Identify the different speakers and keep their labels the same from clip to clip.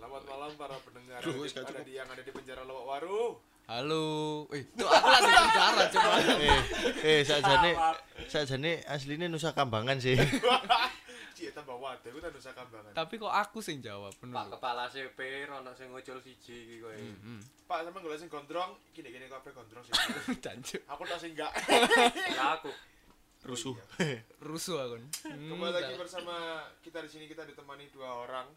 Speaker 1: Selamat malam para pendengar
Speaker 2: Duh,
Speaker 1: ada di yang ada di penjara Lowak Waru.
Speaker 3: Halo. Eh, tuh aku lagi bicara coba.
Speaker 2: eh eh sakjane sakjane asline Nusa Kambangan sih
Speaker 1: Cik tambah wadah kan Nusa Kambangan.
Speaker 3: Tapi kok aku sing jawab
Speaker 4: Pak
Speaker 3: bener.
Speaker 4: kepala CP ono sing ngucul siji iki kowe.
Speaker 3: Hmm,
Speaker 1: Pak sama golek sing gondrong, gini-gini kabeh gondrong sih.
Speaker 3: Jancuk.
Speaker 1: Aku tak sing enggak.
Speaker 4: Ya aku.
Speaker 2: rusuh
Speaker 3: Rusuh aku. Hmm,
Speaker 1: Kembali lagi
Speaker 3: tak-
Speaker 1: bersama kita di sini kita ditemani dua orang.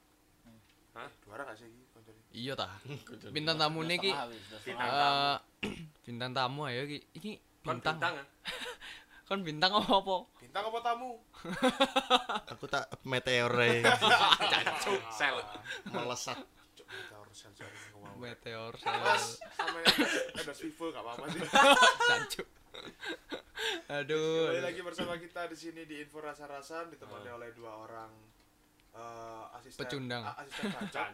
Speaker 4: Hah?
Speaker 1: Dua orang gak sih koncone?
Speaker 3: Iya ta. Bintang tamu
Speaker 5: Udah
Speaker 3: niki
Speaker 5: setengah wis, udah
Speaker 4: Bintang
Speaker 5: setengah.
Speaker 3: eh bintang tamu ayo iki. Iki
Speaker 4: Kon
Speaker 3: bintang.
Speaker 4: bintang. ah?
Speaker 3: Kon bintang apa apa?
Speaker 1: Bintang apa tamu?
Speaker 2: aku tak meteor ae
Speaker 4: Jancuk sel.
Speaker 2: melesat
Speaker 1: sensor ngomong.
Speaker 3: Meteor sel.
Speaker 1: sama ada Vivo gak apa-apa sih.
Speaker 3: Jancuk. Aduh.
Speaker 1: Kembali lagi bersama kita di sini di Info Rasa-Rasan ditemani oleh dua orang eh, asisten
Speaker 3: Pecundang.
Speaker 1: a- asisten bacot.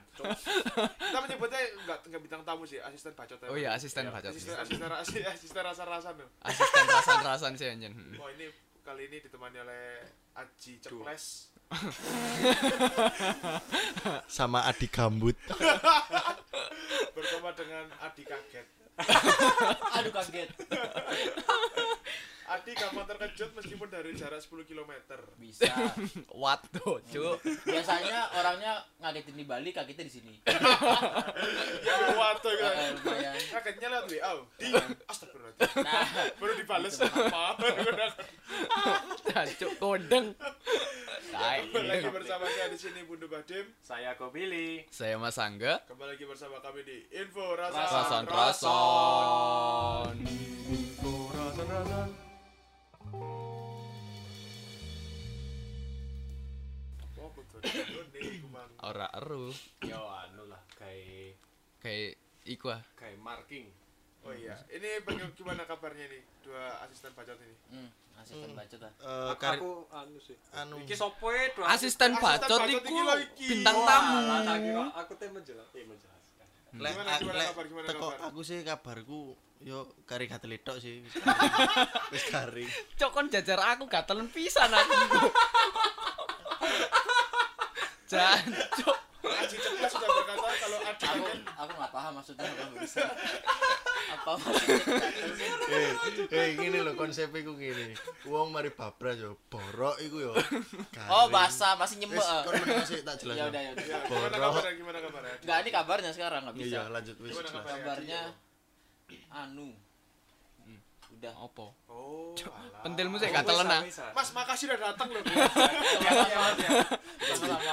Speaker 1: kita menyebutnya enggak enggak bintang tamu sih, asisten bacot.
Speaker 3: Oh iya, asisten bacot.
Speaker 1: Asisten asisten asisten, asisten rasa-rasan tuh.
Speaker 3: Asisten rasan-rasan sih anjen. Hmm.
Speaker 1: Oh ini kali ini ditemani oleh Aji Ceples.
Speaker 2: sama adik gambut
Speaker 1: bersama dengan Adi Kaget.
Speaker 5: Aduh kaget.
Speaker 1: Adi gampang terkejut meskipun dari jarak 10 km.
Speaker 5: Bisa.
Speaker 3: Waduh, cuk.
Speaker 5: Biasanya orangnya ngagetin di Bali, kagetnya di sini.
Speaker 1: Ya waduh gitu.
Speaker 5: Eh, lumayan.
Speaker 1: Kagetnya lewat WA. Di astagfirullahaladzim.
Speaker 5: Nah,
Speaker 1: Baru dibales apa?
Speaker 3: Jancuk kodeng.
Speaker 1: Kembali lagi bersama saya di sini Bundu Badim.
Speaker 4: Saya Kopili.
Speaker 3: Saya Mas Angga.
Speaker 1: Kembali lagi bersama kami di Info Rasa
Speaker 3: Rasan rason.
Speaker 1: Info Rasa Rasan. Kumang.
Speaker 3: Ora eru.
Speaker 4: Yo anu lah kayak
Speaker 3: Kayak iku ah.
Speaker 4: kayak marking.
Speaker 1: Oh iya, ini baga- gimana kabarnya nih dua asisten bacot ini?
Speaker 5: hmm, asisten bacot lah.
Speaker 2: Eh,
Speaker 4: Aku,
Speaker 2: kar-
Speaker 4: aku anu sih.
Speaker 2: anu
Speaker 4: Iki sopo e? Dua-
Speaker 3: Asisten
Speaker 1: Asisten
Speaker 3: bacot
Speaker 1: bacot
Speaker 3: iku
Speaker 1: iki lho iki.
Speaker 3: bintang tamu.
Speaker 4: aku teh menjelaskan. Eh, menjelaskan.
Speaker 2: lek
Speaker 1: gimana
Speaker 2: lek
Speaker 1: kabar, gimana
Speaker 2: teko
Speaker 1: kabar?
Speaker 2: aku sih kabarku yo kari gatel tok sih wis garing
Speaker 3: Cok kon jajar aku gatelan pisan aku. Jancuk.
Speaker 1: Aji Ceples sudah berkata kalau Adi
Speaker 5: Aku aku nggak paham maksudnya apa bisa. Apa maksudnya?
Speaker 2: eh eh gini lho konsepnya ku gini wong mari babras yo borok iku yo
Speaker 5: Oh, basah masih nyembek.
Speaker 2: wis kon meneng sih tak jelas
Speaker 5: Ya udah ya udah.
Speaker 1: Ya, gimana
Speaker 2: Borok.
Speaker 1: kabarnya? Gimana kabarnya?
Speaker 5: Enggak, ini kabarnya sekarang nggak bisa.
Speaker 2: iya lanjut wis
Speaker 1: Gimana?
Speaker 5: Kabarnya anu. Udah.
Speaker 3: Apa?
Speaker 1: Oh.
Speaker 3: Pentilmu sih
Speaker 4: Oh,
Speaker 3: gatelan
Speaker 4: bisa,
Speaker 3: ah.
Speaker 1: Mas, makasih udah datang loh.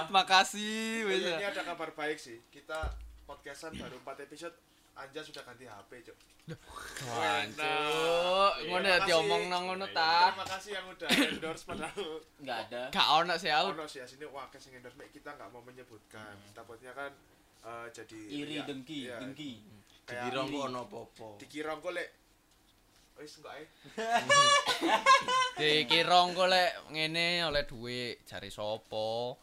Speaker 3: Makasih.
Speaker 1: Ini ada kabar baik sih. Kita podcastan baru 4 episode. Anja sudah ganti HP, Cok.
Speaker 3: Jancuk. Ngono ya
Speaker 1: Makasih.
Speaker 3: diomong nang ngono ta.
Speaker 1: Terima kasih yang udah endorse padahal
Speaker 5: Enggak ada.
Speaker 3: Gak ono sih aku.
Speaker 1: ono sih ya sini wah kasih endorse kita nggak mau menyebutkan. Takutnya kan eh, jadi
Speaker 5: Iri, dengki,
Speaker 1: Iya.
Speaker 5: dengki.
Speaker 2: Dikira engko ana apa-apa.
Speaker 1: Dikira engko lek oh, wis engko ae
Speaker 3: Dikira engko lek ngene oleh dhuwit jari sopo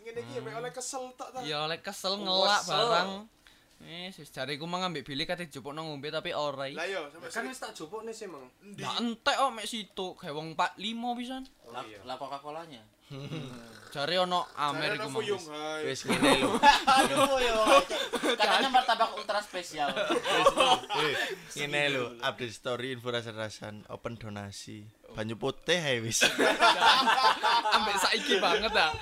Speaker 1: ngene iki mek oleh kesel tok ta
Speaker 3: ya oleh kesel oh,
Speaker 4: ngelak
Speaker 3: barang Eh, sis jariku mang ambek bilik kate jupuk ngombe tapi ora.
Speaker 1: Lah yo,
Speaker 4: kan wis tak jupukne sih, Mang.
Speaker 3: Lah entek kok mek situk, gawe wong 4 5 pisan.
Speaker 1: Oh,
Speaker 5: lah Coca-Cola-nya.
Speaker 3: Jare ono Amer iku mah.
Speaker 1: Fuyung,
Speaker 3: wis.
Speaker 2: ngene lho
Speaker 5: Aduh yo. Katanya martabak ultra spesial.
Speaker 2: Ngene lho update story info rasa-rasan open donasi banyu putih ae wis
Speaker 3: Ambek saiki banget ah.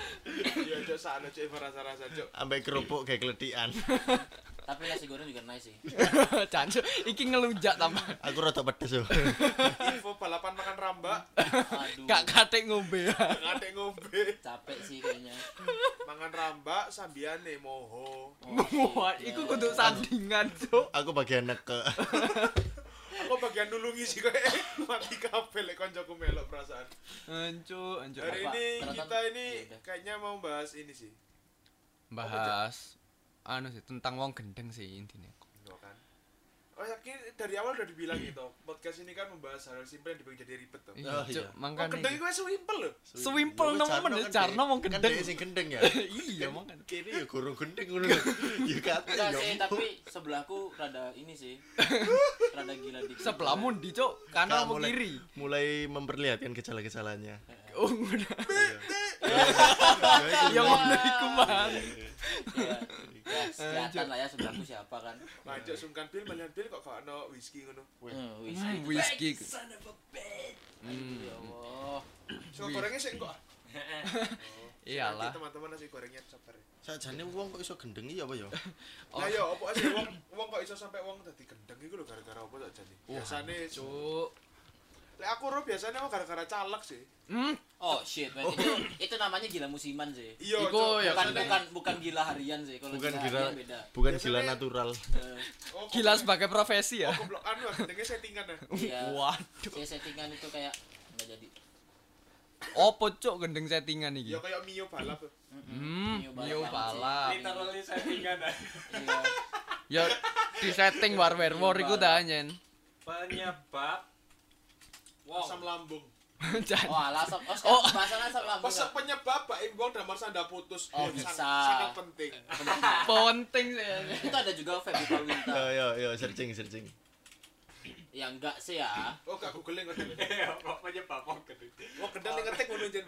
Speaker 1: Iya, cok sana cok rasa-rasa cok.
Speaker 2: ambek kerupuk kayak keletian
Speaker 5: Tapi nasi goreng juga nice sih.
Speaker 3: Cancuk, iki ngelunjak tambah.
Speaker 2: aku rada pedes yo
Speaker 1: Info balapan makan rambak,
Speaker 5: Aduh.
Speaker 3: Gak katek ngombe.
Speaker 1: ngate ngombe.
Speaker 5: Capek sih kayaknya.
Speaker 1: Mangan rambak sambiane moho.
Speaker 3: Wah, iku kudu sandingan, Cuk.
Speaker 2: aku bagian neke
Speaker 1: Aku bagian nulungi sih kayak mati kabel lek koncoku melok perasaan.
Speaker 3: Ancu, ancu.
Speaker 1: Hari ini kita ini
Speaker 5: Ya
Speaker 1: kayaknya mau bahas ini sih.
Speaker 3: Bahas anu sih tentang wong gendeng sih intinya.
Speaker 1: Iya kan? Oh yakin dari awal udah dibilang gitu. Podcast ini kan membahas hal simpel yang dibikin jadi ribet tuh.
Speaker 3: Iya,
Speaker 2: Oh, iya.
Speaker 1: Oh,
Speaker 3: makane.
Speaker 1: gendeng gue simpel loh.
Speaker 3: Swimpel
Speaker 2: Jarno
Speaker 3: men,
Speaker 2: kan
Speaker 3: Jarno
Speaker 2: dia-
Speaker 3: wong
Speaker 2: kan
Speaker 3: gendeng.
Speaker 2: dia sing gendeng ya
Speaker 3: Iya, makane.
Speaker 2: kene ya guru gendeng ngono ya kate ya
Speaker 5: tapi sebelahku rada ini sih. Rada gila dikit.
Speaker 3: Sebelahmu di, Cuk. Kanan apa kiri?
Speaker 2: mulai memperlihatkan gejala-gejalanya
Speaker 3: Oh, udah.
Speaker 2: Ya,
Speaker 3: Ya ngono iku, Mang.
Speaker 5: Iya. Ya, siapa kan
Speaker 1: Lanjut sungkan bil melihat bil kok gak ono whisky ngono.
Speaker 3: Hmm, whisky.
Speaker 5: son of a bitch
Speaker 3: Hmm.
Speaker 5: ya Allah
Speaker 1: So gorengnya sih kok.
Speaker 3: Iyalah.
Speaker 1: Teman-teman nasi gorengnya sabar. ya.
Speaker 2: Sakjane wong kok iso gendengi ya apa ya?
Speaker 3: Oh.
Speaker 1: Lah yo opo aja wong wong kok iso sampai wong dadi gendeng iku lho gara-gara opo tak jane. Biasane
Speaker 3: Cuk.
Speaker 1: Lek aku ro biasanya aku gara-gara caleg sih.
Speaker 3: Hmm.
Speaker 5: oh shit man. itu itu namanya gila musiman sih
Speaker 1: Iya,
Speaker 3: Iku
Speaker 1: Cok.
Speaker 3: ya
Speaker 5: bukan bukan bukan gila harian sih kalau
Speaker 2: Bukan
Speaker 5: gila beda
Speaker 2: Bukan
Speaker 1: Biasanya-
Speaker 2: gila natural.
Speaker 1: Oh, kok-
Speaker 3: Gila sebagai profesi ya.
Speaker 1: Oh, goblok anu gendengnya settingan ah.
Speaker 5: iya
Speaker 3: Waduh.
Speaker 5: saya settingan itu kayak nggak jadi
Speaker 3: Opo cuk gendeng settingan iki?
Speaker 1: Ya kayak Mio balap.
Speaker 3: Hmm,
Speaker 5: Mio balap banget
Speaker 3: balap.
Speaker 4: Literally settingan ah.
Speaker 5: iya
Speaker 3: Ya di setting war war iku dah nyen.
Speaker 4: Penyebab
Speaker 1: Asam lambung.
Speaker 3: Jan.
Speaker 5: oh asap oh
Speaker 3: Oh.
Speaker 5: bahasan asap lambung
Speaker 1: penyebab Pak Imbong dan Mas Anda putus.
Speaker 5: Oh,
Speaker 1: Sangat-
Speaker 5: bisa.
Speaker 1: Sangat penting.
Speaker 3: Penting sih.
Speaker 5: itu ada juga Feby Pawinta
Speaker 2: Yo yo yo searching searching.
Speaker 5: ya enggak sih ya
Speaker 1: Oh, gak googling kok.
Speaker 4: kok penyebab kok gede.
Speaker 1: Wah, gendeng ning ngetik ngono jen.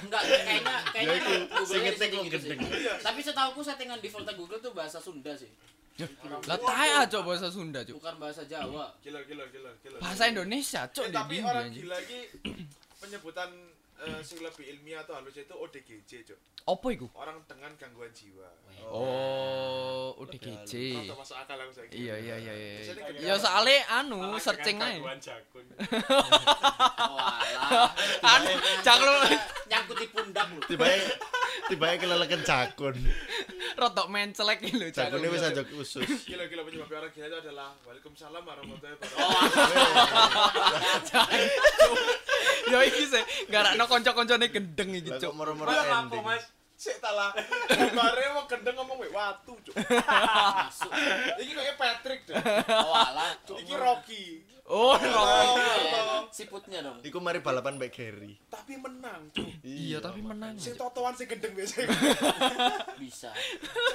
Speaker 5: enggak kayaknya kayaknya
Speaker 2: Ya, itu,
Speaker 5: Google
Speaker 2: sing ngetik kok
Speaker 5: gitu
Speaker 2: gendeng.
Speaker 1: Iya.
Speaker 5: tapi setahuku settingan default Google tuh bahasa Sunda sih
Speaker 3: Lah tae aja bahasa Sunda cuk.
Speaker 5: bukan bahasa Jawa
Speaker 1: Gila gila gila gila.
Speaker 3: Bahasa Indonesia cuk
Speaker 1: Eh, tapi orang
Speaker 3: aja.
Speaker 1: gila iki penyebutan eh, sing lebih ilmiah atau halus itu ODGJ, Cuk.
Speaker 3: Opo iku?
Speaker 1: Orang dengan gangguan jiwa.
Speaker 3: Oh,
Speaker 1: aku saiki.
Speaker 3: Iya iya iya iya.
Speaker 1: Kan-
Speaker 3: Ya soalnya anu searching aja.
Speaker 4: jakun.
Speaker 3: Anu caklu
Speaker 5: nyangkut di pundak lu
Speaker 2: Tibae tibae keleleken jakun.
Speaker 3: rotok mencelek iki lho
Speaker 2: Jakune
Speaker 3: caklu.
Speaker 2: wis aja khusus.
Speaker 1: Gila gila penyebab orang gila itu adalah Waalaikumsalam warahmatullahi
Speaker 5: oh
Speaker 1: wabarakatuh.
Speaker 3: Ya iki sih garakno kanca-kancane gendeng iki cuk.
Speaker 2: moro-moro ending.
Speaker 4: Mas?
Speaker 1: Sik ta lah. Kemare mau gendeng ngomong wek watu, Cuk.
Speaker 5: masuk
Speaker 1: Iki Patrick, Cuk.
Speaker 5: oh alah
Speaker 1: Iki Rocky.
Speaker 3: Oh,
Speaker 5: Iya, siputnya dong
Speaker 2: Iku mari balapan mbek Gary.
Speaker 1: Tapi menang, Cuk.
Speaker 3: Iya tapi menang.
Speaker 1: Sing totoan sing gendeng biasanya.
Speaker 5: bisa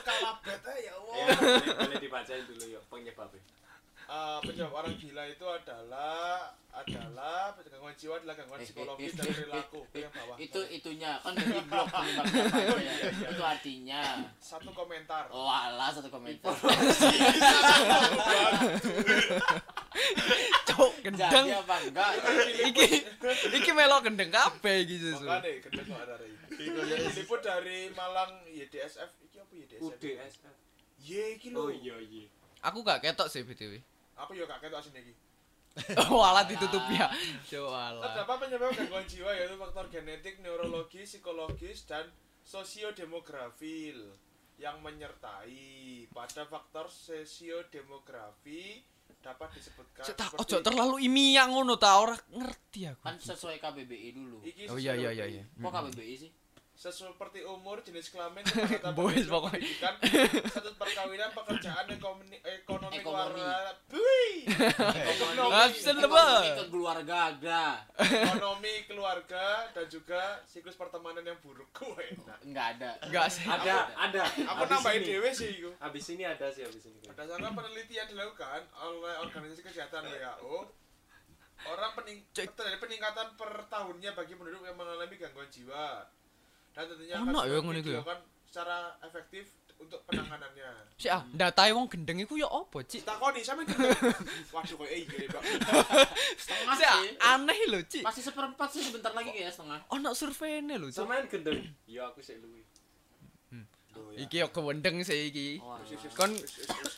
Speaker 1: Kalah bet ya Allah.
Speaker 4: Ya, boleh, boleh dibacain dulu yuk penyebabnya.
Speaker 1: Eh, penyebab orang gila itu adalah adalah gangguan jiwa adalah gangguan
Speaker 5: Eh, eh,
Speaker 1: psikologis dan perilaku yang bawah.
Speaker 5: itu itunya kan dari blog penyebab kenapanya itu artinya.
Speaker 1: Satu komentar.
Speaker 5: Oh alah satu komentar. Jadi
Speaker 3: gendeng.
Speaker 5: apa enggak?
Speaker 3: Iki iki melo gendeng kabeh iki susu.
Speaker 1: makanya gendeng kok ada ini. Diliput dari Malang YDSF iki apa YDSF
Speaker 4: UDSF.
Speaker 1: ye iki lho.
Speaker 4: Oh iya iya.
Speaker 3: Aku gak ketok sih BTW.
Speaker 1: Apa ya kakek tuh asine iki
Speaker 3: Oh, alat ditutup ya. Alah.
Speaker 1: terdapat penyebab gangguan jiwa yaitu faktor genetik neurologis psikologis dan sosiodemografil yang menyertai. Pada faktor sosiodemografi dapat disebutkan
Speaker 3: Cek tak
Speaker 1: seperti-
Speaker 3: ojo terlalu ilmiah ngono ta ora ngerti aku.
Speaker 5: kan sesuai KBBI dulu.
Speaker 1: Iki
Speaker 3: Oh iya iya iya iya.
Speaker 5: kok KBBI sih
Speaker 1: seperti umur, jenis kelamin,
Speaker 3: Boys, pokoknya.
Speaker 1: pendidikan, status perkawinan, pekerjaan, ekonomi, ekonomi, keluarga, Bui! ekonomi,
Speaker 5: keluarga aga
Speaker 1: ekonomi, keluarga, dan juga siklus pertemanan yang buruk. Gue,
Speaker 5: enggak ada
Speaker 3: Enggak sih.
Speaker 4: Ada ada.
Speaker 1: aku nambahin
Speaker 4: ini.
Speaker 1: dewe sih itu.
Speaker 4: Habis ini ada sih habis ini.
Speaker 1: Berdasarkan penelitian dilakukan oleh organisasi kesehatan WHO, orang pening terjadi peningkatan per tahunnya bagi penduduk yang mengalami gangguan jiwa. Dan tentunya
Speaker 3: Ono ya
Speaker 1: sulit
Speaker 3: ngono iku ya?
Speaker 1: dilakukan secara efektif untuk penanganannya.
Speaker 3: Si ah, datae wong gendeng iku ya apa, Cik?
Speaker 1: Takoni sampe gendeng. Waduh kok iya Pak.
Speaker 5: setengah
Speaker 3: Si ah,
Speaker 5: sih
Speaker 3: aneh lho, Cik.
Speaker 5: masih seperempat sih sebentar lagi kayak setengah
Speaker 3: Ono surveinya lho, Cik.
Speaker 4: Samain gendeng. Iya aku sik luwi.
Speaker 1: Loh, ya.
Speaker 3: Iki yo kewendeng sih iki.
Speaker 5: oh,
Speaker 3: Kon-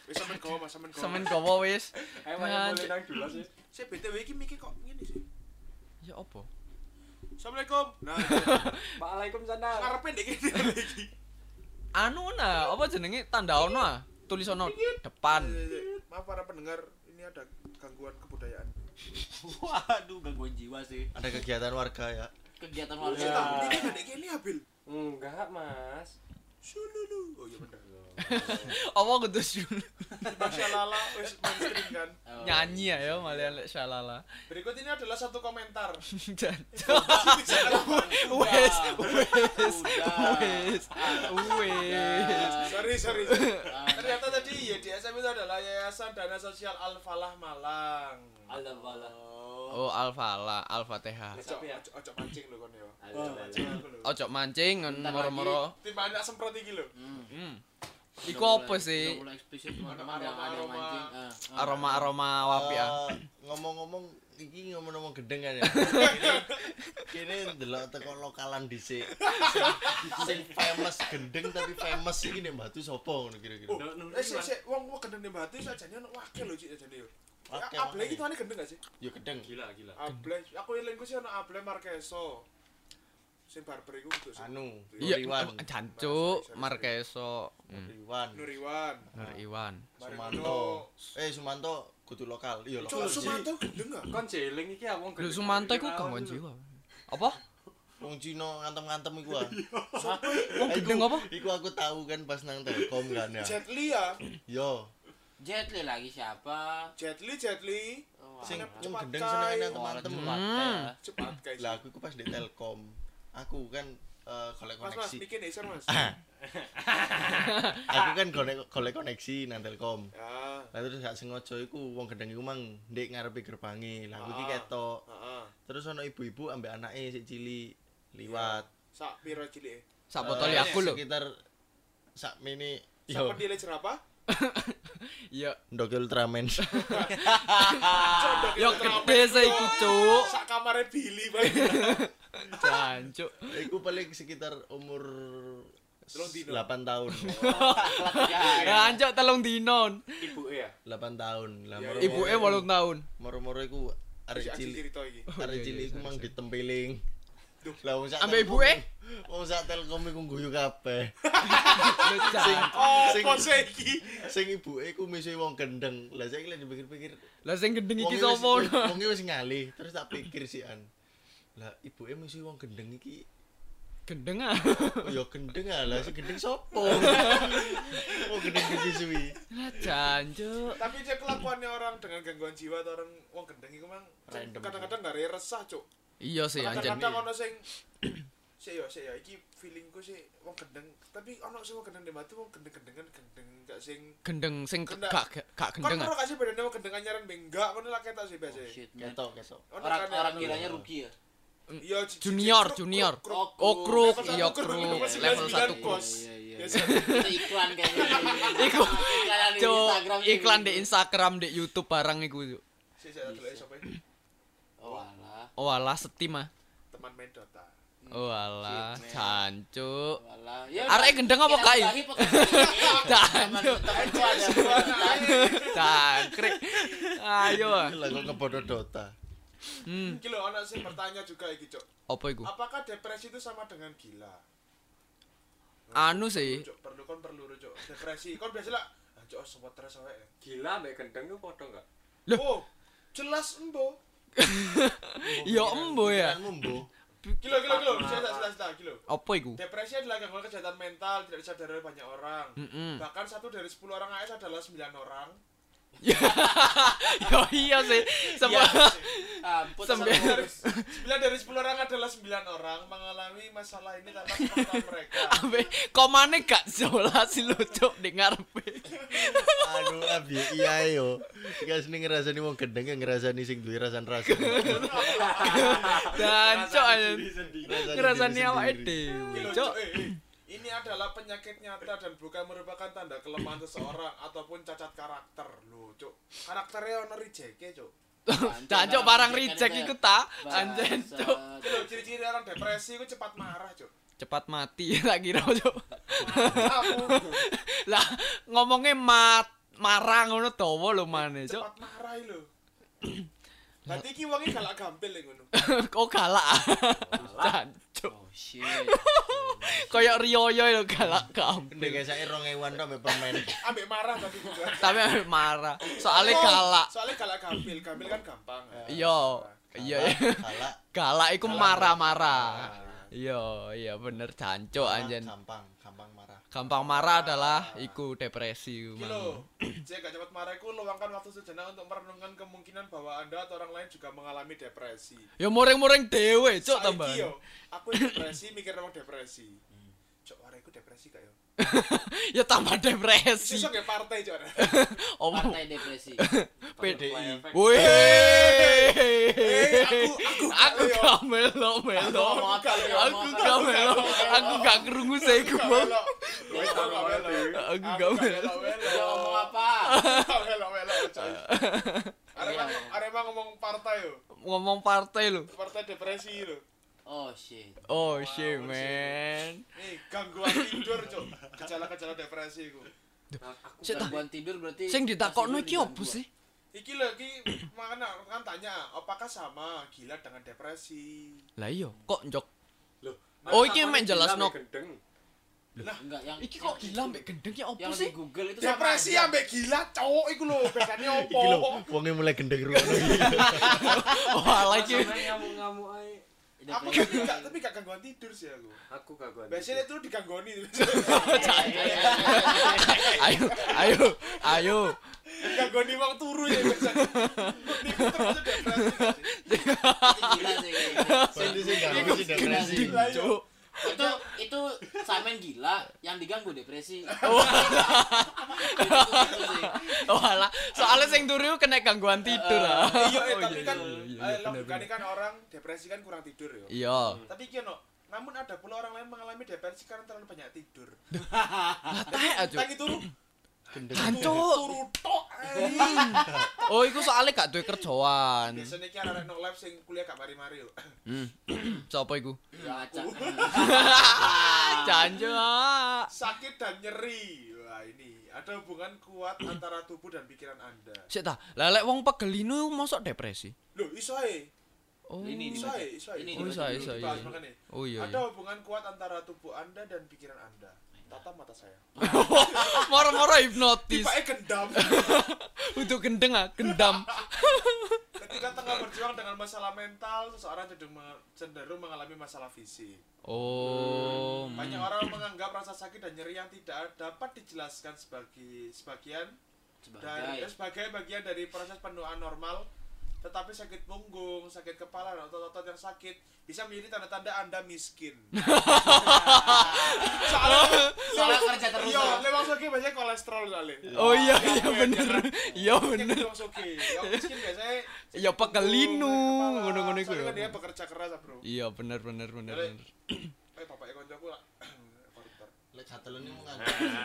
Speaker 1: wis, sampean gowo Mas, sampean gowo.
Speaker 3: Semen gowo wis.
Speaker 4: Ayo boleh
Speaker 3: Cik.
Speaker 4: nang dulu sih.
Speaker 1: Saya BTW iki mikir kok ngene sih.
Speaker 3: Ya apa?
Speaker 1: Assalamualaikum. Nah,
Speaker 4: Waalaikumsalam.
Speaker 1: ngarepe ndek kene iki.
Speaker 3: Anu nah, apa jenenge tanda ono ah? Tulis ono depan.
Speaker 1: Maaf para pendengar, ini ada gangguan kebudayaan.
Speaker 5: waduh gangguan jiwa sih
Speaker 2: Ada kegiatan warga ya.
Speaker 5: kegiatan warga
Speaker 1: iki ndek kene Abil.
Speaker 4: Enggak, Mas.
Speaker 1: Sululu. Oh iya bener.
Speaker 3: Apa kudu dulu
Speaker 1: Masya Lala wis mainstream kan.
Speaker 5: Oh.
Speaker 3: nyanyi ya yo malian lek shalala.
Speaker 1: Berikut ini adalah satu komentar.
Speaker 3: Wes,
Speaker 5: wes,
Speaker 3: wes, wes.
Speaker 1: sorry, sorry. sorry. Ternyata tadi YDSM itu adalah Yayasan Dana Sosial Al Falah Malang.
Speaker 5: Al Falah.
Speaker 3: Oh, Alfala, Al-Fatihah.
Speaker 1: Ojo, ojo, mancing lho kon ya.
Speaker 5: Oh,
Speaker 1: lho.
Speaker 3: Ojo mancing
Speaker 5: Bentar
Speaker 3: moro-moro.
Speaker 1: Timbang anak semprot iki lho.
Speaker 5: Hmm.
Speaker 3: Iku apa sih?
Speaker 1: Aroma-aroma.
Speaker 5: mancing. Ah, ah.
Speaker 3: Wapi.
Speaker 2: Eh, ngomong-ngomong iki ngomong-ngomong gendeng kan ya. Kene ndelok teko lokalan dhisik. Sing, famous gendeng tapi famous iki nek Batu sapa ngono kira-kira.
Speaker 1: Eh sik sik wong wong gendeng ning Batu sajane ono wakil lho cik sajane yo.
Speaker 2: Wakil,
Speaker 1: Able
Speaker 2: wakil.
Speaker 1: iki tuane gendeng gak sih?
Speaker 2: Yo gendeng.
Speaker 4: Gila, gila.
Speaker 1: Able, aku elingku sih ono Able Marqueso. Sing barber iku sing
Speaker 2: Anu, Nuriwan.
Speaker 3: Jancuk, Markeso, hmm.
Speaker 2: Nuriwan.
Speaker 1: Nuriwan.
Speaker 3: Nur Iwan.
Speaker 1: Mari
Speaker 2: Sumanto. Eh Sumanto kudu lokal. Iya lokal.
Speaker 1: Sumanto gendeng gak?
Speaker 4: Kon jeling iki aku
Speaker 3: Lho Sumanto iku gangguan jiwa. Apa?
Speaker 2: Wong Cina ngantem-ngantem iku ah.
Speaker 3: Wong gendeng apa?
Speaker 2: Iku aku tahu kan pas nang Telkom kan ya.
Speaker 1: Jet Li ya.
Speaker 2: Yo,
Speaker 5: Jet Li lagi siapa?
Speaker 1: Jet Li, Jet Li.
Speaker 5: Oh,
Speaker 2: sing wong
Speaker 1: cepat
Speaker 2: gendeng seneng
Speaker 5: Oh,
Speaker 2: ngantem-ngantem.
Speaker 5: cepat
Speaker 1: guys.
Speaker 2: Lah aku iku pas di Telkom. Aku kan eh, golek
Speaker 1: Mas Mas,
Speaker 2: koneksi.
Speaker 1: bikin isor Mas.
Speaker 2: Aku kan golek golek koneksi nang Telkom.
Speaker 1: Ya.
Speaker 2: Lah terus gak sengaja iku wong gendeng iku mang ndek ngarepe gerbangé. Lah aku iki
Speaker 1: Ah.
Speaker 2: ketok.
Speaker 1: Heeh.
Speaker 2: Terus ono ibu-ibu ambek anake sik cilik liwat.
Speaker 1: Sak piro cilik?
Speaker 3: Sak botol
Speaker 2: Eh,
Speaker 3: aku lho.
Speaker 2: Sekitar sak mini
Speaker 1: Sak
Speaker 2: yo
Speaker 1: pendile jerapah?
Speaker 3: Iya.
Speaker 2: ndok Ultraman.
Speaker 3: Yo gede
Speaker 1: ramen.
Speaker 3: sih iku, Cuk.
Speaker 1: Sak kamare Billy bae.
Speaker 3: Jancuk.
Speaker 2: Iku paling sekitar umur
Speaker 1: Telung dino.
Speaker 2: 8 tahun.
Speaker 3: Ya anjuk telung dinon.
Speaker 4: Ibu ya.
Speaker 2: 8 tahun. Lah
Speaker 1: Ya,
Speaker 2: moro-
Speaker 3: Ibuke 8 tahun.
Speaker 2: moro-moro iku arek
Speaker 1: cilik iki.
Speaker 2: arek cilik iku mang ditempeling. Lah wong sak
Speaker 3: Ambek ibuke?
Speaker 2: Wong sak Telkom iku guyu kabeh.
Speaker 3: Jancuk.
Speaker 1: Oh,
Speaker 2: Sing-
Speaker 1: apa sih iki?
Speaker 2: Sing ibuke iku misuhi wong gendeng. Lah saiki lek dipikir-pikir
Speaker 3: Lah sing gendeng iki
Speaker 2: wonge
Speaker 3: sapa?
Speaker 2: wis- Wonge wis ngalih, terus tak pikir sian. Lah ibuke misuhi wong gendeng iki
Speaker 3: Gendeng ah.
Speaker 2: Oh ya gendeng ah lah si gendeng sopo. oh gendeng disuwi.
Speaker 3: Lah jancuk.
Speaker 1: Tapi cek kelakuannya orang dengan gangguan jiwa atau orang wong gendeng iku mang kadang-kadang gak resah, Cuk.
Speaker 3: Iya sih anjen.
Speaker 1: Kadang-kadang ono sing sik yo sik yo iki feelingku sih wong gendeng, tapi ono sing wong gendeng di matu wong gendeng-gendengan gendeng gak sing
Speaker 3: Gendeng sing gak gak- gak
Speaker 1: Kan
Speaker 3: gendeng ah.
Speaker 1: karo gak sih bedane wong gendeng anyaran mbek enggak ngono lah ketok sih biasa.
Speaker 5: Oh.
Speaker 2: Ketok ketok.
Speaker 5: Orang
Speaker 1: kan
Speaker 5: orang
Speaker 1: yang-
Speaker 5: kiranya rugi ya.
Speaker 1: Iya,
Speaker 3: Junior, junior.
Speaker 1: kruk,
Speaker 5: Oh,
Speaker 1: kruk.
Speaker 3: Oh
Speaker 1: Level
Speaker 3: iya
Speaker 1: satu kruk,
Speaker 3: kruk.
Speaker 1: level
Speaker 3: Level
Speaker 1: 99
Speaker 3: satu
Speaker 1: bos.
Speaker 5: Iya, iya.
Speaker 1: Biasa.
Speaker 5: Itu iklan kayaknya.
Speaker 3: Iku
Speaker 5: Iklan di
Speaker 3: iklan di Instagram, di YouTube barang iku.
Speaker 1: Iki?
Speaker 5: Oh alah.
Speaker 3: Oh alah setim ah.
Speaker 1: Teman main Dota.
Speaker 3: Oh alah, jancuk.
Speaker 5: Oh. Ya
Speaker 3: Arek gendeng apa kai?
Speaker 5: ini.
Speaker 3: Jancuk. Ayo.
Speaker 2: Lah kok Dota.
Speaker 3: Hmm,
Speaker 1: Iki lho ana sing bertanya juga iki, Cuk.
Speaker 3: apa iku?
Speaker 1: Apakah depresi itu sama dengan gila?
Speaker 3: Anu sih.
Speaker 1: Cuk, perlu kon perlu Cuk. Depresi. Kon biasa lah, ah, Cuk, sempat terus wae.
Speaker 4: Gila mbek gendeng ku padha enggak?
Speaker 3: Loh.
Speaker 1: Oh, jelas embo.
Speaker 3: Ya embo ya.
Speaker 2: Pikiranmu, Mbo.
Speaker 1: Kilo kilo kilo, saya tak jelas tak kilo.
Speaker 3: Apa iku?
Speaker 1: Depresi adalah gangguan kesehatan mental tidak disadari oleh banyak orang.
Speaker 3: Heeh.
Speaker 1: Bahkan satu dari 10 orang AS adalah 9 orang.
Speaker 3: Yo iya sih. Semua
Speaker 5: Ampun.
Speaker 3: Sembilan.
Speaker 5: sama-
Speaker 1: 9 dari 10 orang adalah 9 orang mengalami masalah ini tanpa sepengetahuan mereka.
Speaker 3: Abe komane gak jelas sih lu cuk di ngarepe.
Speaker 2: Aduh, abi iya yo. Guys ini ngerasani wong gendeng yang ngerasani sing duwe rasan rasa.
Speaker 3: Jancuk aja.
Speaker 2: Ngerasani
Speaker 3: Ngerasani
Speaker 2: diri
Speaker 3: awake
Speaker 2: sendiri.
Speaker 1: Ini adalah penyakit nyata dan bukan merupakan tanda kelemahan seseorang ataupun cacat karakter. Loh, Cuk. Karakternya ono rejeke, Cuk.
Speaker 3: Jancuk barang reject iku ta. Anjen cuk.
Speaker 1: Ciri-ciri orang depresi itu cepat marah, Cuk.
Speaker 3: Cepat mati tak kira cuk. Lah ngomongnya mat marah ngono dawa lho maneh cuk.
Speaker 1: cepat marah lho. Berarti iki wonge galak gampil ngono.
Speaker 3: Kok galak. Jancuk.
Speaker 5: Oh shit.
Speaker 3: Kayak riyoyo lho galak.
Speaker 2: Gendeng guys saya 2000-an tok mbek permen.
Speaker 1: Ambek marah tapi juga.
Speaker 3: Tapi ambek marah. Soalnya
Speaker 1: Oh,
Speaker 3: galak.
Speaker 1: Soalnya galak gampil. Gampil kan gampang.
Speaker 3: Iya. Iya iya.
Speaker 2: Galak.
Speaker 3: Galak iku marah-marah. Iya, iya bener jancuk anjen.
Speaker 2: Gampang, gampang marah.
Speaker 3: Gampang marah adalah iku depresi
Speaker 1: Iki lho, jika gak cepat marah iku luangkan waktu sejenak untuk merenungkan kemungkinan bahwa Anda atau orang lain juga mengalami depresi.
Speaker 3: Ya muring-muring cuk
Speaker 1: Saiki
Speaker 3: tambah.
Speaker 1: yo, aku depresi mikir orang depresi. Cok, orang iku depresi gak yo?
Speaker 3: Ya tambah depresi.
Speaker 1: Sesuk ya partai cok.
Speaker 3: Oh,
Speaker 5: Partai depresi.
Speaker 3: PDI. Wih.
Speaker 1: Eh, aku aku
Speaker 3: Aku gak melo melo.
Speaker 5: Ngomong apa,
Speaker 3: Aku gak melo. Aku gak kerungu.
Speaker 1: Wes aku gak melo.
Speaker 3: Aku
Speaker 1: Aku
Speaker 3: gak
Speaker 1: gak melo melo.
Speaker 5: Dia ngomong apa?
Speaker 1: Gak melo melo. Arema ngomong partai yo.
Speaker 3: Ngomong partai lu.
Speaker 1: Partai depresi lo.
Speaker 5: Oh shit.
Speaker 3: Oh
Speaker 1: Wow,
Speaker 3: shit,
Speaker 1: shit.
Speaker 3: man.
Speaker 1: Nih gangguan tidur cok. Gejala-gejala depresi iku.
Speaker 4: Aku
Speaker 3: Sik ta.
Speaker 5: Gangguan tidur berarti
Speaker 3: Sing ditakokno iki opo sih?
Speaker 1: Iki lho iki makanya kan tanya apakah sama gila dengan depresi.
Speaker 3: Lah iya, kok njok.
Speaker 4: Loh,
Speaker 3: Oh,
Speaker 4: masa
Speaker 3: iki
Speaker 4: aku
Speaker 3: mek
Speaker 4: gila
Speaker 3: jelasno.
Speaker 4: mek gendeng.
Speaker 5: Enggak yang
Speaker 3: Iki kok gila mbek gendeng ya opo
Speaker 5: yang
Speaker 3: sih?
Speaker 5: di Google itu
Speaker 1: Depresi ambek gila cowok iku lho bedane opo?
Speaker 2: Iki lho, wonge mulai gendeng ruwono.
Speaker 3: Oh.
Speaker 4: Masa mek ngamuk-ngamuk ae.
Speaker 1: Aku tapi gak tapi gak gangguan tidur sih aku.
Speaker 4: Aku gangguan.
Speaker 1: Biasanya itu diganggoni.
Speaker 3: Ayo, ayo, ayo.
Speaker 1: Diganggoni wong turu ya biasanya. Niku termasuk depresi. sih?
Speaker 5: Gila sih.
Speaker 2: Depresi.
Speaker 1: Yo.
Speaker 5: Itu itu samen gila yang diganggu depresi.
Speaker 3: Oh.
Speaker 5: Sih.
Speaker 3: Oh alah, soalnya sing turu kena gangguan tidur ah.
Speaker 1: Iya, eh,
Speaker 3: Oh,
Speaker 1: tapi
Speaker 3: iya,
Speaker 1: kan
Speaker 3: iya, iya,
Speaker 1: eh,
Speaker 3: bener.
Speaker 1: kan orang depresi kan kurang tidur ya.
Speaker 3: Iya.
Speaker 1: Tapi iki no, namun ada pula orang lain mengalami depresi karena terlalu banyak tidur.
Speaker 3: Lah teh aja.
Speaker 1: Lagi turu,
Speaker 3: Jancuk.
Speaker 1: turu tok. anjing.
Speaker 3: Oh, iku soalnya gak duwe kerjaan.
Speaker 1: Biasanya ki arek no live sing kuliah gak mari-mari yo.
Speaker 3: Hmm. Sopo iku?
Speaker 5: Ya, acak.
Speaker 3: Janjo.
Speaker 1: Sakit dan nyeri. Wah, ini ada hubungan kuat antara tubuh dan pikiran Anda.
Speaker 3: Sik ta, lah lek wong pegelinu mosok depresi.
Speaker 1: Loh, iso ae.
Speaker 3: Oh.
Speaker 5: Ini
Speaker 1: Iso
Speaker 5: dibaca.
Speaker 1: ae, iso ae.
Speaker 5: Ini
Speaker 3: Oh, iso ae, iso ae. Oh iya.
Speaker 1: Ada
Speaker 3: iya.
Speaker 1: hubungan kuat antara tubuh Anda dan pikiran Anda. Tatap mata saya.
Speaker 3: Moro-moro hipnotis.
Speaker 1: Tiba gendam.
Speaker 3: Untuk gendeng ah, gendam.
Speaker 1: Ketika tengah berjuang dengan masalah mental, seseorang cenderung, cenderung mengalami masalah fisik.
Speaker 3: Oh.
Speaker 1: Banyak orang menganggap rasa sakit dan nyeri yang tidak dapat dijelaskan sebagai sebagian dari
Speaker 5: Sebagai
Speaker 1: sebagai bagian dari proses penuaan normal. Tetapi sakit punggung, sakit kepala, dan otot-otot yang sakit bisa menjadi tanda-tanda Anda miskin. soalnya,
Speaker 5: Soalnya kerja terus,
Speaker 1: Iya,
Speaker 5: ya.
Speaker 1: lewat sakit biasanya kolesterol soalnya.
Speaker 3: Oh iya iya bener. Iya
Speaker 1: Bener.
Speaker 3: bener.
Speaker 1: Yang oke. Yang miskin biasanya
Speaker 3: Ya pekelinu,
Speaker 1: Kepala.
Speaker 3: ngono-ngono iku
Speaker 1: Soalnya
Speaker 3: ya.
Speaker 1: kan dia bekerja keras, Bro.
Speaker 3: Iya bener bener bener.
Speaker 1: Eh, bapaknya koncoku lah.
Speaker 2: Lek satelene mung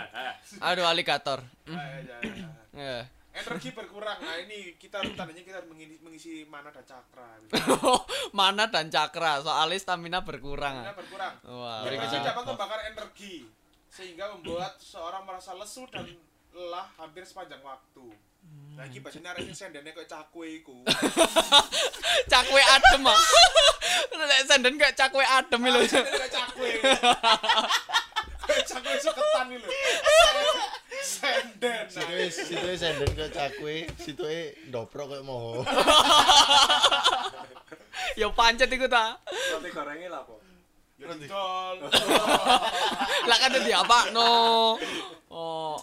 Speaker 3: Aduh alligator.
Speaker 1: Ya. Energi berkurang. Nah, ini kita tandanya kita mengisi, mengisi mana dan cakra.
Speaker 3: Mana dan cakra, soalnya stamina berkurang. Ah.
Speaker 1: berkurang.
Speaker 3: Wah.
Speaker 1: Depresi dapat membakar energi sehingga membuat seorang merasa lesu dan lelah hampir sepanjang waktu. Nah, ini biasanya arek sendene kayak cakwe iku.
Speaker 3: Cakwe adem ah. Lek senden kayak cakwe adem lho.
Speaker 1: Kayak cakwe. Kayak cakwe suketan iki lho. Senden.
Speaker 2: Situe situe senden ke cakwe, situe ndoprok koyo moho.
Speaker 3: Ya pancet iku ta.
Speaker 4: Roti gorengnya lah po.
Speaker 1: Ya didol.
Speaker 3: Lah kan di apa no. Oh.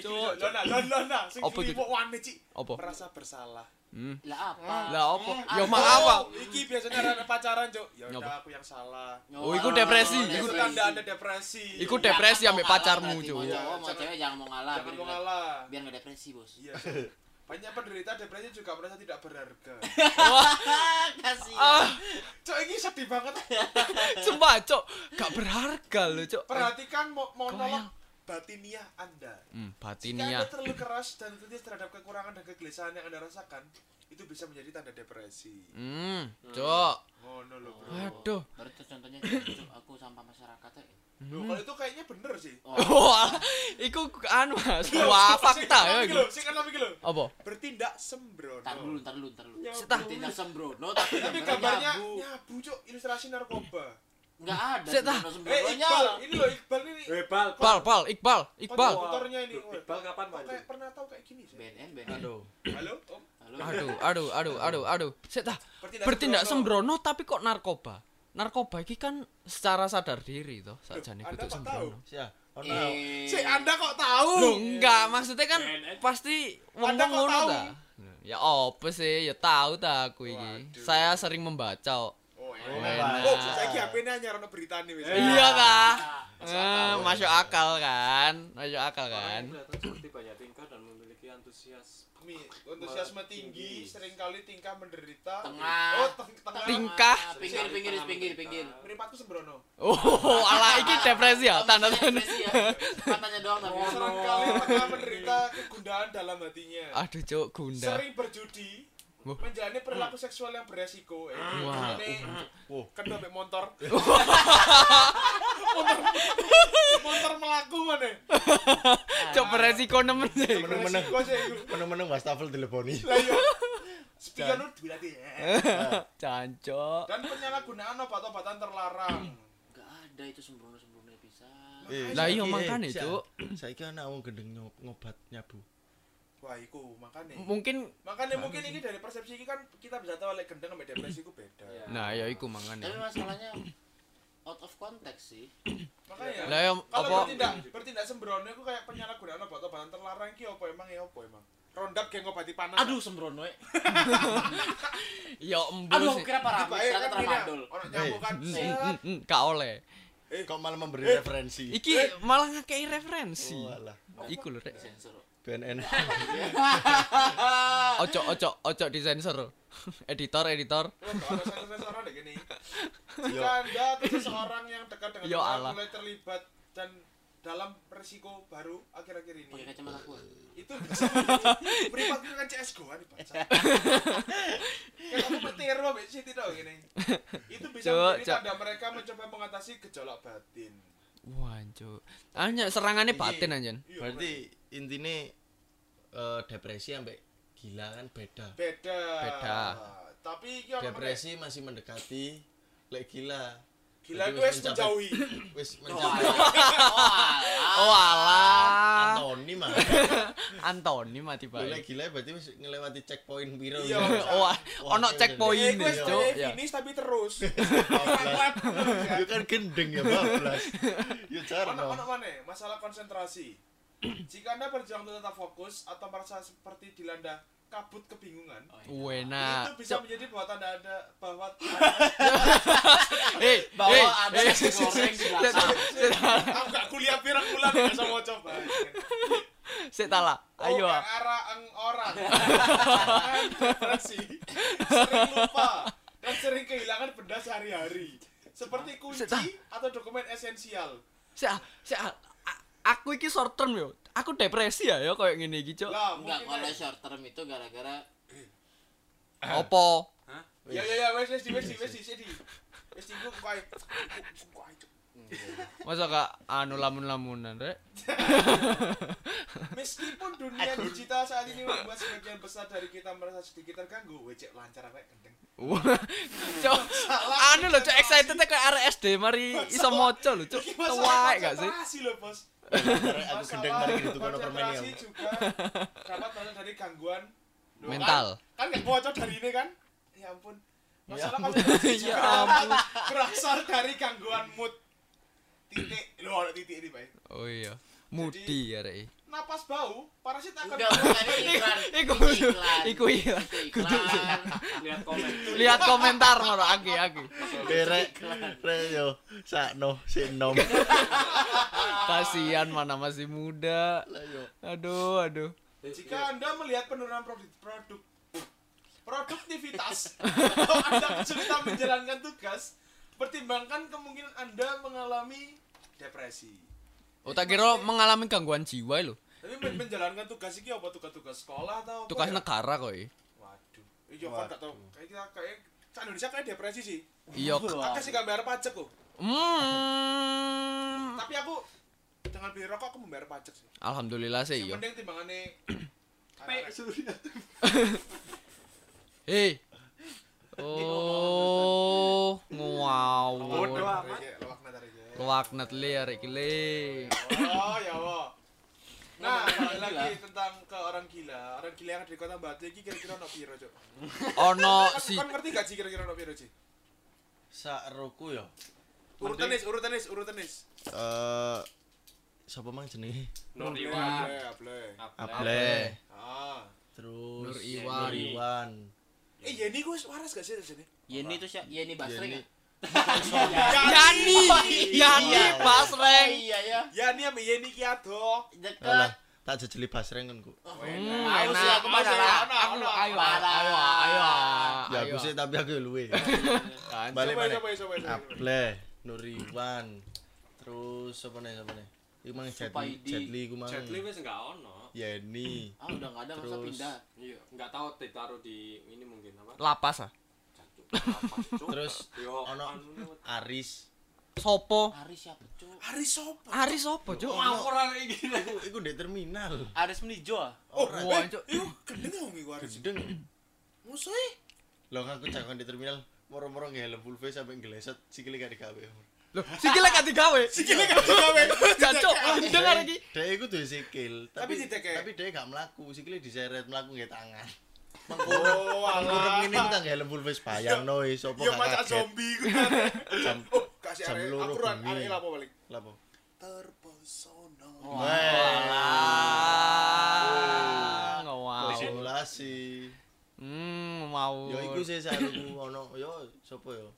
Speaker 3: Cuk.
Speaker 1: nah, lho nah, nah, sing
Speaker 3: Apa
Speaker 1: kok wani, Cik.
Speaker 3: Apa?
Speaker 1: Merasa bersalah.
Speaker 3: Hmm.
Speaker 5: lah apa?
Speaker 3: Lah opo? Ya maaf ah.
Speaker 1: Iki biasanya pacaran, Cuk. Ya udah aku yang salah.
Speaker 3: Oh, iku depresi.
Speaker 1: Itu
Speaker 3: Iku-
Speaker 1: tanda Anda depresi.
Speaker 3: Iku depresi
Speaker 5: mau
Speaker 3: ambek pacarmu,
Speaker 5: berarti.
Speaker 3: Cuk.
Speaker 5: Mau
Speaker 1: Iya,
Speaker 5: mau cewek jangan mau ngalah.
Speaker 1: Jangan
Speaker 5: biar
Speaker 1: mau ngalah.
Speaker 5: Biar nggak depresi bos.
Speaker 1: Iya. Banyak penderita depresi juga merasa tidak berharga.
Speaker 3: Wah,
Speaker 5: Kasih.
Speaker 3: ah,
Speaker 1: Cuk, ini sedih banget.
Speaker 3: sumpah, Cok. Gak berharga loh, Cok.
Speaker 1: Perhatikan mo monolog
Speaker 3: Goyang.
Speaker 1: batiniah Anda.
Speaker 3: Hmm,
Speaker 1: Jika Anda terlalu keras dan kritis terhadap kekurangan dan kegelisahan yang Anda rasakan, itu bisa menjadi tanda depresi.
Speaker 3: Hmm, Cok.
Speaker 1: Ngono loh, Bro.
Speaker 3: Waduh.
Speaker 5: Baru tuh contohnya aku sampah masyarakat ya.
Speaker 1: Loh, kalau itu kayaknya bener sih.
Speaker 5: Oh,
Speaker 3: Wah, iku anu Mas. Wah, fakta ya
Speaker 1: lho, sing enam iki lho.
Speaker 3: Apa?
Speaker 1: Bertindak sembrono.
Speaker 5: Tar dulu, tar dulu, tar dulu.
Speaker 1: Nyabu.
Speaker 3: Setah.
Speaker 5: Tindak sembrono tapi
Speaker 1: Tapi
Speaker 5: gambarnya nyabu.
Speaker 1: nyabu, Cuk, ilustrasi narkoba.
Speaker 5: Enggak ada
Speaker 3: Setah.
Speaker 5: sembrono
Speaker 1: Eh,
Speaker 5: sembrononya.
Speaker 1: Iqbal, ini loh Iqbal ini.
Speaker 4: Eh, bal.
Speaker 3: Iqbal, Pal, Iqbal, Iqbal.
Speaker 1: Motornya ini.
Speaker 4: Iqbal kapan maju?
Speaker 1: kayak pernah tahu kayak gini sih.
Speaker 5: BNN, BNN.
Speaker 2: Aduh.
Speaker 1: Halo, Om.
Speaker 3: Aduh, aduh, aduh, aduh, aduh, aduh. Sik tah.
Speaker 1: Bertindak sembrono.
Speaker 3: tapi kok narkoba? Narkoba iki kan secara sadar diri toh, sakjane
Speaker 1: Anda
Speaker 3: kudu
Speaker 1: kok
Speaker 3: sembrono.
Speaker 2: Sia, ono
Speaker 5: Eh,
Speaker 1: Si Anda kok tahu?
Speaker 3: Loh, enggak, maksudnya kan pasti
Speaker 1: Anda
Speaker 3: wong-wong
Speaker 1: kok
Speaker 3: ngono
Speaker 1: tahu?
Speaker 3: ta. Ya apa sih? Ya tahu ta aku iki.
Speaker 1: Waduh.
Speaker 3: Saya sering membaca.
Speaker 1: Oh,
Speaker 2: Oh,
Speaker 1: enak.
Speaker 2: enak.
Speaker 1: Oh, saya ki HP-nya nyar ono beritane wis.
Speaker 3: Iya ta?
Speaker 1: Masuk
Speaker 3: Eh,
Speaker 1: akal.
Speaker 3: masuk akal kan? Masuk akal kan?
Speaker 4: Seperti banyak tingkah dan memiliki antusias.
Speaker 1: Antusiasme tinggi, sering kali tingkah menderita.
Speaker 5: Tengah.
Speaker 1: Oh, teng tengah.
Speaker 3: Tingkah.
Speaker 5: pinggir pinggir pinggir pinggir
Speaker 1: Mripatku sembrono.
Speaker 3: Oh, ala iki depresi ya, tanda tanda.
Speaker 5: Depresi ya. Katanya doang tapi
Speaker 1: Seringkali tengah menderita kegundahan dalam hatinya.
Speaker 3: Aduh, cuk, gunda.
Speaker 1: Sering berjudi. Menjalani perilaku seksual yang beresiko. Eh,
Speaker 3: Wah.
Speaker 1: ini
Speaker 2: Wah.
Speaker 1: kedua mbek motor. motor motor melaku mana?
Speaker 3: Cuk beresiko nemen sih.
Speaker 2: Meneng-meneng. Meneng-meneng wastafel teleponi.
Speaker 1: Iya. Spion lu berarti ya.
Speaker 3: Cancok.
Speaker 1: Dan penyalahgunaan obat-obatan terlarang.
Speaker 5: Enggak ada itu sembrono-sembrono bisa.
Speaker 2: Eh,
Speaker 3: Lah iya, makane,
Speaker 2: eh,
Speaker 3: Cuk.
Speaker 2: Saiki ana wong gendeng ngobat nyabu.
Speaker 1: Wah, iku makanya.
Speaker 3: Mungkin
Speaker 1: Makanya mungkin ini dari persepsi ini kan kita bisa tahu oleh gendeng sama depresi itu beda.
Speaker 4: Iya.
Speaker 3: nah ya iku
Speaker 5: Tapi
Speaker 3: mangane.
Speaker 5: masalahnya out of context sih.
Speaker 1: Makanya.
Speaker 3: Lah ya
Speaker 1: Kalau
Speaker 3: apa
Speaker 1: bertindak bertindak sembrono itu kayak penyalahgunaan obat-obatan terlarang ki apa emang ya apa emang? Rondap geng ngobati panas.
Speaker 5: Aduh sembrono eh.
Speaker 3: ya
Speaker 5: Aduh
Speaker 3: embus
Speaker 5: aku
Speaker 3: sih.
Speaker 5: kira parah.
Speaker 1: Ya
Speaker 5: Ternyata
Speaker 1: kan
Speaker 5: tramadol.
Speaker 1: Orang nyamuk kan.
Speaker 3: Hmm,
Speaker 1: set.
Speaker 3: hmm, hmm, Gak oleh.
Speaker 2: Kok malah memberi
Speaker 1: Eh.
Speaker 2: referensi?
Speaker 3: Iki malah ngakei referensi.
Speaker 2: Oh, alah.
Speaker 3: Iku lho rek.
Speaker 5: Sensor.
Speaker 2: BNN.
Speaker 3: Ojo ojo ojo disensor. editor editor.
Speaker 2: Yo.
Speaker 1: Jika Anda seseorang yang dekat dengan
Speaker 3: Yo Allah.
Speaker 1: mulai terlibat dan dalam resiko baru akhir-akhir ini
Speaker 5: Pakai kacamata gua.
Speaker 1: itu beripat kan CS gua nih baca kayak aku petir loh sih tidak gini itu bisa
Speaker 3: Cuk,
Speaker 1: menjadi tanda mereka mencoba mengatasi gejolak batin
Speaker 3: Wah, cuk. Anya serangannya batin anjen.
Speaker 1: Iya,
Speaker 2: Berarti intine eh, depresi sampai gila kan beda.
Speaker 1: beda
Speaker 3: Beda.
Speaker 1: tapi
Speaker 2: Depresi masih mendekati lek gila.
Speaker 1: gila itu
Speaker 2: wis
Speaker 1: wis menjauhi
Speaker 2: Wis
Speaker 5: Oh
Speaker 2: mencapai
Speaker 5: alah.
Speaker 3: Oh alah.
Speaker 2: Antoni mah.
Speaker 3: Antoni mati
Speaker 2: Lek
Speaker 3: bae.
Speaker 2: gila berarti wis ngelewati checkpoint piro.
Speaker 1: Iya.
Speaker 2: ya?
Speaker 3: Oh, ono
Speaker 2: itu
Speaker 3: checkpoint
Speaker 1: Eh, gue
Speaker 3: ini, cuk. Ya.
Speaker 1: finish tapi terus.
Speaker 2: Bablas. Itu kan gendeng ya bablas. Ya jarang.
Speaker 1: Ono ono mana? Masalah konsentrasi. Jika Anda berjuang untuk tetap fokus atau merasa seperti dilanda kabut kebingungan,
Speaker 3: Wena.
Speaker 1: itu bisa menjadi bahwa tanda ada bahwa
Speaker 3: Eh,
Speaker 5: Bawa
Speaker 3: eh,
Speaker 5: ada nasi goreng di belakang.
Speaker 1: aku gak kuliah pirang bulan gak bisa mau coba.
Speaker 3: Sik tala. Ayo.
Speaker 1: Oh,
Speaker 3: ah.
Speaker 1: yang arah eng orang. Depresi. Sering lupa dan sering kehilangan benda sehari-hari. Seperti kunci atau dokumen esensial.
Speaker 3: Sik ah, sik ah. A- Aku iki short term yo. Aku depresi ya yo koyo ngene iki.
Speaker 1: Lah,
Speaker 5: Enggak kalau short term itu gara-gara
Speaker 3: Opo?
Speaker 1: Ya ya ya wes wes di wes di wes. Wes di gua kok
Speaker 3: Masa gak anu lamun-lamunan, Rek?
Speaker 1: Meskipun dunia digital saat ini membuat sebagian besar dari kita merasa sedikit terganggu, wecek lancar rek gendeng.
Speaker 3: Wah. Cuk, anu lho, Cuk excited kayak arek SD mari iso maca lho,
Speaker 1: masalah
Speaker 3: Tuwek gak sih?
Speaker 1: konsentrasi loh, Bos.
Speaker 2: Aku gendeng mari gitu kono permen ya.
Speaker 1: juga dapat berasal dari gangguan
Speaker 3: Mental.
Speaker 1: Kan kan gak bocor dari ini kan? Ya ampun. Masalah
Speaker 2: ampun.
Speaker 1: konsentrasi
Speaker 3: Ya
Speaker 1: juga
Speaker 3: ampun.
Speaker 1: berasal dari gangguan mood. Titik, loh ada titik ini, Pak.
Speaker 3: Oh iya. Mudi ya, Rek.
Speaker 1: Napas bau, parasit akan
Speaker 5: enggak bukan iklan.
Speaker 3: Iku
Speaker 5: iklan.
Speaker 3: iku
Speaker 5: iklan.
Speaker 4: Lihat komen.
Speaker 3: Lihat komentar ngono aki aki.
Speaker 2: Derek, rek yo sakno sinom.
Speaker 3: Kasihan mana masih muda. Aduh, aduh.
Speaker 1: Jika Anda melihat penurunan produk, produk produktivitas atau Anda kesulitan menjalankan tugas, pertimbangkan kemungkinan Anda mengalami depresi.
Speaker 3: Oh tak kira mengalami gangguan jiwa lho.
Speaker 1: Tapi men- menjalankan tugas ini apa tugas-tugas sekolah atau apa
Speaker 3: Tugas
Speaker 1: ya?
Speaker 3: negara kok. eh.
Speaker 1: Waduh. Iya kan gak tau. Kayak kita kayak Sa Indonesia kayak depresi sih.
Speaker 3: Iya.
Speaker 1: Aku sih gak bayar pajak kok.
Speaker 3: Hmm.
Speaker 1: Tapi aku dengan beli rokok aku membayar pajak sih.
Speaker 3: Alhamdulillah sih iya.
Speaker 1: penting timbangannya
Speaker 4: P Surya.
Speaker 3: Hei. Oh, wow.
Speaker 4: Bodoh amat.
Speaker 1: Luakna dari dia.
Speaker 3: Luaknet li arek iki li.
Speaker 1: Oh ya wo. Nah, lagi tentang ke orang gila. Orang gila yang ada di kota Batu ini kira-kira ono piro, Cuk?
Speaker 3: Ono
Speaker 1: Kan-
Speaker 3: si
Speaker 1: Kan ngerti gak sih kira-kira ono piro, Ci?
Speaker 2: Sak roku yo.
Speaker 1: Urutan nis, urutan nis, urutan nis.
Speaker 2: Eh sapa mang jenenge?
Speaker 4: Nur Iwan.
Speaker 1: able.
Speaker 2: Able.
Speaker 1: Ah.
Speaker 2: Terus
Speaker 3: Nur Iwan.
Speaker 1: Eh, Yeni gue waras gak sih di sini?
Speaker 5: Yeni itu siapa? Yeni Basri?
Speaker 3: Yani. Yani
Speaker 2: Iya.
Speaker 5: Oh
Speaker 3: Basreng.
Speaker 5: iya ya.
Speaker 1: Yani sama Yeni Kiado.
Speaker 2: Alah,
Speaker 5: Dekat.
Speaker 2: tak jejeli basreng kan ku.
Speaker 3: Hmm,
Speaker 5: Ayo sih aku mana
Speaker 1: Ayo,
Speaker 5: lah.
Speaker 1: ayo,
Speaker 3: Aku
Speaker 1: ayo,
Speaker 3: ayo
Speaker 5: Parah.
Speaker 3: ayo ayo.
Speaker 2: Ya
Speaker 3: ayo.
Speaker 2: aku sih tapi aku ya luwe. Balik mana? Able, Nuriwan. Terus apa nih apa nih? Iku mang Jetli. Jetli iku mang.
Speaker 4: Jetli wis enggak ono.
Speaker 2: Yeni.
Speaker 5: Ah udah enggak ada masa pindah.
Speaker 4: Iya, enggak tahu ditaruh di ini mungkin apa?
Speaker 3: Lapas ah.
Speaker 2: Terus ono Aris.
Speaker 3: Sopo?
Speaker 5: Aris siapa, Cuk?
Speaker 1: Hari sopo?
Speaker 3: Aris sopo, Cuk?
Speaker 4: Ngawur arek iki.
Speaker 2: Iku di terminal.
Speaker 5: Aris Menijo ah.
Speaker 1: Oh,
Speaker 3: Wah,
Speaker 1: eh,
Speaker 3: Cuk.
Speaker 1: iku gendeng dong iku Aris.
Speaker 2: Gendeng.
Speaker 1: Musuhe.
Speaker 2: Lo aku jangan di terminal moro-moro nge helm full face sampai ngeleset sikile gak digawe.
Speaker 3: Loh, sikile gak digawe.
Speaker 1: Sikile gak digawe.
Speaker 3: Jancuk, dengar iki.
Speaker 2: Dia iku tuh sikil,
Speaker 1: Tapi
Speaker 2: tapi dia gak melaku, sikile diseret melaku nggak tangan.
Speaker 1: Oh,
Speaker 2: Mangkurep
Speaker 1: alah.
Speaker 2: ini kita nggak helm full face bayang no wis opo
Speaker 1: Ya
Speaker 2: kaget.
Speaker 1: zombie iku.
Speaker 2: Jam
Speaker 1: Oh, kasih
Speaker 2: jam loro
Speaker 1: Aku
Speaker 2: bengi.
Speaker 1: arek lapo balik.
Speaker 2: lapo?
Speaker 1: Terpesona.
Speaker 3: Walah. Wow.
Speaker 2: Simulasi.
Speaker 3: Hmm, mau.
Speaker 2: Yo iku sih saruku ono yo sopo yo?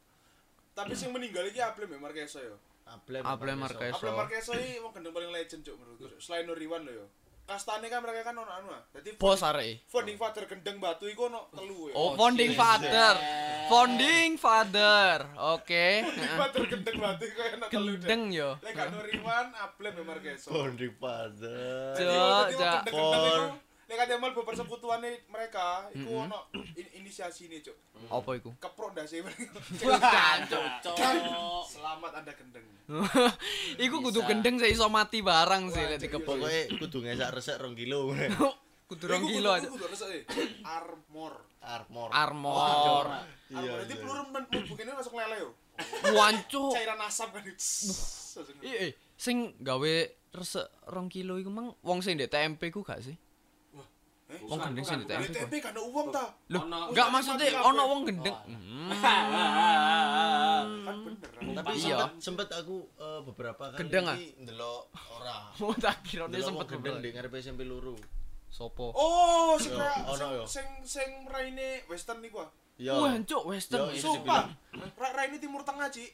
Speaker 1: Tapi sing meninggal iki Ablem ya Marqueso ya.
Speaker 2: Ablem.
Speaker 3: Ablem Marquez.
Speaker 1: Ablem Marqueso iki wong gendeng paling legend cuk menurutku. Selain Nuriwan lho yo. Kastane kan mereka kan ono anu ah. Dadi
Speaker 3: Bos arek.
Speaker 1: founding father gendeng batu iku ono telu ya.
Speaker 3: Oh, founding father. Founding father. Oke.
Speaker 1: Founding father gendeng batu iku ono telu.
Speaker 3: Gendeng yo.
Speaker 1: Lek gak Nuriwan, Ablem ya Marqueso.
Speaker 2: Bonding father.
Speaker 1: Jadi
Speaker 3: Cuk,
Speaker 1: itu Lek ada mal persekutuane mereka, iku ono in- inisiasi ini, Cuk.
Speaker 3: Apa iku?
Speaker 1: Keprok ndase mereka.
Speaker 5: Jancuk, Cuk.
Speaker 1: Selamat Anda gendeng.
Speaker 3: Iku kudu gendeng sih iso mati barang sih
Speaker 1: Wah,
Speaker 3: lek dikepuk.
Speaker 2: Pokoknya kudu ngesak resek rong kilo.
Speaker 3: Kudu rong kilo aja.
Speaker 1: Kudu resek e. Armor.
Speaker 2: Armor.
Speaker 3: Armor.
Speaker 2: Iya,
Speaker 1: itu
Speaker 2: iya.
Speaker 1: peluru men mungkin langsung lele yo.
Speaker 3: Wancu.
Speaker 1: Cairan asap kan. Langsung.
Speaker 3: Iya, eh, sing gawe resek rong kilo iku mang wong sing ndek TMP ku gak sih?
Speaker 1: Eh,
Speaker 3: Wong gendeng sing ndek
Speaker 1: Dari
Speaker 3: TMP. ku.
Speaker 1: TP kan ada uang ta.
Speaker 3: Loh,
Speaker 4: Ono-
Speaker 3: enggak
Speaker 1: Oh,
Speaker 3: maksudnya ono wong gendeng.
Speaker 5: Oh.
Speaker 3: Hmm.
Speaker 1: Kan bener.
Speaker 2: Tapi
Speaker 3: Iya.
Speaker 2: sempet aku eh, beberapa kali
Speaker 3: Gendeng, ah?
Speaker 2: iki ndelok ora.
Speaker 3: Mau tak kira sempet
Speaker 2: gendeng di ngarepe SMP loro.
Speaker 3: Sopo?
Speaker 1: Oh, sing
Speaker 2: ono
Speaker 1: sing
Speaker 2: yo.
Speaker 1: sing sing raine western niku ah.
Speaker 2: Yo.
Speaker 3: Wah, cuk western.
Speaker 1: Sumpah. Ra- Raine timur tengah, Ci.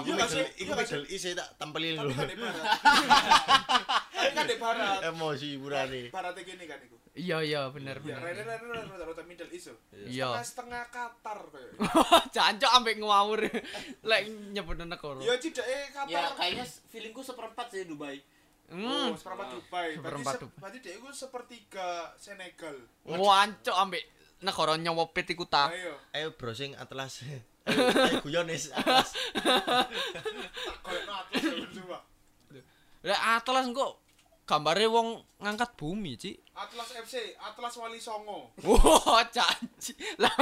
Speaker 2: Iku
Speaker 1: Iya sih?
Speaker 2: Middle, iku
Speaker 1: Iya gak sih?
Speaker 2: East saya tak
Speaker 1: Tapi
Speaker 2: lho.
Speaker 1: kan di barat. Tapi kan di barat.
Speaker 2: Emosi hiburane.
Speaker 1: Baratnya gini kan iku.
Speaker 3: Iya iya bener
Speaker 1: Ya,
Speaker 3: bener.
Speaker 1: Raine Raine Raine rata Middle East.
Speaker 3: Iya.
Speaker 1: Setengah Qatar kayak.
Speaker 3: Jancuk ambek ngawur. Lek nyebut negara.
Speaker 1: Ya cidake Qatar.
Speaker 5: Ya kayaknya feelingku seperempat sih Dubai.
Speaker 3: Hmm.
Speaker 1: Oh, seperempat Dubai. Berarti
Speaker 3: Seperempat
Speaker 1: se-
Speaker 3: Dubai.
Speaker 1: berarti dia itu sepertiga Senegal.
Speaker 3: Wancuk ambek negara nyewepit iku ta.
Speaker 1: Ayo,
Speaker 2: Ayo browsing atlas. Guyon is atlas.
Speaker 1: tak koyokno atlas.
Speaker 3: Lek engko gambare wong ngangkat bumi, Ci.
Speaker 1: Atlas FC, Atlas Wali Songo.
Speaker 3: Wah, janji. Lah.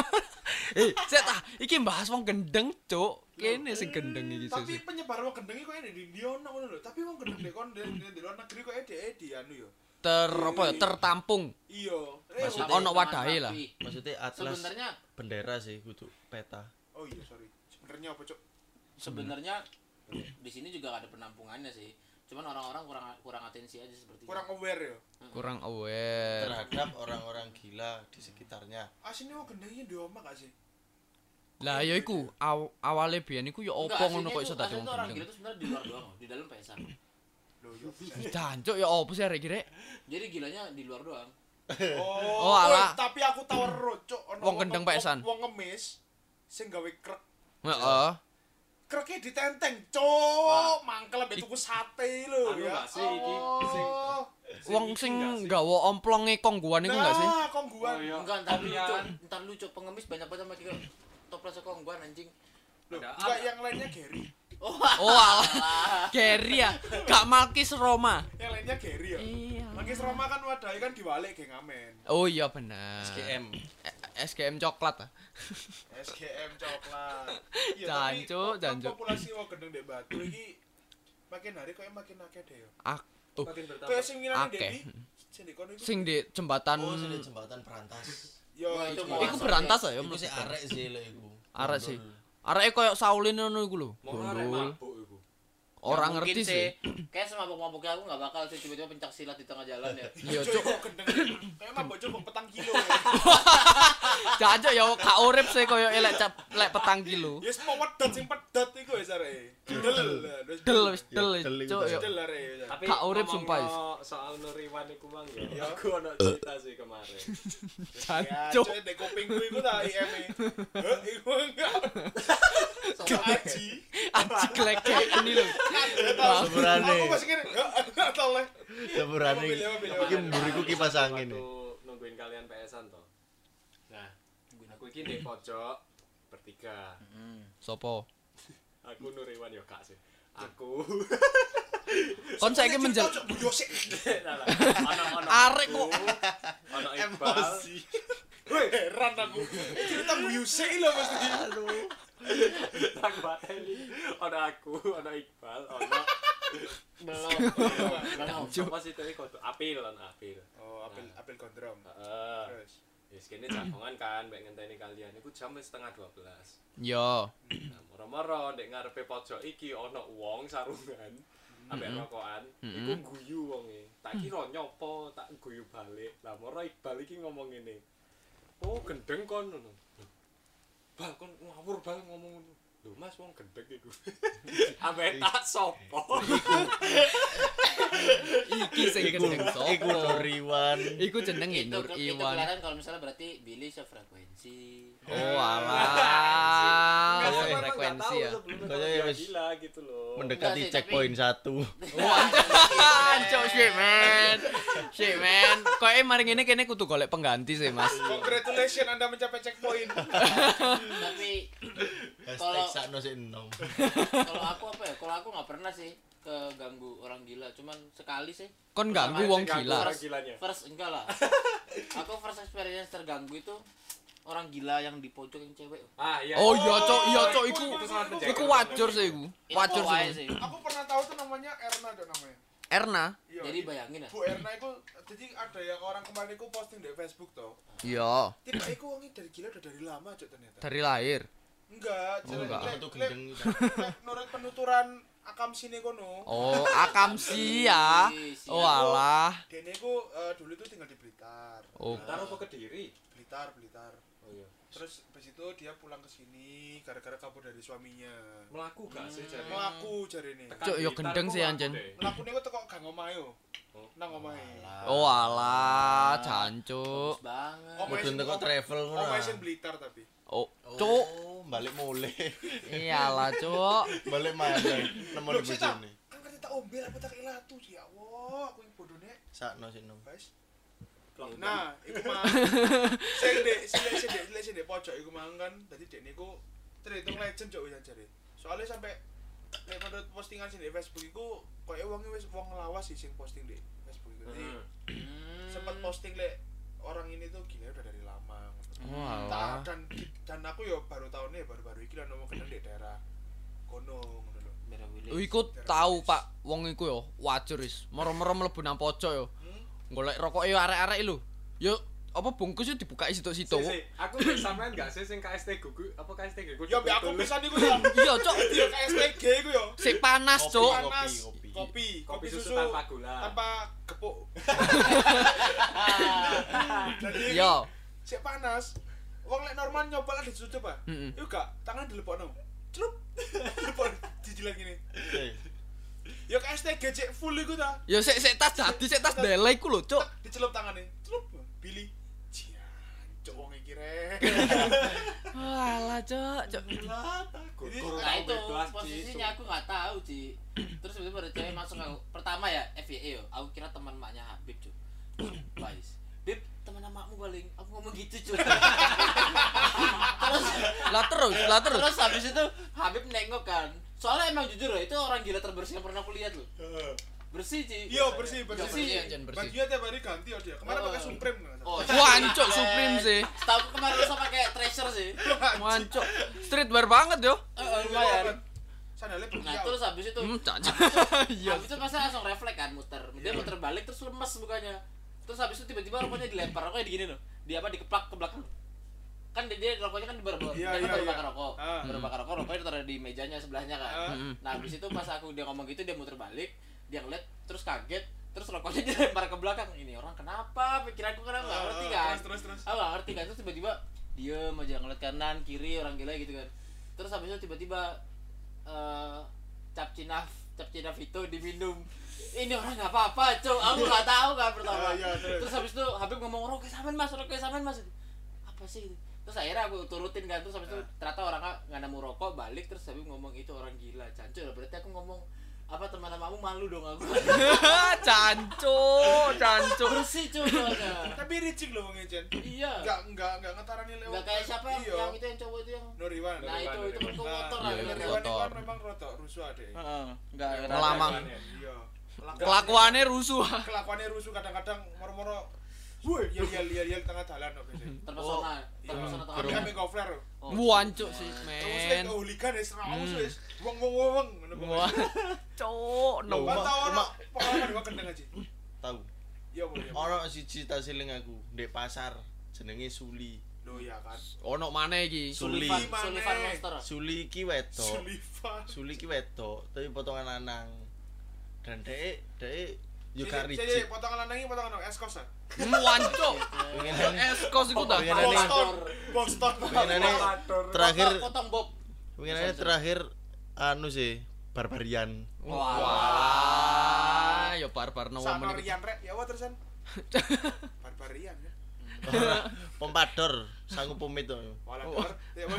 Speaker 3: Eh, sik ta, iki bahas wong gendeng, Cuk. Kene sing gendeng iki
Speaker 1: Tapi penyebar wong gendeng iku di India ono ngono lho. Tapi wong gendeng kon di di luar negeri kok ede di anu yo.
Speaker 3: Ter apa ya, tertampung.
Speaker 1: Iya. Eh,
Speaker 2: Maksudnya-
Speaker 3: Ono wadahe lah.
Speaker 2: Maksudnya atlas
Speaker 5: Sebenarnya
Speaker 2: bendera sih kudu peta.
Speaker 1: Oh iya, sorry. Sebenarnya apa, Cuk?
Speaker 5: sebenarnya di sini juga ada penampungannya sih. Cuman orang-orang kurang kurang atensi aja seperti
Speaker 1: Kurang aware ya.
Speaker 3: Kurang aware.
Speaker 2: terhadap orang-orang gila di sekitarnya.
Speaker 1: Asine wong gendengnya di omah gak sih?
Speaker 3: Lah ya iku aw, awale biyen iku ya opo ngono kok
Speaker 5: itu-
Speaker 3: iso dadi wong
Speaker 5: itu orang gila itu sebenarnya di luar doang, di dalam pesan.
Speaker 3: Jancuk ya opo sih arek rek?
Speaker 5: Jadi gilanya di luar doang.
Speaker 1: Oh,
Speaker 3: Oh,
Speaker 1: woi, tapi aku tahu ero, Cuk. Ono
Speaker 3: Wong gendeng pesan.
Speaker 1: Wong ngemis sing gawe krek
Speaker 3: Heeh.
Speaker 1: Kreknya ditenteng, cok. Mangkel ambek tuku sate lho
Speaker 4: Anu
Speaker 1: ya.
Speaker 4: sih, iki, sing-
Speaker 1: Oh.
Speaker 3: Wong sing
Speaker 4: enggak sih?
Speaker 3: gawa omplonge kongguan iku enggak sih?
Speaker 1: Nah, kongguan.
Speaker 4: Oh, iya.
Speaker 5: Enggak, entar lu
Speaker 4: Kopian.
Speaker 5: cok, entar lu cok pengemis banyak banget sama kita toples kongguan anjing.
Speaker 1: Loh,
Speaker 4: Ada
Speaker 1: enggak yang lainnya Gary.
Speaker 5: Oh,
Speaker 3: Oh alah. Gary ya, gak Malkis Roma.
Speaker 1: Yang lainnya Gary ya.
Speaker 3: Iya.
Speaker 1: Mangkis Roma kan wadai kan diwalik geng amen.
Speaker 3: Oh iya benar.
Speaker 2: SGM.
Speaker 3: Eh, SGM coklat ah.
Speaker 1: SGM coklat. Iya, tapi
Speaker 3: Jancuk,
Speaker 1: pop-
Speaker 3: jancuk.
Speaker 1: populasi wong gendeng dek Batu iki makin hari kok makin akeh deh yo.
Speaker 3: Ak oh.
Speaker 1: Kayak sing
Speaker 3: akeh.
Speaker 1: Dewi. Sing di kono iku.
Speaker 3: Sing di jembatan
Speaker 2: Oh, jembatan perantas.
Speaker 1: Yo,
Speaker 5: itu
Speaker 1: iku.
Speaker 5: mau
Speaker 3: Iku
Speaker 5: masuk
Speaker 3: berantas ya,
Speaker 2: Iku sih arek sih lho iku.
Speaker 3: Arek sih.
Speaker 2: Gondol.
Speaker 3: Areke koyo Saulin ngono iku lho.
Speaker 4: Mau arek
Speaker 3: Gundul.
Speaker 4: mabuk iku.
Speaker 3: Orang
Speaker 5: Nggak
Speaker 3: ngerti
Speaker 5: mungkin
Speaker 3: sih.
Speaker 5: Kayak semabuk-mabuknya aku nggak bakal sih tiba-tiba pencak silat di tengah jalan ya.
Speaker 3: Iya,
Speaker 1: Cuk. Kayak mabok coba petang kilo.
Speaker 3: Jajo ya gak urip sih koyo elek cap lek petang kilo.
Speaker 1: Ya semua pedot sing pedot iku ya sare. Del.
Speaker 3: Del wis del
Speaker 2: Ya,
Speaker 3: cuk yo.
Speaker 1: Del are. ya.
Speaker 4: Tapi
Speaker 3: Gak urip sumpah,
Speaker 4: soal Nuriwan iku mang ya.
Speaker 1: Iya.
Speaker 4: Aku ono cerita sih kemarin.
Speaker 1: Ya, cuk, dek kupingku iku ta IM-e. Heh, iku enggak. Sopo aji.
Speaker 3: Aji klekek ini lho.
Speaker 2: Seberane.
Speaker 1: Aku masih kira, enggak tau lah. Apa pilih,
Speaker 2: Iki
Speaker 1: apa?
Speaker 2: mburiku kipas angin.
Speaker 4: Waktu nungguin kalian PS-an toh. Nah, aku iki di pojok bertiga.
Speaker 3: Sopo?
Speaker 4: Aku Nuriwan yo kak sih. Aku
Speaker 3: Kon saiki menjel.
Speaker 4: Nah,
Speaker 3: Arek kok.
Speaker 4: ono Iqbal.
Speaker 1: Woi, heran aku. Cerita Yosek lho mesti.
Speaker 2: Aduh.
Speaker 4: Tak bateli. Ono aku, ono Iqbal, ono
Speaker 5: Belum. Belum.
Speaker 4: Apa sih tadi kok Apil ono Apil.
Speaker 1: Oh, apel apel gondrom.
Speaker 4: Heeh.
Speaker 1: Terus.
Speaker 4: Wis kene jagongan kan mek ngenteni kalian. Iku jam setengah 12.
Speaker 3: Yo.
Speaker 4: Nah, moro-moro ndek ngarepe pojok iki ana wong sarungan. Ambek rokokan, iku guyu wonge. Tak kira nyopo, tak guyu balik. Lah moro Iqbal iki ngomong ngene. Oh, gendeng kon ngono. bang kon ngawur bang ngomong ngono. Lho Mas wong gendeng iku. Ambek tak sopo.
Speaker 3: Iki sing
Speaker 2: Iku
Speaker 3: gendeng
Speaker 2: iku
Speaker 3: sopo?
Speaker 2: Nuriwan.
Speaker 3: Iku jenenge
Speaker 5: Itu
Speaker 3: Nur
Speaker 5: itu
Speaker 3: Iwan.
Speaker 5: kelihatan kalau misalnya berarti Billy sefrekuensi.
Speaker 3: Oh alah.
Speaker 4: Nggak,
Speaker 3: Frekuensi ya.
Speaker 4: kalau dia
Speaker 2: wis
Speaker 4: gila gitu loh.
Speaker 2: Mendekati checkpoint satu.
Speaker 3: Ancok shit man. Shit man. Koe mari ngene kene kudu golek pengganti sih, Mas.
Speaker 1: Congratulations Anda mencapai checkpoint.
Speaker 5: Tapi
Speaker 2: Hashtag
Speaker 5: Kalau-
Speaker 2: sakno sik enom.
Speaker 5: kalau aku apa ya? Kalau aku nggak pernah sih keganggu orang gila. Cuman sekali sih.
Speaker 3: Kon ganggu wong gila.
Speaker 4: Orang gilanya.
Speaker 5: First enggak lah. aku first experience terganggu itu orang gila yang di pojok yang cewek.
Speaker 4: Ah iya.
Speaker 3: Oh iya, Cok. Iya, Cok.
Speaker 1: Iku-
Speaker 3: Iku wajar sih iku.
Speaker 5: Itu
Speaker 3: Wajar sih.
Speaker 5: sih.
Speaker 1: Aku pernah tahu tuh namanya Erna tuh namanya.
Speaker 3: Erna.
Speaker 1: Iya.
Speaker 5: Jadi bayangin ya.
Speaker 1: Bu Erna itu jadi ada yang orang kemarin itu posting di Facebook tuh.
Speaker 3: Iya.
Speaker 1: Tiba iku wongi dari gila udah dari lama aja ternyata.
Speaker 3: Dari lahir.
Speaker 1: Enggak,
Speaker 3: Oh,
Speaker 1: jelek-
Speaker 3: enggak.
Speaker 1: lek-
Speaker 2: Itu gendeng
Speaker 1: Menurut penuturan akam sini kono.
Speaker 3: Oh, akamsi ya. Oh alah.
Speaker 1: Dene iku eh, dulu itu tinggal di Blitar.
Speaker 3: Oh.
Speaker 4: Taruh apa kediri?
Speaker 1: Blitar, Blitar.
Speaker 4: Oh iya.
Speaker 1: Terus habis itu dia pulang ke sini gara-gara kabur dari suaminya.
Speaker 4: Melaku gak sih jadi?
Speaker 1: Mau aku jari ini.
Speaker 3: Cuk, yo gendeng sih, anjen.
Speaker 1: Melakukan itu teko gang omahe yo.
Speaker 4: Oh.
Speaker 1: Nang omahe.
Speaker 3: Oh alah, jancuk.
Speaker 5: Bagus banget.
Speaker 1: Oh,
Speaker 2: Kudu teko travel ngono.
Speaker 1: Omahe
Speaker 2: ah.
Speaker 1: sing Blitar tapi.
Speaker 3: Oh, cuk.
Speaker 2: Oh, balik mulai.
Speaker 3: Iyalah, cuk.
Speaker 2: balik mana?
Speaker 1: Loh,
Speaker 2: di bojone.
Speaker 1: Kan ngerti tak ombel apa tak ilatu sih ya Allah, aku yang bodone.
Speaker 2: Sakno sik enom.
Speaker 1: Guys. Nah, iku mah sing dek sing sing dek sing sing dek pojok iku mang kan dadi dek niku terhitung legend cok wis jare. Soalnya sampai nek menurut postingan sing di Facebook iku koyo wonge wis wong lawas sih sing posting di Facebook iku. Jadi
Speaker 5: Hmm.
Speaker 1: sempat posting lek orang ini tuh gila udah dari lama.
Speaker 3: Oh
Speaker 1: Nah,
Speaker 3: alah.
Speaker 1: dan dan aku yo baru tahunnya baru-baru iki lah nemu kenal di daerah kono ngono lho.
Speaker 5: Willy.
Speaker 3: Oh, iku tahu, Pak. Wong iku yo wajar wis. Moro-moro mlebu nang pojok yo.
Speaker 1: Hmm?
Speaker 3: Golek rokok yo arek-arek lho. Yo apa bungkus yo dibuka situ-situ.
Speaker 4: Si, si, aku sampean gak sih sing KST gugu apa KST gugu?
Speaker 1: Yo mbek aku pisan iku yo.
Speaker 3: Iya, cuk.
Speaker 1: Yo KSTG iku yo.
Speaker 3: Sik panas,
Speaker 2: Kopi,
Speaker 3: cuk.
Speaker 2: kopi,
Speaker 1: Panas,
Speaker 2: kopi.
Speaker 1: kopi,
Speaker 4: kopi susu tanpa gula.
Speaker 1: tanpa gepuk. Jadi
Speaker 3: Yo.
Speaker 1: Sik panas. Wong lek normal nyoba lah disusu coba.
Speaker 3: Heeh.
Speaker 1: Yuk gak, tangan dilepokno. Celup. Lepok dijilat gini.
Speaker 2: Eh,
Speaker 1: Yo KSTG cek full iku ta.
Speaker 3: Yo sik sik tas dadi sik tas delek iku lho, cuk.
Speaker 1: Tak dicelup tangane. Celup. Billy. Cian, wong iki rek.
Speaker 3: Alah, cuk, cuk.
Speaker 5: Nah itu posisinya aku nggak tahu Ci. Terus tiba-tiba ada cewek masuk aku. Pertama ya FYI yo, aku kira teman maknya Habib cuy. Wais. Teman makmu paling. Aku ngomong gitu cuy. terus
Speaker 3: Lah terus, lah terus.
Speaker 5: terus habis itu Habib nengok kan. Soalnya emang jujur loh, itu orang gila terbersih yang pernah aku lihat loh. Bersih Ci.
Speaker 1: Iya, bersih, bersih.
Speaker 5: Bersih.
Speaker 3: Bersih.
Speaker 1: Bajunya tiap hari ganti oh dia. Kemarin
Speaker 5: Oh.
Speaker 1: pakai Supreme.
Speaker 5: Oh,
Speaker 3: Wancuk Supreme sih.
Speaker 5: Setahu aku kemarin lu pakai Treasure sih.
Speaker 3: Wancuk. Streetwear banget yo.
Speaker 5: Lumayan.
Speaker 1: Sandalnya
Speaker 5: Nah, terus habis itu
Speaker 3: Hmm, caca.
Speaker 5: Iya. Habis itu pasti langsung refleks kan muter. Dia muter balik terus lemes mukanya. Terus habis itu tiba-tiba rokoknya dilempar, rokoknya digini loh. Dia apa dikeplak ke belakang. kan dia, dia rokoknya kan baru baru
Speaker 1: Iya,
Speaker 5: dia kan
Speaker 1: iya,
Speaker 5: baru
Speaker 1: iya.
Speaker 5: bakar rokok
Speaker 1: Ah.
Speaker 5: baru bakar rokok rokoknya ditaruh di mejanya sebelahnya kan
Speaker 1: Ah.
Speaker 3: Mm-mm.
Speaker 5: nah habis itu pas aku dia ngomong gitu dia muter balik dia ngeliat terus kaget terus rokoknya dilempar ke belakang ini orang kenapa pikiranku kan aku nggak
Speaker 1: Ah,
Speaker 5: ngerti
Speaker 1: ah,
Speaker 5: kan
Speaker 1: terus terus terus
Speaker 5: aku nggak ngerti kan terus tiba-tiba diem aja ngeliat kanan kiri orang gila gitu kan terus habis itu tiba-tiba eh cap cinaf cap cinaf itu diminum ini orang nggak apa-apa cok aku nggak tahu kan pertama.
Speaker 1: Ah, iya, terus.
Speaker 5: terus habis itu Habib ngomong rokok samen mas rokok samen mas. Apa sih itu? terus akhirnya aku turutin kan terus habis itu ternyata orangnya nggak nemu rokok balik terus Habib ngomong itu orang gila cancur berarti aku ngomong apa teman namamu malu dong aku?
Speaker 3: Canco, canco.
Speaker 5: bersih cuy soalnya.
Speaker 1: Tapi ricik loh Bang Ejen.
Speaker 5: Iya.
Speaker 1: Enggak enggak enggak ngetarani lewat
Speaker 5: nggak kayak siapa yang,
Speaker 1: iya.
Speaker 5: yang itu yang cowok itu yang
Speaker 1: Nuriwan
Speaker 5: nah itu itu kan kotor
Speaker 3: iya,
Speaker 5: lah
Speaker 3: iya.
Speaker 1: Nuriwan memang rotok rusuh deh
Speaker 5: Heeh, nggak
Speaker 3: Ngelamang.
Speaker 1: iya
Speaker 3: Kelakuannya rusuh.
Speaker 1: kelakuannya rusuh kadang-kadang moro-moro woi yel yel yel yel tengah jalan kok biasanya
Speaker 5: terpesona
Speaker 1: Iya,
Speaker 5: terpesona tengah
Speaker 1: kami loh.
Speaker 5: Oh.
Speaker 3: Wancuk sih,
Speaker 1: Terus kayak
Speaker 3: men.
Speaker 1: kehuligan ya, serau
Speaker 3: Hmm.
Speaker 1: wis. Wong wong wong. ngono kok.
Speaker 3: Wah, cok, no.
Speaker 2: Mak-
Speaker 1: tau
Speaker 2: mak-
Speaker 1: pengalaman gua kendeng aja.
Speaker 2: tahu
Speaker 1: Iya, Bu. iya,
Speaker 2: ono siji tas eling aku ndek pasar jenenge Suli
Speaker 1: Loh ya kan.
Speaker 3: Ono mana iki?
Speaker 2: Suli.
Speaker 5: Sullivan Monster
Speaker 2: Suli ki wedok
Speaker 1: Sullivan.
Speaker 2: Suli ki wedok tapi potongan lanang dan dek dek yo gak
Speaker 1: Jadi-
Speaker 2: ricik
Speaker 1: potongan lanang ini potongan lanang eskos ah.
Speaker 3: Wancuk.
Speaker 2: pengen
Speaker 3: Eskos iku.
Speaker 2: Pengen Pengenane-
Speaker 1: Boston. Boston.
Speaker 2: pengenane terakhir
Speaker 5: Potong- bob
Speaker 2: pengenane terakhir anu sih barbarian
Speaker 3: Wah, ya barbar no woman iku.
Speaker 1: Sanorian rek, ya apa terusan? Barbarian ya.
Speaker 2: pompador sanggup pemit tuh
Speaker 1: Walah
Speaker 3: Oh.
Speaker 1: dor. Ya, Bu.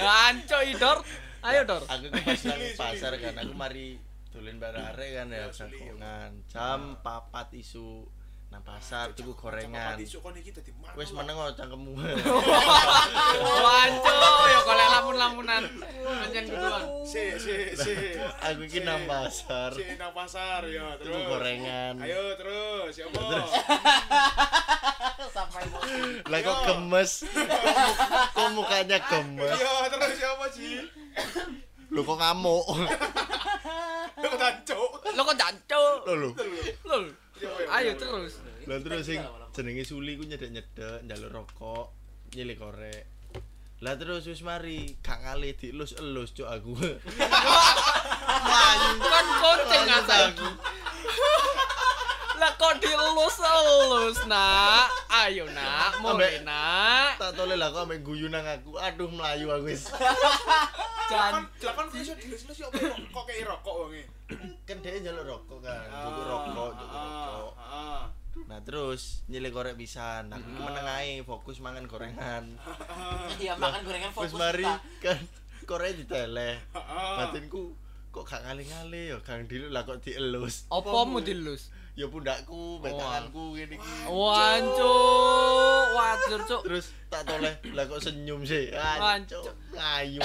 Speaker 3: Ancuk idor. Ayo dor.
Speaker 2: aku nang
Speaker 1: Suli,
Speaker 2: pasar kan aku mari dolen barare kan ya
Speaker 1: Ya, Suli, ya.
Speaker 2: jagongan jam papat isu nang pasar tuku gorengan
Speaker 1: Isu kon iki dadi
Speaker 2: wis meneng cangkemmu
Speaker 3: ya golek lamun-lamunan. Anjen kuduan.
Speaker 1: Si si si.
Speaker 2: aku iki nang pasar
Speaker 1: Si nang pasar ya,
Speaker 2: tuku
Speaker 1: terus.
Speaker 2: gorengan
Speaker 1: Ayo terus, siapa?
Speaker 5: sampai mau
Speaker 2: lah kok gemes kok mukanya gemes
Speaker 1: Iya, terus siapa sih?
Speaker 2: Lu kok ngamuk
Speaker 1: Lu.
Speaker 3: Lo kok jancuk?
Speaker 2: lo lu
Speaker 3: Lol.
Speaker 1: Siapa ya?
Speaker 3: Ayo terus.
Speaker 2: lah terus sing jenenge Suli ku nyedek-nyedek njaluk rokok nyilih korek lah terus wis mari gak ngalih dielus-elus cuk aku
Speaker 3: Kan kucing aku. Kok dielus-elus, Nak? Ayo, Nak. Mulai, Nak.
Speaker 2: tak tole lah kok ambek guyu nang aku aduh melayu aku wis
Speaker 1: Kan kan bisa dilus-lus ya kok kok kayak rokok wonge.
Speaker 2: kan dia njaluk rokok kan tuku rokok tuku rokok
Speaker 1: Heeh.
Speaker 2: nah terus nyilih korek pisan aku meneng ae fokus mangan gorengan
Speaker 5: iya makan gorengan
Speaker 2: wis
Speaker 5: fokus
Speaker 2: mari
Speaker 5: kita.
Speaker 2: kan korek diteleh batinku kok gak ngalih-ngalih ya kang dilu lah kok dielus
Speaker 3: Apa mu dilus?
Speaker 2: Ya pundakku ngene iki
Speaker 3: Wancuk, wajar, Cuk.
Speaker 2: terus tak toleh lah kok senyum sih ancuk ayu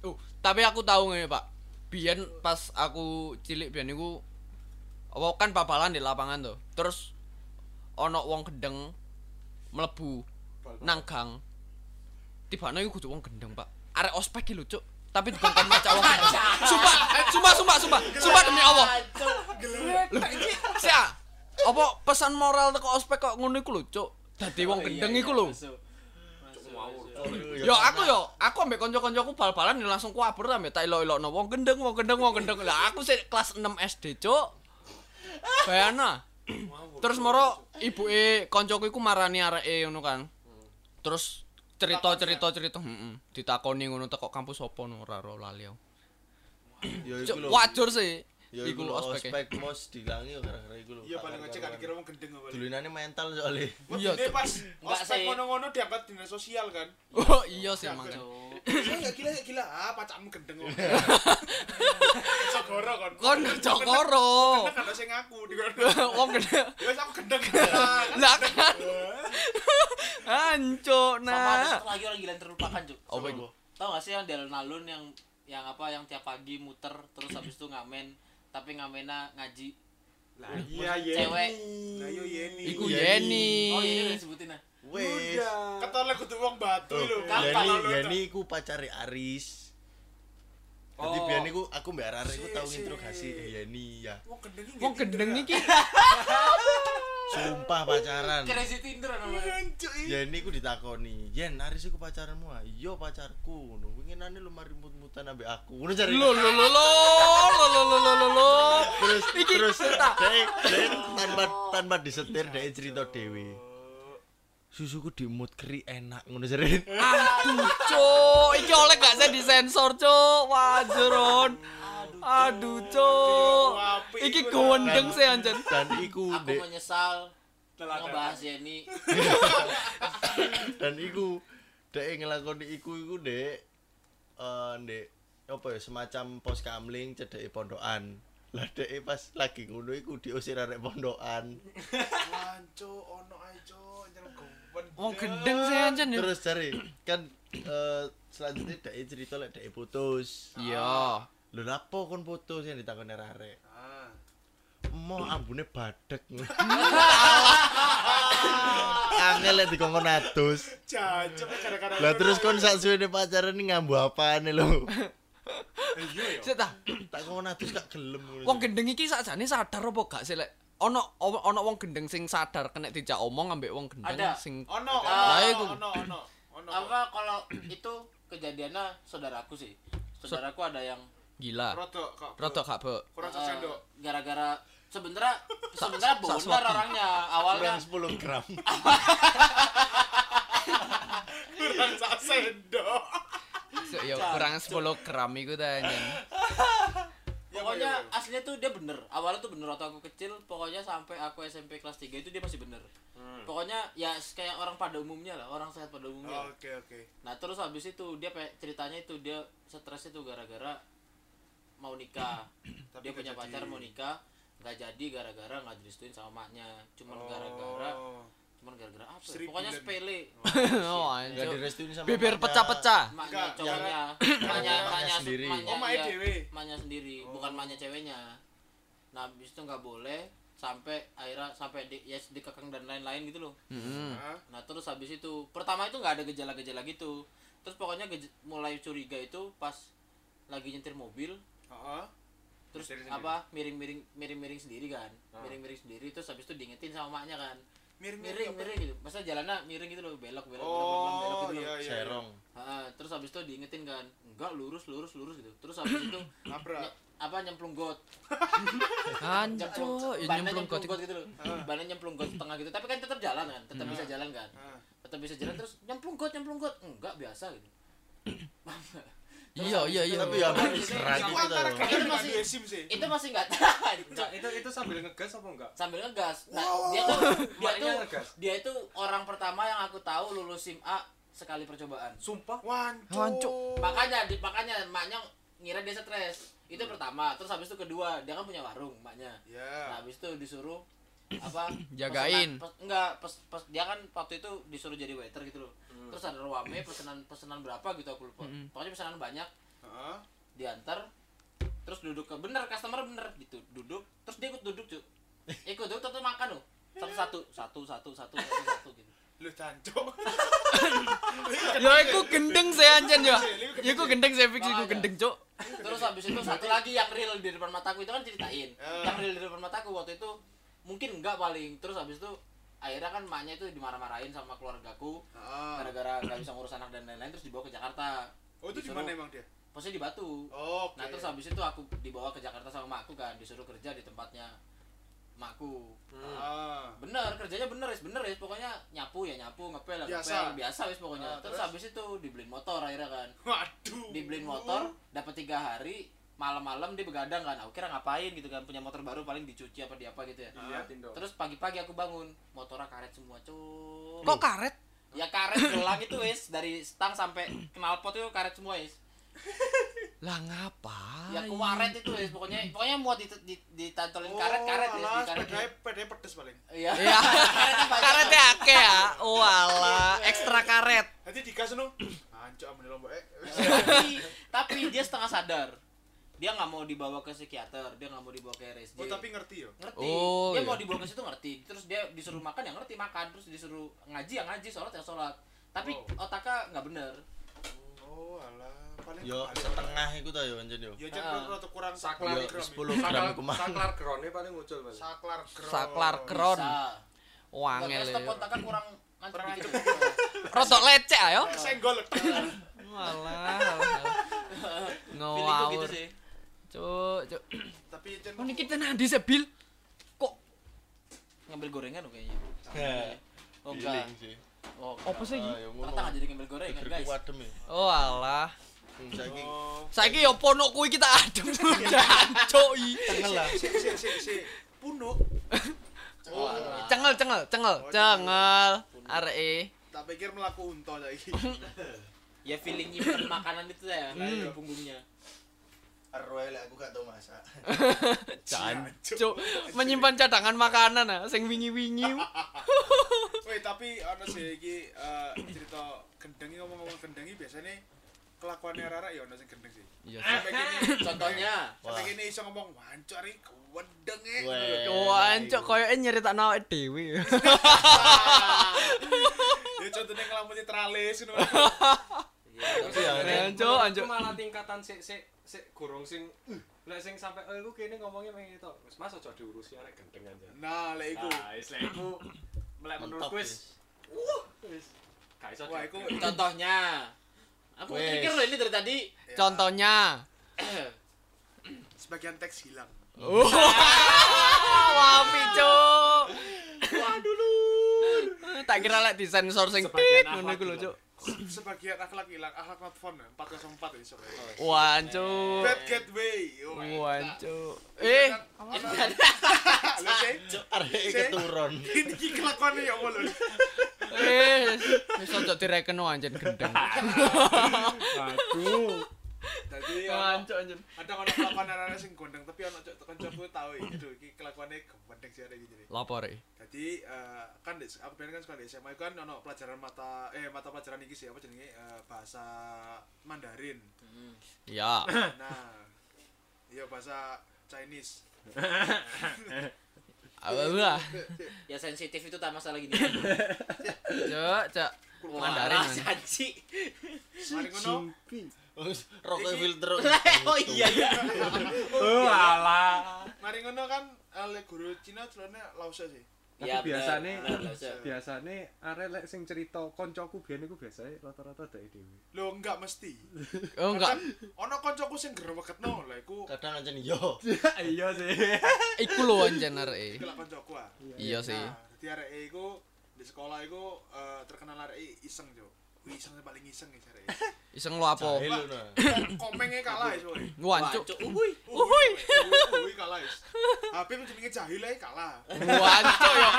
Speaker 3: Uh, tapi aku tahu ngene, Pak. Biyen pas aku cilik biyen niku apa kan babalan di lapangan tuh. Terus ono wong gendeng mlebu nang gang. Tibane iku kudu wong gendeng, Pak. Arek ospek iki lho, Cuk. Tapi dikongkon maca wong. Sumpah, sumpah, sumpah, sumpah. Sumpah demi Allah. Sia. Apa pesan moral teko ospek kok ngono iku lho, Cuk. Dadi wong
Speaker 5: Oh, iya,
Speaker 3: gendeng
Speaker 5: iya,
Speaker 3: iku lho.
Speaker 5: masuk.
Speaker 3: Yo aku yo, aku ambek kanca-kancaku bal-balan langsung kuaber ambek tak elok-elokno wong gendeng, wong gendeng, wong gendeng. Lah aku sih kelas 6 SD, Cuk. Bayana. Terus moro ibuke kancaku iku marani areke ngono kan. Terus cerita-cerita cerita, heeh. Ditakoni ngono teko kampus opo ora ora lali aku.
Speaker 2: ya
Speaker 3: Cuk,
Speaker 2: iku lho
Speaker 3: wajar sih.
Speaker 2: Ya
Speaker 3: Iku
Speaker 2: iku
Speaker 3: lho
Speaker 2: lho
Speaker 3: ospek.
Speaker 2: ospek mos dilangi gara-gara iku lho
Speaker 1: Iya paling ngecek gak dikira wong gendeng apa.
Speaker 2: dulinane mental soalnya
Speaker 3: Iya,
Speaker 1: Iya, pas
Speaker 5: Enggak
Speaker 1: ospek
Speaker 5: sih.
Speaker 1: ngono-ngono diangkat dinas sosial kan.
Speaker 3: Oh iya sih.
Speaker 5: Cuk.
Speaker 1: Saya ya gila ya gila ah pacarmu gendeng kok. Cokoro kon.
Speaker 3: Kon cokoro.
Speaker 1: Kan sing ngaku di
Speaker 3: Wong gendeng.
Speaker 1: Ya wis aku gendeng.
Speaker 3: Lah kan. Ancuk
Speaker 5: Sama ada
Speaker 3: nah.
Speaker 5: satu lagi orang gila terlupakan, Cuk.
Speaker 3: Itu?
Speaker 5: Tahu gak sih yang di alun-alun yang yang apa yang tiap pagi muter terus habis itu ngamen tapi ngamennya ngaji.
Speaker 4: Lah iya Yeni.
Speaker 5: Cewek.
Speaker 1: Lah yo Yeni.
Speaker 3: Iku
Speaker 2: Yeni.
Speaker 3: Yeni.
Speaker 5: Oh iya udah disebutin nah.
Speaker 2: wes
Speaker 1: Ketole kudu wong batu lho.
Speaker 2: Yani Yani iku pacare Aris. Jadi
Speaker 4: Oh.
Speaker 2: biyen iku aku mbak Rara iku tau
Speaker 1: si.
Speaker 2: interogasi Yani ya.
Speaker 1: Wong gendeng iki.
Speaker 3: Wong gendeng iki.
Speaker 2: Sumpah pacaran.
Speaker 5: Crazy Tinder namanya.
Speaker 2: Ya ini ku ditakoni, "Yen, Aris iku pacaranmu?" ah?" "Iya, pacarku." Ngono. Winginane lu mari mut-mutan ambek aku. Ngono jare.
Speaker 3: Lo lo lo lo lo lo lo lo lo lo.
Speaker 2: Terus
Speaker 3: Iki
Speaker 2: terus dek dek tanpa tanpa disetir dek cerita dewi. Susuku dimut keri enak ngono jare.
Speaker 3: Aduh, cuk. Iki oleh gak saya disensor, cuk. Wajaron. Aduh, cuk. Iki gondeng sih anjen.
Speaker 2: Dan iku
Speaker 5: Aku
Speaker 2: dek
Speaker 5: menyesal ngebahas Yeni.
Speaker 2: dan iku dek ngelakoni iku iku dek eh dek apa ya semacam pos kamling cedek pondokan. Lah dek pas lagi ngono iku diusir arek pondokan.
Speaker 1: Wanco ono ae cuk, nyen gowen.
Speaker 3: Wong gendeng sih anjen ya.
Speaker 2: Terus cari kan eh selanjutnya dek cerita lek dek putus.
Speaker 3: Iya.
Speaker 2: Lho lapo kon putus yang ditakoni arek.
Speaker 1: Ah.
Speaker 2: Mo ambune badek. Angel lek dikongkon atus.
Speaker 1: Jancuk gara-gara.
Speaker 2: Lah terus kon sak suwene pacaran ini ngambu apane lho.
Speaker 1: iya ya.
Speaker 3: Sik ta.
Speaker 2: Tak kongkon atus gak gelem ngono.
Speaker 3: Wong gendeng iki sakjane sadar apa gak sih lek ono ono wong gendeng sing sadar kena dijak omong ambek wong gendeng
Speaker 5: Ada.
Speaker 3: sing
Speaker 1: Ono,
Speaker 3: Lah,
Speaker 1: ono, ono, ono, ono.
Speaker 5: Apa kalau itu kejadiannya saudaraku sih. Saudaraku ada yang
Speaker 3: gila.
Speaker 1: Rodok kok.
Speaker 3: Rodok gak, Bu?
Speaker 1: Kurang
Speaker 5: eh, gara-gara sebenarnya sebenarnya
Speaker 3: sak
Speaker 5: benar orangnya awalnya
Speaker 2: kurang 10 gram.
Speaker 1: Kurang sesendok.
Speaker 3: So, ya kurang 10 gram iku ta anjen.
Speaker 1: Ya,
Speaker 5: pokoknya
Speaker 1: ya, ya.
Speaker 5: aslinya tuh dia bener awalnya tuh bener waktu aku kecil pokoknya sampai aku SMP kelas 3 itu dia masih bener
Speaker 1: Hmm.
Speaker 5: pokoknya ya kayak orang pada umumnya lah orang sehat pada umumnya
Speaker 1: Oke, oke.
Speaker 5: nah terus habis itu dia pe- ceritanya itu dia stres itu gara-gara mau nikah
Speaker 1: Tapi
Speaker 5: dia
Speaker 1: nggak
Speaker 5: punya
Speaker 1: jadi.
Speaker 5: pacar mau nikah nggak jadi gara-gara nggak direstuin sama maknya cuman gara-gara
Speaker 1: Oh.
Speaker 5: cuman gara-gara apa ya?
Speaker 1: Seribu
Speaker 5: pokoknya sepele
Speaker 3: Oh,
Speaker 2: Enggak
Speaker 3: anjir.
Speaker 2: direstuin sama
Speaker 3: Bibir pecah-pecah.
Speaker 5: maknya cowoknya
Speaker 2: Maknya
Speaker 5: maknya
Speaker 2: sendiri.
Speaker 5: maknya
Speaker 1: Oh, maknya
Speaker 5: sendiri
Speaker 1: Oh.
Speaker 5: bukan maknya ceweknya nah habis itu nggak boleh sampai akhirnya sampai di ya dikekang dan lain-lain gitu loh
Speaker 3: Heeh.
Speaker 1: Hah?
Speaker 5: nah terus habis itu pertama itu nggak ada gejala-gejala gitu terus pokoknya mulai curiga itu pas lagi nyetir mobil
Speaker 1: Heeh.
Speaker 5: terus
Speaker 1: sendiri.
Speaker 5: apa miring-miring miring-miring sendiri kan.
Speaker 1: Ah.
Speaker 5: miring-miring sendiri terus habis itu diingetin sama maknya kan.
Speaker 1: Miring,
Speaker 5: miring miring gitu. Masa jalannya miring gitu loh belok belok belok belok,
Speaker 1: Oh,
Speaker 5: belok gitu
Speaker 1: iya,
Speaker 5: loh.
Speaker 1: iya.
Speaker 2: Serong.
Speaker 5: Ah, terus habis itu diingetin kan enggak lurus lurus lurus gitu. Terus habis itu
Speaker 1: Nabrak.
Speaker 5: apa nyemplung got.
Speaker 3: Ya
Speaker 5: bannya
Speaker 3: nyemplung got.
Speaker 5: got gitu loh. Bannya nyemplung got tengah gitu. Tapi kan tetap jalan kan tetap bisa jalan kan. Tetap bisa jalan terus nyemplung got nyemplung got. Enggak biasa gitu. Terus
Speaker 3: Iya, iya, iya.
Speaker 2: Tapi ya
Speaker 5: itu-
Speaker 2: serak
Speaker 1: Itu
Speaker 2: gitu
Speaker 1: antara
Speaker 5: Itu
Speaker 1: dengan
Speaker 5: masih-
Speaker 1: dua SIM sih.
Speaker 5: itu masih nggak
Speaker 4: Enggak, itu itu sambil ngegas apa enggak?
Speaker 5: sambil ngegas nah dia tuh dia tuh dia itu orang pertama yang aku tahu lulus SIM A sekali percobaan
Speaker 4: Sumpah.
Speaker 1: Wancu.
Speaker 3: Wancu.
Speaker 5: makanya di, makanya maknya ngira dia stres itu pertama terus habis itu kedua dia kan punya warung maknya nah
Speaker 1: Ya.
Speaker 5: habis itu disuruh apa
Speaker 3: Jagain.
Speaker 5: pesenan- pes- enggak pes, pes, dia kan waktu itu disuruh jadi waiter gitu loh terus ada ruame pesanan pesanan berapa gitu aku lupa
Speaker 3: Mm-mm.
Speaker 5: pokoknya pesanan banyak
Speaker 1: Heeh.
Speaker 5: diantar terus duduk ke bener customer bener gitu duduk terus dia ikut duduk cuy ikut duduk terus makan loh satu satu satu satu satu satu satu gitu
Speaker 1: Lu jancuk.
Speaker 3: Ya iku gendeng sih anjen ya. Ya iku gendeng sih fix iku gendeng, cuk.
Speaker 5: terus habis itu satu lagi yang real di depan mataku itu kan ceritain
Speaker 1: Eh.
Speaker 5: yang real di depan mataku waktu itu mungkin enggak paling terus habis itu akhirnya kan maknya itu dimarah-marahin sama keluargaku
Speaker 1: Heeh.
Speaker 5: gara-gara nggak bisa ngurus anak dan lain-lain terus dibawa ke Jakarta
Speaker 1: Oh, itu di mana emang dia?
Speaker 5: posisi di Batu
Speaker 1: Oh, Oke.
Speaker 5: nah terus habis itu aku dibawa ke Jakarta sama makku kan disuruh kerja di tempatnya makku
Speaker 1: Ah.
Speaker 5: bener kerjanya bener wis bener wis pokoknya nyapu ya nyapu ngepel ya
Speaker 1: Biasa.
Speaker 5: ngepel biasa wis pokoknya
Speaker 1: Ah,
Speaker 5: terus,
Speaker 1: terus?
Speaker 5: habis itu dibeliin motor akhirnya kan
Speaker 1: Waduh.
Speaker 5: dibeliin motor dapat tiga hari malam-malam dia begadang kan aku kira ngapain gitu kan punya motor baru paling dicuci apa di apa gitu ya
Speaker 4: Iya,
Speaker 5: terus pagi-pagi aku bangun motornya karet semua cuy
Speaker 3: Kok karet?
Speaker 5: ya karet gelang itu wis dari stang sampai knalpot itu karet semua wis
Speaker 3: Lah ngapa?
Speaker 5: ya kuaret itu wis pokoknya pokoknya mau di, di, ditantolin karet karet wis di karet
Speaker 1: pedes paling.
Speaker 5: iya
Speaker 3: Iya.
Speaker 5: Karetnya banyak.
Speaker 3: Karetnya akeh ya. Walah, ekstra karet.
Speaker 1: Nanti digas nu. Anjuk amene lombok eh.
Speaker 5: tapi tapi dia setengah sadar dia nggak mau dibawa ke psikiater dia nggak mau dibawa ke RSJ
Speaker 1: Oh, tapi ngerti yo.
Speaker 5: ngerti
Speaker 3: Oh,
Speaker 5: dia
Speaker 3: iya.
Speaker 5: mau dibawa ke situ ngerti terus dia disuruh makan ya ngerti makan terus disuruh ngaji ya ngaji sholat ya sholat tapi
Speaker 1: Oh.
Speaker 5: otaknya nggak bener
Speaker 1: Oh, alah. Paling
Speaker 2: Yo setengah iku ta yo anjen yo.
Speaker 1: Ya jan
Speaker 5: Ah.
Speaker 1: rada kurang
Speaker 4: Saklar
Speaker 2: Yo,
Speaker 1: gram.
Speaker 2: 10 gram
Speaker 4: Saklar
Speaker 2: ke mana?
Speaker 4: saklar grone paling muncul paling.
Speaker 1: Saklar kron.
Speaker 3: Saklar kron.
Speaker 5: bisa
Speaker 3: Wangel.
Speaker 5: Stop kontakan kurang
Speaker 1: Kurang
Speaker 5: dikit.
Speaker 3: Rotok lecek ayo.
Speaker 1: Senggol.
Speaker 5: Feelingku gitu
Speaker 3: Ngawur.
Speaker 5: sih.
Speaker 3: Cuk, cuk.
Speaker 1: Tapi
Speaker 3: Oh niki tenan di sebil. Kok
Speaker 5: Ngambil gorengan loh kayaknya.
Speaker 2: Ya,
Speaker 5: Oh enggak. Oh,
Speaker 3: apa sih?
Speaker 2: Ah, ya ngono.
Speaker 5: Rata nggak jadi ngambil gorengan, guys.
Speaker 2: ya.
Speaker 3: Oh alah.
Speaker 2: Hmm, Saiki
Speaker 1: Oh,
Speaker 3: Saiki yo ponok kuwi kita adem. Jancuk i.
Speaker 2: tengel lah.
Speaker 1: si si si si punuk.
Speaker 5: Oh.
Speaker 3: Cengel, cengel, cengel, cengel. Areke.
Speaker 1: Tak pikir melaku unta saiki.
Speaker 5: Ya feeling nyimpen makanan itu ya di punggungnya.
Speaker 2: Arwah lek aku gak tau masak.
Speaker 3: Jancuk. Menyimpan cadangan makanan ah sing wingi-wingi.
Speaker 1: Woi, tapi ana sih iki eh, cerita gendeng iki ngomong-ngomong gendeng iki biasanya kelakuannya Rara ya ana sing gendeng sih.
Speaker 3: Iya.
Speaker 1: Sampai gini
Speaker 5: Contohnya,
Speaker 1: sampai gini iso ngomong wancur iki wedeng e.
Speaker 3: Wancuk koyoke nyeritakno awake dhewe.
Speaker 1: Ya contohnya ngelamuti tralis ngono.
Speaker 2: Iya,
Speaker 3: Anjuk, anjuk.
Speaker 4: Aku malah tingkatan sik sik sik gorong sing uh, lek sing sampe oh iku kene ngomongnya pengen itu. Wis mas aja diurusi arek gendeng aja.
Speaker 1: Nah, lek iku.
Speaker 4: Nah, wis lek iku lek
Speaker 2: Mentok,
Speaker 4: menurutku wis wis gak iso.
Speaker 1: Wah, iku
Speaker 5: contohnya. Aku mikir loh ini dari tadi.
Speaker 1: ya,
Speaker 3: Contohnya.
Speaker 1: sebagian teks hilang.
Speaker 3: Wah, Cuk. Waduh lu. Tak kira lek disensor sing
Speaker 4: Sebagian
Speaker 3: tit ngono iku lho,
Speaker 4: akhlak
Speaker 3: Cuk.
Speaker 1: Sebagian akhlak hilang, akhlak not fun 404 iso.
Speaker 3: Wancuk.
Speaker 1: Bad gateway. Oh my God.
Speaker 3: Wancuk. Eh,
Speaker 1: Lho sih.
Speaker 2: Arek keturun.
Speaker 1: Ini iki kelakuannya ya Allah lho.
Speaker 3: eh, wis ojo direken anjen gendeng.
Speaker 4: Aduh.
Speaker 1: Dadi
Speaker 3: Wancuk anjen.
Speaker 1: ada ono kelakuan arek sing gondeng tapi ono cok kancaku tau iki aduh iki kelakuannya gendeng sih arek iki jadi.
Speaker 3: Lapor e.
Speaker 1: Jadi eh, kan aku biyen kan sekolah di SMA kan ono pelajaran mata eh mata pelajaran iki sih apa jenenge eh, bahasa Mandarin.
Speaker 3: Ya.
Speaker 1: Nah, iya bahasa Chinese.
Speaker 3: Wah.
Speaker 5: Ya sensitif itu tak masalah gini.
Speaker 3: Cuk, cuk. Mandarin.
Speaker 5: Wah. Caci.
Speaker 1: Mari ngono.
Speaker 2: Rokok
Speaker 1: Iki-
Speaker 2: filter.
Speaker 5: Oh iya iya.
Speaker 4: Oh alah.
Speaker 1: Mari ngono kan oleh guru Cina celana lause sih.
Speaker 4: Tapi
Speaker 5: benar,
Speaker 4: biasane biasane arek lek sing cerita koncoku biyen iku biasane rata-rata dhek dhewe.
Speaker 1: Lo enggak mesti.
Speaker 3: Oh enggak.
Speaker 1: Ono kancaku sing gerweketno lah iku
Speaker 2: Kadang aja nih yo.
Speaker 4: Iya sih.
Speaker 3: Iku lho anjen areke.
Speaker 1: iku lah kancaku ah.
Speaker 3: Iya sih.
Speaker 1: Dadi arek iku di sekolah iku eh, terkenal arek iseng jo. Wih, iseng paling iseng iki arek.
Speaker 3: Iseng lo apa?
Speaker 2: Jahil nah.
Speaker 1: Komenge kalah is woy.
Speaker 3: Wancuk.
Speaker 5: Uhuy.
Speaker 1: Uhuy. Uhuy kalah is. Habib jenenge jahil ae kalah.
Speaker 3: Wancuk yo.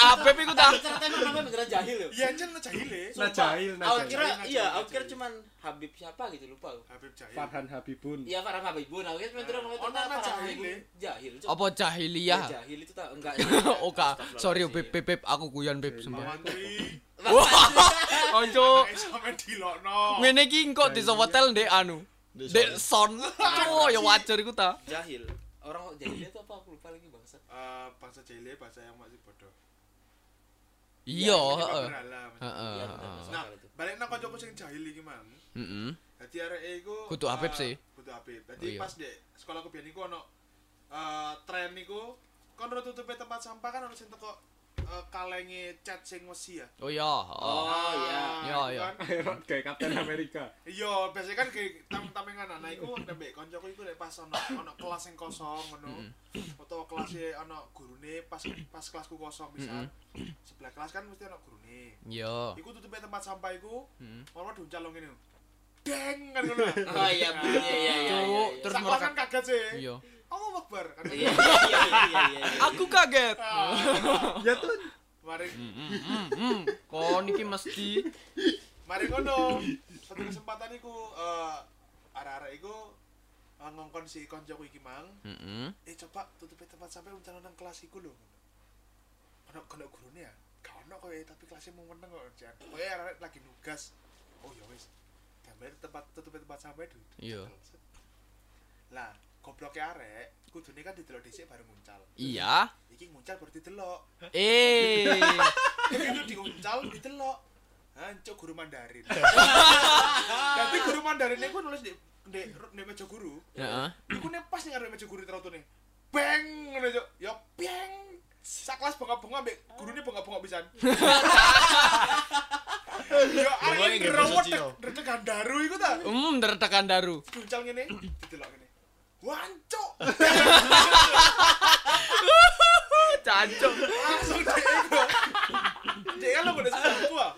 Speaker 3: Abeb iku ta.
Speaker 5: Ternyata emang namanya beneran jahil loh.
Speaker 1: Iya anjen jahile.
Speaker 4: Nah jahil, nah
Speaker 5: Aku
Speaker 4: jahil.
Speaker 5: kira
Speaker 1: Jahil,
Speaker 5: iya,
Speaker 1: jahil,
Speaker 5: aku kira
Speaker 1: jahil.
Speaker 5: cuman Habib siapa gitu lupa aku.
Speaker 1: Habib jahil.
Speaker 4: Farhan Habibun.
Speaker 5: Iya Farhan Habibun, aku kira cuma terus ngomong
Speaker 1: Oh, nama jahil.
Speaker 5: Jahil.
Speaker 3: Apa jahiliyah?
Speaker 5: Ya, Jahil itu tak enggak.
Speaker 3: Oka, sorry Beb, aku guyon Beb sumpah. Anjuk.
Speaker 1: Eh sampe dilokno.
Speaker 3: Ngene iki engko disewetel ndek anu.
Speaker 2: Ndek
Speaker 3: Ndek son. Cuk, ya wajar iku ta.
Speaker 5: Jahil. Orang kok jahil itu apa aku lupa lagi bangsa.
Speaker 1: Eh, bangsa jahile bahasa yang masih bodoh.
Speaker 3: Iya,
Speaker 1: Ini
Speaker 3: heeh. Heeh.
Speaker 5: Iya
Speaker 1: Nah, balik nang kancaku sing jahil iki mang.
Speaker 3: Heeh.
Speaker 1: Dadi arek iku
Speaker 3: Kudu Habib
Speaker 1: eh,
Speaker 3: sih.
Speaker 1: Kudu Habib.
Speaker 3: Oh,
Speaker 1: Dadi
Speaker 3: iya.
Speaker 1: pas dek sekolahku biyen iku ono eh tren iku kon tutupe tempat sampah kan ono sing teko eh, kalenge cat sing wesi ya.
Speaker 3: Oh iya, heeh.
Speaker 5: Oh, iya.
Speaker 3: Iya,
Speaker 1: itu
Speaker 3: iya.
Speaker 1: kan.
Speaker 4: Kayak Kapten Amerika.
Speaker 1: Iya, biasanya kan kayak tam-tamengan anak iku nembek kancaku iku lek pas ono ono kelas sing kosong ngono. Utawa kelas ono gurune pas pas kelasku kosong bisa. Sebelah kelas kan mesti ono gurune.
Speaker 3: Iya.
Speaker 1: Iku tutupe tempat sampah iku, malah diuncal ngene. Deng kan ngono.
Speaker 5: Oh iya, iya iya iya.
Speaker 3: Cuk,
Speaker 5: iya.
Speaker 3: terus
Speaker 1: Sak
Speaker 3: mereka
Speaker 1: kan kaget sih.
Speaker 3: Iya.
Speaker 1: Allah Akbar kan.
Speaker 5: Iya iya iya iya iya.
Speaker 3: Aku kaget.
Speaker 4: Ya tuh.
Speaker 1: Mari
Speaker 3: Hmm, hmm. Kok niki mesti
Speaker 1: mari ngono. Satu kesempatan iku eh arek-arek iku eh, ngongkon si koncoku iki mang,
Speaker 3: Heeh.
Speaker 1: eh coba tutupi tempat sampai uncal nang kelas iku lho. Ono kono gurune ya. Gak ono kowe tapi kelasnya mau meneng kok. Jan. Kowe arek lagi nugas. Oh ya wis. Gambar tempat tutupi tempat sampai dulu.
Speaker 3: Iya.
Speaker 1: Lah, gobloknya arek kudune kan didelok dhisik bareng nguncal.
Speaker 3: Iya.
Speaker 1: Iki nguncal baru didelok.
Speaker 3: Eh.
Speaker 1: Begitu diuncal didelok. Hancur guru Mandarin. Tapi guru Mandarin iku nulis di di, di meja guru.
Speaker 3: Heeh.
Speaker 1: Iku nek pas ning arep meja guru terotone. Bang ngono yo. Ya bang. Sak kelas bengok-bengok ambek gurune bengok-bengok pisan. Yo
Speaker 2: Pokoknya
Speaker 1: arek
Speaker 2: Cino.
Speaker 1: redek gandaru iku ta.
Speaker 3: Hmm, tertekan daru.
Speaker 1: Guncal ngene, didelok ngene. Wancuk.
Speaker 3: Cancuk.
Speaker 1: Langsung dek iku. Dek kan lo udah sepupu ah.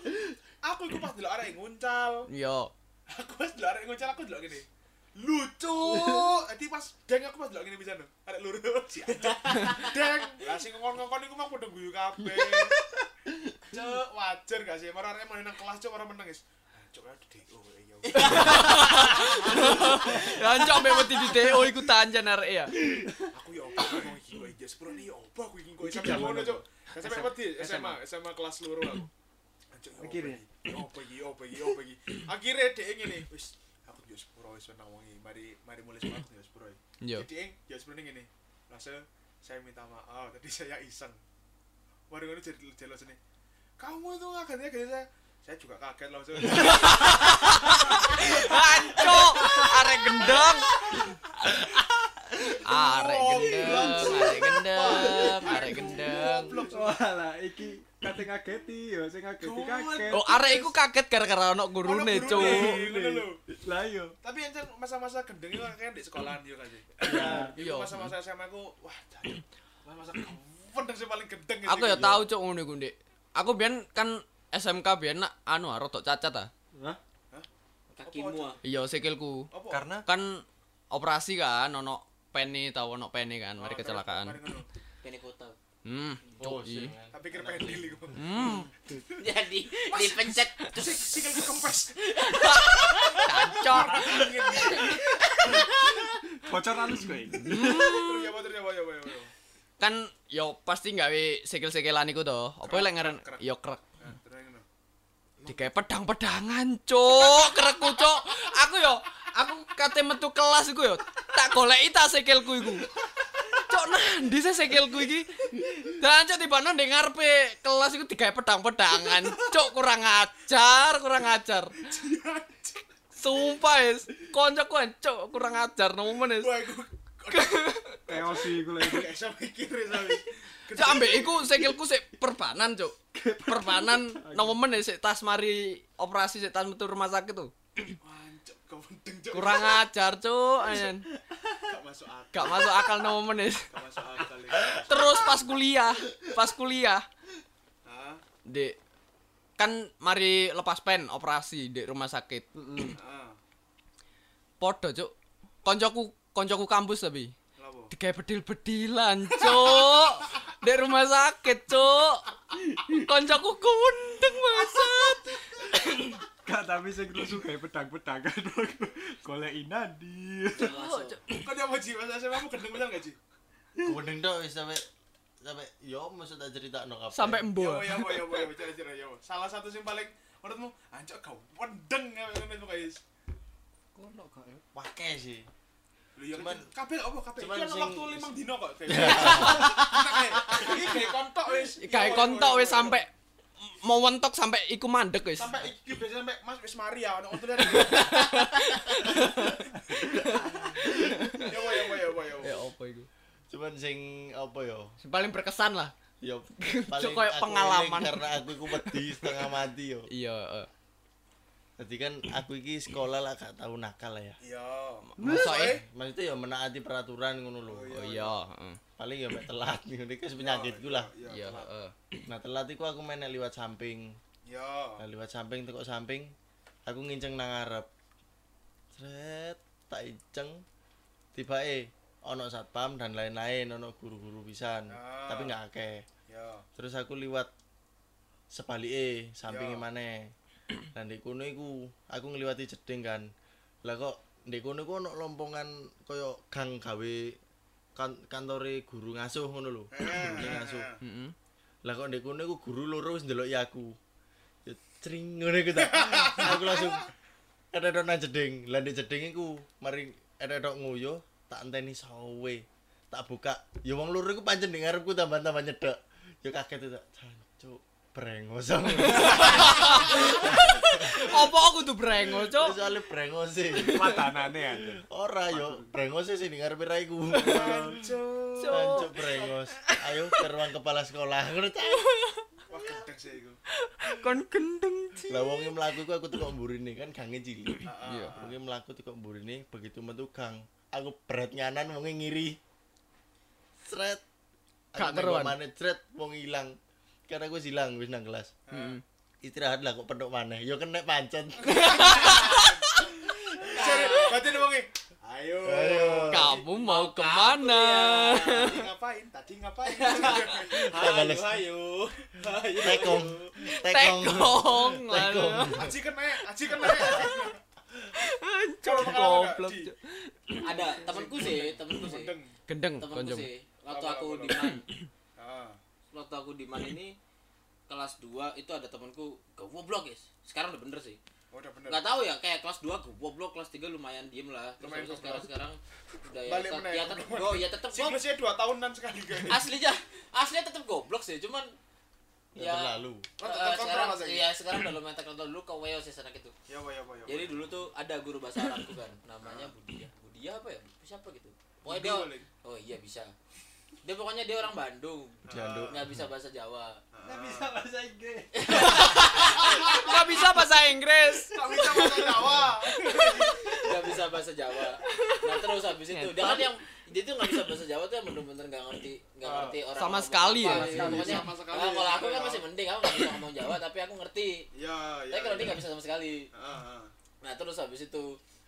Speaker 1: Aku iku pas delok arek nguncal.
Speaker 3: Yo.
Speaker 1: Aku pas delok arek nguncal aku delok ngene. Lucu. Nanti pas deng aku pas delok ngene pisan. lho. Arek luru si anjing. Deng. Lah sing ngongkon-ngongkon iku mah padha guyu kabeh. Cuk, wajar gak sih? Marah arek main nang kelas cuk ora meneng is. Cuk, ada DO ya.
Speaker 3: Cancuk mbek wedi di DO iku tanjan arek ya.
Speaker 1: Aku ya opo ngomong iki kok iki sepuro nih opo aku iki kok sampe ngono cuk. Sampe wedi SMA, SMA kelas loro aku. Ya
Speaker 6: Akhirnya?
Speaker 1: Opo iki, opo iki, opo iki. Akhirnya dhek ngene, wis aku yo sepuro wis nang wengi, mari mari mulai sekolah aku yo sepuro.
Speaker 3: Yo.
Speaker 1: Jadi ing yo sepuro ngene. Langsung saya minta maaf, tadi saya iseng. Mari ngono jadi jelas nih. Kamu itu ngagetnya gini saya. Saya juga kaget langsung.
Speaker 3: Cancuk. Arek gendeng. Arek gendeng, arek gendeng, arek gendeng.
Speaker 1: Goblok.
Speaker 6: Walah, iki kate ngageti ya, sing ngageti kaget.
Speaker 3: Oh, arek iku kaget gara-gara ono gurune, Cuk.
Speaker 1: lho.
Speaker 6: Lah iya.
Speaker 1: Tapi enten masa-masa gendeng itu kan di sekolahan yo kan.
Speaker 6: Iya.
Speaker 3: Iya.
Speaker 1: masa-masa SMA ku wah jancuk. Masa gendeng sing paling gendeng
Speaker 3: Aku ya tahu cuk ngono iku. Aku biyen kan SMK biyen nak anu ah, rodok cacat ah.
Speaker 6: Hah?
Speaker 5: Kakimu ah.
Speaker 3: Iya, sikilku.
Speaker 1: Apa?
Speaker 2: Karena
Speaker 3: Kan operasi kan ono peni tau ono peni kan, mari
Speaker 1: Oh,
Speaker 3: kecelakaan.
Speaker 5: Kene kota.
Speaker 3: Hmm,
Speaker 2: oh
Speaker 3: cuk. iya.
Speaker 2: sih.
Speaker 1: Tak pikir pendil iku.
Speaker 3: Hmm,
Speaker 5: Jadi dipencet terus
Speaker 1: Sikil kempes.
Speaker 3: cancok.
Speaker 6: Bocor halus kowe.
Speaker 1: Terus ya terus ya apa ya ya.
Speaker 3: Kan yo pasti gawe sikil-sikilan iku to. Apa lek ngaran yo krek. Digawe pedang-pedangan, cuk. Krekku, cuk. Aku yo aku kate metu kelas iku yo tak goleki ta sikilku iku. Cuk, nanti sih sikilku iki? Dan cuk tiba nang ngarepe kelas iku digawe pedang-pedangan. Cuk, kurang ajar, kurang ajar. Sumpah, es. Koncoku kan, cuk, kurang ajar nomen es.
Speaker 1: Iku
Speaker 6: lho iki.
Speaker 1: gak bisa mikir sampe.
Speaker 3: Cuk, ambek iku sikilku sik perbanan, cuk. Perbanan nomen es sik tas mari operasi sik tas metu rumah sakit tuh. Kurang ajar, cuk. Ayan.
Speaker 1: Gak masuk akal.
Speaker 3: Gak masuk akal nomen es.
Speaker 1: Gak masuk akal iki.
Speaker 3: Terus pas kuliah, pas kuliah,
Speaker 1: Hah?
Speaker 3: Dek kan mari lepas pen operasi di rumah sakit.
Speaker 1: Ah.
Speaker 3: Podo, Cuk. Koncoku koncoku kampus tapi digawe bedil-bedilan, Cuk. Di rumah sakit, Cuk. Koncoku kundeng banget.
Speaker 6: Gak tapi sing rusuh gawe pedang-pedangan. Goleki nandi.
Speaker 1: Kok dia mau jiwa saya kamu gendeng bener gak sih?
Speaker 2: Kuning tok wis sampe sampe yo maksud tak.
Speaker 3: Sampai
Speaker 1: Ya
Speaker 3: embo.
Speaker 1: apa ya apa ya apa ya cara cara ya apa. Salah satu yang paling menurutmu anjok kau pendeng ya ngono guys.
Speaker 6: Kono gak ya?
Speaker 2: Wake sih. Cuman-
Speaker 1: kabel apa kabel?
Speaker 2: cuman sing-
Speaker 1: waktu 5 dino kok. kayak. Enak, kayak. Iki kayak kontok wis.
Speaker 3: Kayak kontok wis sampai mau mentok sampai iku mandek wis.
Speaker 1: sampai iki biasa sampai Mas wis mari ya ono untuk Ya apa ya apa ya ya.
Speaker 3: Ya iku?
Speaker 2: Cuman sing apa yo?
Speaker 3: Sing paling berkesan lah.
Speaker 2: Yo
Speaker 3: Cuk,
Speaker 2: paling
Speaker 3: pengalaman.
Speaker 2: karena aku iku wedi setengah mati yo.
Speaker 3: Iya, eh.
Speaker 2: Jadi kan aku iki sekolah lah gak tau nakal lah ya.
Speaker 1: Iya.
Speaker 3: Masa eh?
Speaker 2: Maksudnya ya menaati peraturan ngono lho.
Speaker 3: Oh iya, heeh.
Speaker 2: Paling ya mek telat ngono iki penyakitku lah.
Speaker 3: Iya, heeh.
Speaker 2: Nah telat iku aku main liwat samping.
Speaker 1: Iya.
Speaker 2: Nah, liwat samping tekok samping aku nginceng nang ngarep. Sret, tak inceng. Tiba eh ono satpam dan lain-lain, ono guru-guru pisan.
Speaker 1: Ah.
Speaker 2: Tapi nggak akeh.
Speaker 1: Iya.
Speaker 2: Terus aku liwat sebalike sampinge
Speaker 1: Ya.
Speaker 2: maneh. Dan di kono iku aku ngliwati jeding kan. Lah kok di kono iku ono lompongan kaya gang gawe kan kantore guru ngasuh ngono lho. Guru ngasuh.
Speaker 3: Heeh.
Speaker 2: Lah kok ndek kono iku guru loro wis ndeloki aku. Ya cring ngono iku ta. aku langsung ada nang jeding. Lah ndek jeding iku mari ada nguyu tak enteni sawe. Tak buka. Ya wong loro iku pancen ndek ngarepku tambah-tambah nyedek. Ya kaget tak. Jancuk. Brengos.
Speaker 3: Apa aku tuh brengos, Cuk?
Speaker 2: Soalnya brengos sih.
Speaker 6: Matanane ada.
Speaker 2: Ora yo, brengos sih sing ngarepe raiku. Cancuk brengos. Ayo ke ruang kepala sekolah. Ngono ta.
Speaker 1: Wah, gendeng sih iku.
Speaker 3: Kon gendeng, Ci.
Speaker 2: Lah wong mlaku aku tuh kok mburine kan gange cilik.
Speaker 3: Iya.
Speaker 2: Mungkin mlaku tuh kok mburine begitu metu gang. Aku berat nganan wong ngiri. Sret.
Speaker 3: Gak keruan.
Speaker 2: maneh sret wong ilang. Karena aku hilang wis nang kelas.
Speaker 3: Heeh.
Speaker 2: Istirahat lah kok pentuk maneh. Yo kena pancen.
Speaker 1: Cari, berarti dia wonge. Ayo.
Speaker 3: Kamu mau ke mana?
Speaker 1: Tadi ngapain? Tadi ngapain? Ayo. Ayo.
Speaker 2: Tekong. Tekong.
Speaker 3: Tekong.
Speaker 2: Tekong.
Speaker 1: Aji kena, aji kena. Pengalaman
Speaker 3: Goblok.
Speaker 5: ada temanku sih temanku sih
Speaker 1: Gendeng.
Speaker 3: Gendeng
Speaker 5: temanku sih waktu aku di. waktu aku di man ini kelas 2 itu ada temanku goblok guys. Sekarang udah bener sih.
Speaker 1: Oh, udah bener.
Speaker 5: nggak tahu ya kayak kelas 2 goblok kelas 3 lumayan diem lah. Terus
Speaker 1: Lumayan
Speaker 5: sekarang sekarang udah ya
Speaker 1: Balik meneh.
Speaker 5: ya tetep oh ya tetep goblok.
Speaker 1: Siklusnya 2 tahunan sekali kayaknya.
Speaker 5: aslinya aslinya tetep goblok sih cuman
Speaker 2: Ya terlalu.
Speaker 1: Oh,
Speaker 5: eh,
Speaker 1: tetep kontrol
Speaker 5: sekarang iya sekarang udah lumayan terkenal dulu ke Weo sih sana gitu
Speaker 1: Ya, ya, ya. apa.
Speaker 5: jadi dulu tuh ada guru bahasa Arabku kan. Namanya Budia. Budia apa ya? Siapa gitu? Pokoknya dia oh iya bisa dia pokoknya dia orang Bandung
Speaker 2: Dianduk.
Speaker 5: nggak bisa bahasa Jawa
Speaker 1: Ah.
Speaker 6: bahasa Inggris.
Speaker 3: Gak bisa bahasa Inggris.
Speaker 1: Nggak bisa bahasa Jawa.
Speaker 5: nggak bisa bahasa Jawa nah terus habis itu dia kan yang dia tuh nggak bisa bahasa Jawa tuh yang bener-bener nggak ngerti nggak
Speaker 1: Ah.
Speaker 5: ngerti orang
Speaker 3: Sama sekali ya?
Speaker 5: gitu.
Speaker 1: Sama
Speaker 5: pokoknya
Speaker 1: sekali.
Speaker 5: ah, kalau aku kan
Speaker 1: Ya.
Speaker 5: masih mending aku nggak bisa ngomong Jawa tapi aku ngerti
Speaker 1: Ya, ya.
Speaker 5: tapi kalau dia
Speaker 1: ya.
Speaker 5: nggak bisa sama sekali
Speaker 1: Ah, ah.
Speaker 5: Nah terus habis itu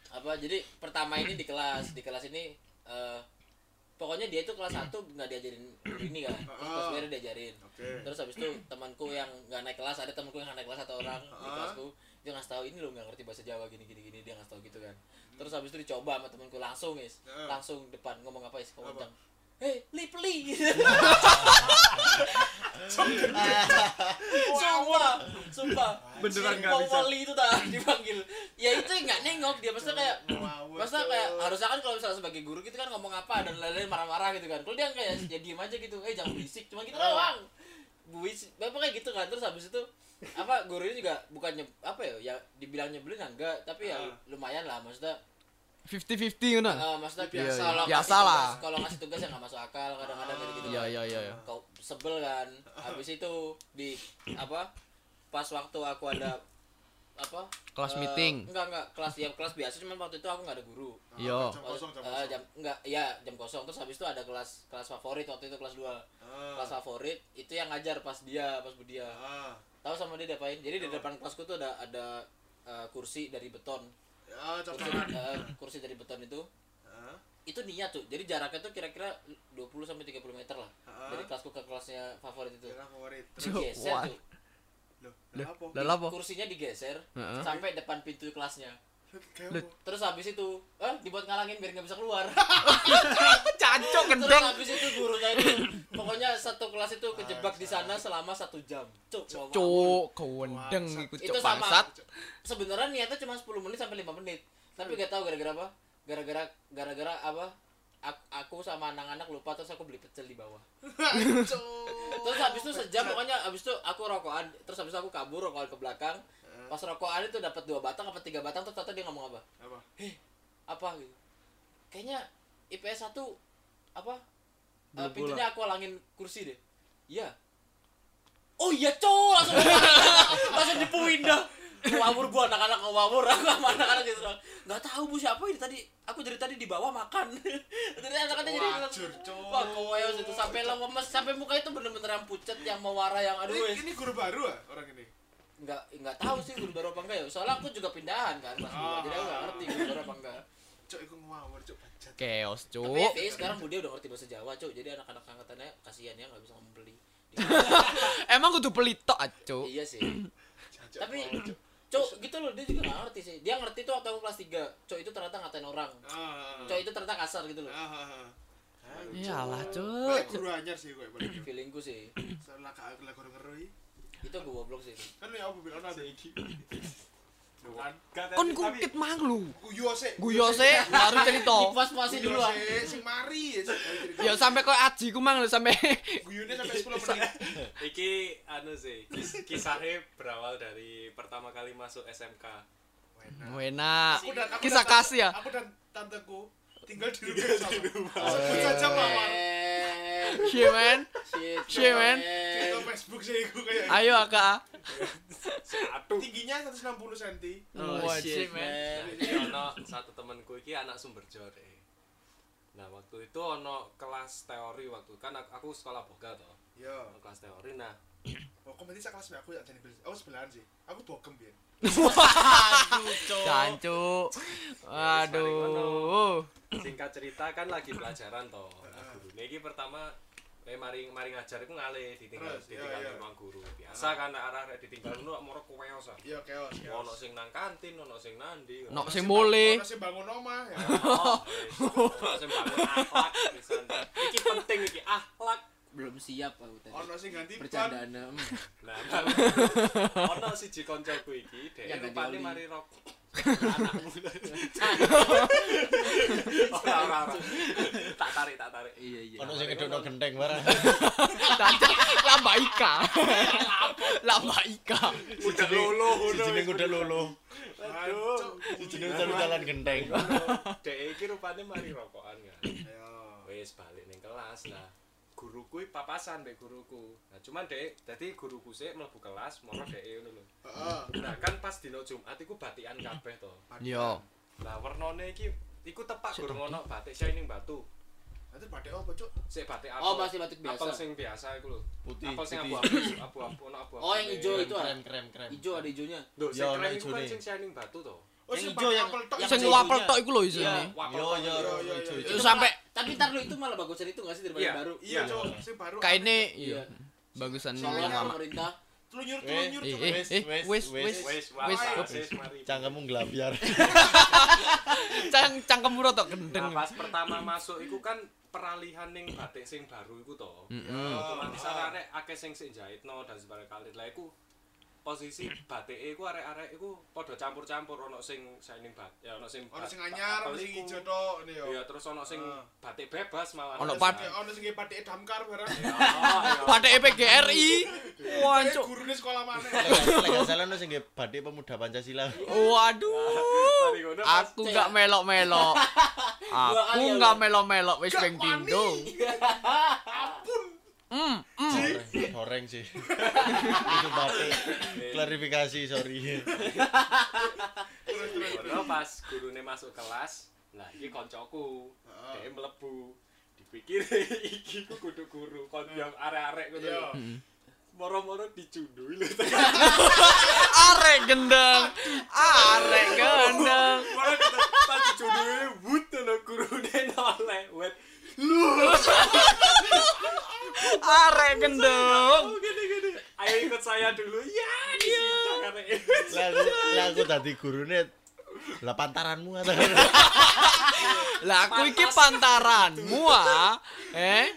Speaker 5: apa jadi pertama ini di kelas di kelas ini eh pokoknya dia itu kelas 1 nggak diajarin ini kan terus kelas
Speaker 1: Ah.
Speaker 5: dua dia diajarin
Speaker 1: Oke.
Speaker 5: terus habis itu temanku yang nggak naik kelas ada temanku yang nggak naik kelas satu orang di
Speaker 1: Ah.
Speaker 5: kelasku dia ngasih tahu ini lo nggak ngerti bahasa Jawa gini gini gini dia ngasih tahu gitu kan terus habis itu dicoba sama temanku langsung guys
Speaker 1: Ah.
Speaker 5: langsung depan ngomong apa is
Speaker 1: Apa?
Speaker 5: Ngomong Hei, lipli. sumpah, sumpah.
Speaker 6: Beneran nggak bisa.
Speaker 5: Wali itu tak dipanggil. Ya itu nggak nengok dia, maksudnya kayak
Speaker 1: Cuk.
Speaker 5: kayak harusnya kan kalau misalnya sebagai guru kita kan ngomong apa dan lain-lain marah-marah gitu kan. Kalau dia kayak ya diem aja gitu, eh jangan berisik, cuma gitu doang. Buis, bapak kayak gitu kan. Terus habis itu apa guru ini juga bukannya apa ya ya dibilang nyebelin enggak tapi ya
Speaker 1: Ah.
Speaker 5: lumayan lah maksudnya
Speaker 3: 50-50 ngono.
Speaker 5: eh, maksudnya
Speaker 1: Biasa
Speaker 5: biasa
Speaker 1: lah.
Speaker 5: kalau
Speaker 3: Biasa
Speaker 5: ngasih
Speaker 3: lah.
Speaker 5: tugas- kalau ngasih tugas yang nggak masuk akal kadang-kadang kayak gitu
Speaker 3: Iya
Speaker 5: kan.
Speaker 3: iya iya iya.
Speaker 5: kau sebel kan habis itu di apa pas waktu aku ada apa
Speaker 3: Kelas
Speaker 5: eh,
Speaker 3: meeting.
Speaker 5: enggak enggak kelas ya kelas biasa cuman waktu itu aku nggak ada guru
Speaker 3: Yo.
Speaker 1: Jam kosong, jam
Speaker 5: Eh,
Speaker 1: kosong.
Speaker 5: jam enggak iya jam kosong terus habis itu ada kelas kelas favorit waktu itu kelas 2
Speaker 1: Ah.
Speaker 5: kelas favorit itu yang ngajar pas dia pas Budia
Speaker 1: Ah.
Speaker 5: tahu sama dia diapain jadi di depan kelasku tuh ada ada eh, kursi dari beton
Speaker 1: Ya,
Speaker 5: kursi, eh, kursi dari beton itu
Speaker 1: Ah.
Speaker 5: itu niat tuh jadi jaraknya tuh kira-kira 20 sampai 30 meter lah
Speaker 1: Ah.
Speaker 5: dari kelasku ke kelasnya favorit itu
Speaker 1: Daerah favorit.
Speaker 5: Terus geser tuh
Speaker 1: Loh,
Speaker 3: Lah,
Speaker 1: apa?
Speaker 5: kursinya digeser
Speaker 3: Heeh.
Speaker 5: sampai depan pintu kelasnya Terus habis itu eh dibuat ngalangin biar nggak bisa keluar.
Speaker 3: Cancok
Speaker 5: terus
Speaker 3: gendeng.
Speaker 5: habis itu gurunya itu pokoknya satu kelas itu kejebak di sana selama satu jam. Cuk.
Speaker 3: Cuk, kewendeng iku
Speaker 5: itu
Speaker 3: cuk
Speaker 5: sama.
Speaker 3: bangsat.
Speaker 5: sebenarnya niatnya cuma 10 menit sampai 5 menit. Tapi gak tahu gara-gara apa? Gara-gara gara-gara apa? Aku, aku sama anak-anak lupa terus aku beli pecel di bawah. Terus habis itu sejam pokoknya habis itu aku rokokan terus habis itu aku kabur rokokan ke belakang pas rokokan itu dapat dua batang apa tiga batang terus ternyata dia ngomong apa?
Speaker 1: Apa?
Speaker 5: apa? gitu. Kayaknya IPS 1 apa?
Speaker 6: Belum
Speaker 5: pintunya aku alangin kursi deh. Iya. Oh iya cowok! Langsung langsung dipuin dah. Ngawur gua anak-anak ngawur. Aku sama anak-anak gitu dong nggak tahu bu siapa ini? Tadi aku dari tadi di bawah makan. Jadi anak-anak jadi wah koweos itu sampai lemes sampai muka itu bener-bener yang pucet yang mewara yang aduh
Speaker 1: Ini, ini guru baru ah orang ini.
Speaker 5: Nggak nggak tahu sih guru baru apa enggak ya soalnya aku juga pindahan kan pas dua jadi aku nggak ngerti guru baru apa enggak
Speaker 1: Cok, iku ngawur, cok, bajat.
Speaker 3: Chaos,
Speaker 5: Tapi
Speaker 3: cuk.
Speaker 5: FI sekarang Budi udah ngerti bahasa Jawa, Cuk. Jadi anak-anak angkatannya kasihan ya nggak bisa ngomong beli.
Speaker 3: Emang kudu pelit tok, ah, cuk.
Speaker 5: iya sih. Tapi
Speaker 1: Cok.
Speaker 5: Cuk, gitu loh, dia juga nggak ngerti sih. Dia ngerti tuh waktu aku kelas 3. Cuk itu ternyata ngatain orang.
Speaker 1: Ah.
Speaker 5: Cuk itu ternyata kasar gitu loh.
Speaker 1: Ah, ah, ah. Ah,
Speaker 3: Iyalah,
Speaker 1: Cok.
Speaker 3: Cuk.
Speaker 1: Balik guru anyar sih gue.
Speaker 5: Feelingku sih.
Speaker 1: Kak aku lah guru ngerui.
Speaker 5: Itu gue goblok sih.
Speaker 1: Kan ya apa bilang. Kan
Speaker 4: Gak,
Speaker 3: Kon
Speaker 4: tapi-
Speaker 3: kukit mang lu.
Speaker 1: guyo sik.
Speaker 3: Guyo sih baru cerita.
Speaker 5: Pos-posin dulu ah.
Speaker 1: Sing mari.
Speaker 3: Ya sampai kok aji ku mang sampai
Speaker 1: guyune sampai 10 menit.
Speaker 4: Iki anu sih, kis- kisahnya berawal dari pertama kali masuk SMK.
Speaker 3: Wena.
Speaker 1: Aku dan aku
Speaker 3: Kisah kasih ya.
Speaker 1: Aku dan tanteku tinggal di rumah sama. Sebut saja mawar.
Speaker 3: Shit man.
Speaker 5: Shit,
Speaker 3: man.
Speaker 1: Cerita Facebook sih iku kayak.
Speaker 3: Ayo Aka.
Speaker 4: Aduh.
Speaker 1: Tingginya 160 cm.
Speaker 5: Oh,
Speaker 3: Wah,
Speaker 5: shit,
Speaker 3: man.
Speaker 4: Nah, iki ono satu temanku iki anak Sumberjo deh. Nah, waktu itu ono kelas teori waktu kan aku, aku sekolah boga toh. Ono kelas teori nah.
Speaker 1: Oh, kompetisi sak kelas aku tak jadi. Aku sebelahan sih. Aku bogem biyen.
Speaker 3: Jancuk. Aduh.
Speaker 4: Singkat cerita kan lagi pelajaran toh. Nah, gurune iki pertama eh mari mari ngajar iku ngalih ditinggal
Speaker 1: Terus, iya,
Speaker 4: ditinggal
Speaker 1: iya.
Speaker 4: di ruang guru. Biasa kan arah-arah ditinggal ngono moro keweos ah.
Speaker 1: Yo chaos.
Speaker 4: Ono sing nang kantin, ono sing nandi. Ono
Speaker 3: sing mule.
Speaker 1: Ono sing bangun omah ya.
Speaker 4: Oh, wis. Ono sing bangun akhlak pisan. Iki penting iki akhlak.
Speaker 5: Belum siap aku tadi.
Speaker 1: Ono sing ganti ban.
Speaker 5: Bercandaan. em.
Speaker 4: Nah, ono siji koncoku iki, dhek rupane mari rok. Anakmu. Ora ora ora. Tak tarik, tak tarik.
Speaker 5: Iya, iya.
Speaker 2: Ono sing ngedokno genteng barang.
Speaker 3: Jancuk lamba ika. Lamba ika.
Speaker 4: Udah lolo ngono.
Speaker 2: Sijine kuda lolo.
Speaker 4: Aduh.
Speaker 2: Sijine utal-utalan genteng.
Speaker 4: Dhek iki rupane mari rokokan kan.
Speaker 1: Yo.
Speaker 4: Wis balik ning kelas lah. Guruku papasan mbek guruku. Nah, cuman dhek dadi guruku sik mlebu kelas, moro dhek ngono lho. Nah, kan pas dino Jumat iku batikan kabeh to.
Speaker 3: Yo.
Speaker 4: Lah warnane iki iku tepak gurung ono batik shining batu.
Speaker 1: Nanti badhe opo, Cuk?
Speaker 4: Sik batik apel.
Speaker 5: Oh, masih batik biasa.
Speaker 4: Apel sing biasa iku lho.
Speaker 2: Putih,
Speaker 4: Apel sing abu-abu, abu-abu, ono abu-abu.
Speaker 5: Oh, yang hijau itu ah.
Speaker 2: Krem krem krem.
Speaker 5: Ijo ada ijonya.
Speaker 4: Lho, sing
Speaker 2: Ya, ono
Speaker 4: krem iku kan sing shining batu to.
Speaker 1: Oh,
Speaker 5: Yang
Speaker 1: sing
Speaker 5: hijau yang- yang
Speaker 3: Sing
Speaker 5: hijau.
Speaker 3: wapel tok iku lho
Speaker 5: Iya.
Speaker 3: isine.
Speaker 2: Yo
Speaker 4: tok.
Speaker 2: yo
Speaker 1: Yo, yo,
Speaker 2: ijo ijo.
Speaker 3: Itu sampai
Speaker 5: Tapi ntar lu itu malah bagusan itu nggak sih daripada
Speaker 4: Iya.
Speaker 5: baru?
Speaker 1: Iya,
Speaker 4: Iya.
Speaker 1: Cuk. Sing baru.
Speaker 3: kaine
Speaker 5: Iya.
Speaker 3: iya. Bagusan yang lama.
Speaker 5: pemerintah
Speaker 1: Telunyur
Speaker 2: Eh,
Speaker 1: telunyur
Speaker 3: Eh, eh,
Speaker 2: Wes,
Speaker 3: eh,
Speaker 2: wes,
Speaker 3: wes,
Speaker 2: wes.
Speaker 3: wes.
Speaker 4: Mari.
Speaker 2: Cangkemmu nglabyar.
Speaker 3: Cang cangkemmu rotok gendeng.
Speaker 4: Nah, pas pertama masuk iku kan peralihan ning batik sing baru iku to.
Speaker 3: Heeh.
Speaker 4: Otomatis arek akeh sing sik jahitno dan sebagainya. Lah iku posisi batike iku arek-arek iku padha campur-campur ono sing shining bat, ya ono sing bat-
Speaker 1: sing anyar,
Speaker 4: apel
Speaker 1: sing ijo tok yo.
Speaker 4: Iya, terus ono sing batik bebas malah.
Speaker 3: Ono
Speaker 4: Ono
Speaker 3: pat-
Speaker 4: sing-
Speaker 1: badhe damkar barang.
Speaker 4: Oh, iya.
Speaker 3: Pada E PGRI.
Speaker 1: Eh,
Speaker 3: Wancuk.
Speaker 1: gurune sekolah mana?
Speaker 2: Lek salah ono sing batik pemuda Pancasila.
Speaker 3: Waduh. Aku gak melok-melok. Aku
Speaker 5: ya,
Speaker 3: gak melok-melok wis ping
Speaker 1: wani.
Speaker 3: dingdong. Hmm,
Speaker 2: goreng sih. Itu batik. Klarifikasi, sorry.
Speaker 1: Terus terus.
Speaker 4: Ngono pas gurune masuk kelas, lah iki koncoku.
Speaker 1: Heeh.
Speaker 4: Dhek mlebu. Dipikir iki ku kudu guru, kon yang arek-arek ngono.
Speaker 1: Iya.
Speaker 4: lho. Moro-moro dicundui lho.
Speaker 3: Arek gendeng. Arek gendeng.
Speaker 4: Moro dicundui wut lho gurune noleh. Wet.
Speaker 3: Arek gendeng.
Speaker 4: Gini-gini. Ayo ikut saya dulu. Ya, di situ karek.
Speaker 2: Lah aku, tadi gurune lah pantaranmu
Speaker 3: Lah aku iki pantaranmu ah. Eh?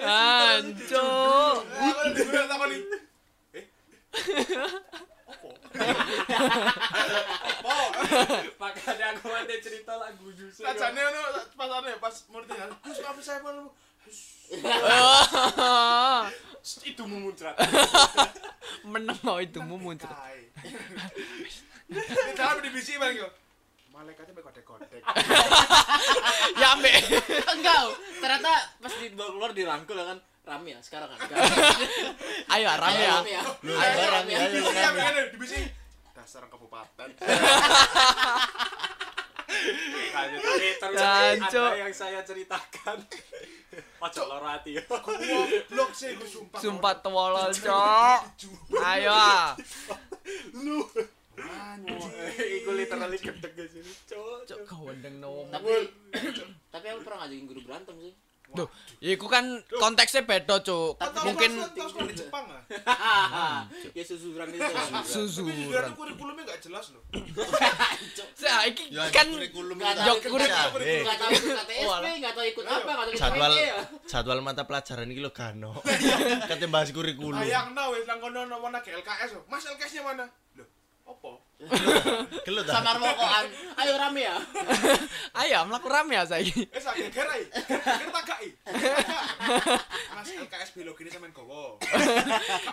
Speaker 3: Ancuk.
Speaker 1: Eh, takoni.
Speaker 4: Makanya aku nanti cerita lagu justru.
Speaker 1: Sajane ono pas ane pas murid tinggal. Gus apa saya mau
Speaker 4: itu memuncrat.
Speaker 3: Meneng mau itu muncrat.
Speaker 1: Di dalam di bisi bang yo. Malaikatnya pakai kodek-kodek.
Speaker 3: Ya ambek.
Speaker 5: Enggak, ternyata pas di bawa keluar dirangkul ya kan rame ya sekarang kan.
Speaker 3: Ayo rame ya.
Speaker 5: Ya.
Speaker 2: Lu
Speaker 5: Ayo,
Speaker 2: barang
Speaker 5: rame
Speaker 2: ya,
Speaker 5: ya.
Speaker 1: Iya, di bisi. Dasar kabupaten.
Speaker 4: Lanjut tapi terus ada yang saya ceritakan. Ojo loro ati ya.
Speaker 1: Blok sih gue sumpah.
Speaker 3: Sumpah tewolol, Cok. Ayo ah.
Speaker 4: Lu. Iku literally gedeg guys ini. Cok.
Speaker 3: Cok gawendeng nom.
Speaker 5: Tapi tapi aku pernah ngajakin guru berantem sih.
Speaker 3: Duh, iku kan konteksnya beda, Cuk. Mungkin
Speaker 1: di Jepang ah.
Speaker 5: ya susuran itu.
Speaker 3: susuran.
Speaker 1: Kurikulumnya nggak jelas loh.
Speaker 3: Nah, iki
Speaker 2: Ya
Speaker 3: kan
Speaker 2: kurikulum
Speaker 5: Nggak
Speaker 2: itu
Speaker 5: tahu
Speaker 3: Jok
Speaker 5: ikut
Speaker 3: kurik-
Speaker 2: pecah, eh.
Speaker 5: Enggak tahu ikut KTSP, enggak tahu ikut apa, enggak tahu
Speaker 2: jadwal
Speaker 5: ya.
Speaker 2: jadwal mata pelajaran iki lho gano. Kate bahas kurikulum.
Speaker 1: Ayang no wes nang kono no mana ke LKS. Mas LKS-nya mana? Loh, opo?
Speaker 2: Gelut?
Speaker 5: Samar rokokan. Ayo rame ya.
Speaker 3: Ayo mlaku rame ya saiki.
Speaker 1: Eh sak gerai. Geger tak gak. Mas LKS biologi ini sampean gowo.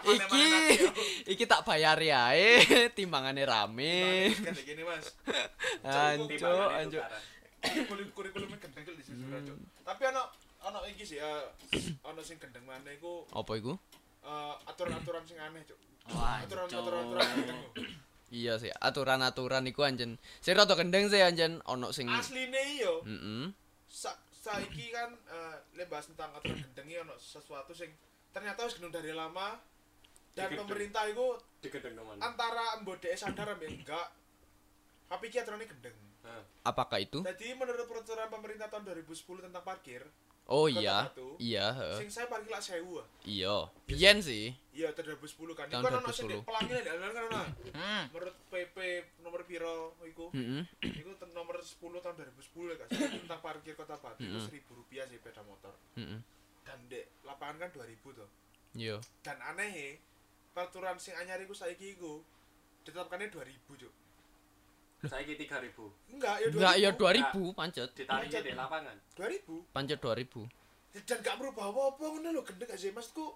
Speaker 3: Iki iki tak bayar ya, eh timbangane rame.
Speaker 1: Kan gini Mas.
Speaker 3: Anco, anco.
Speaker 1: Kurikulum kurikulumnya gendeng di Cuk. Tapi ono ono iki sih eh, ono sing gendeng maneh iku
Speaker 3: Apa iku?
Speaker 1: eh, aturan-aturan sing aneh, Cuk. Aturan-aturan aturan gendeng.
Speaker 3: Iya sih, aturan-aturan iku anjen. Sing rada gendeng sih anjen ono sing
Speaker 1: Asline iyo
Speaker 3: Heeh.
Speaker 1: sa saiki kan eh lek bahas tentang aturan gendeng iki ono sesuatu sing ternyata wis gendeng dari lama dan
Speaker 4: Digendeng.
Speaker 1: pemerintah itu
Speaker 4: digedeng teman
Speaker 1: antara mbodek sadar ambek enggak tapi iki aturannya gendeng
Speaker 3: Apakah itu?
Speaker 1: jadi menurut peraturan pemerintah tahun 2010 tentang parkir
Speaker 3: Oh
Speaker 1: Kota
Speaker 3: iya.
Speaker 1: Batu.
Speaker 3: Iya, heeh.
Speaker 1: sing saya parkir lah sewu ah.
Speaker 3: Iya. Biyen sih.
Speaker 1: iya tahun 2010 kan
Speaker 3: Tahun
Speaker 1: iku kan ono sing
Speaker 3: 2010.
Speaker 1: di pelangi nek dalan kan ono
Speaker 5: Hmm.
Speaker 1: menurut PP nomor piro iku
Speaker 3: Heeh.
Speaker 1: iku nomor 10 tahun 2010 ya gak salah tentang parkir kota Batu itu
Speaker 3: Mm-mm.
Speaker 1: 1000 rupiah sih sepeda motor
Speaker 3: Heeh.
Speaker 1: dan dek lapangan kan 2000 tuh
Speaker 3: Iya.
Speaker 1: dan aneh peraturan sing anyar iku saiki iku ditetapkannya 2000 cuk
Speaker 4: saiki 3000
Speaker 1: enggak ya 2000
Speaker 3: Enggak ya 2000 pancet.
Speaker 4: ditarik di lapangan
Speaker 1: 2000
Speaker 3: Pancet 2000.
Speaker 1: dan gak merubah apa-apa ngono lho gendeng gak sih maksudku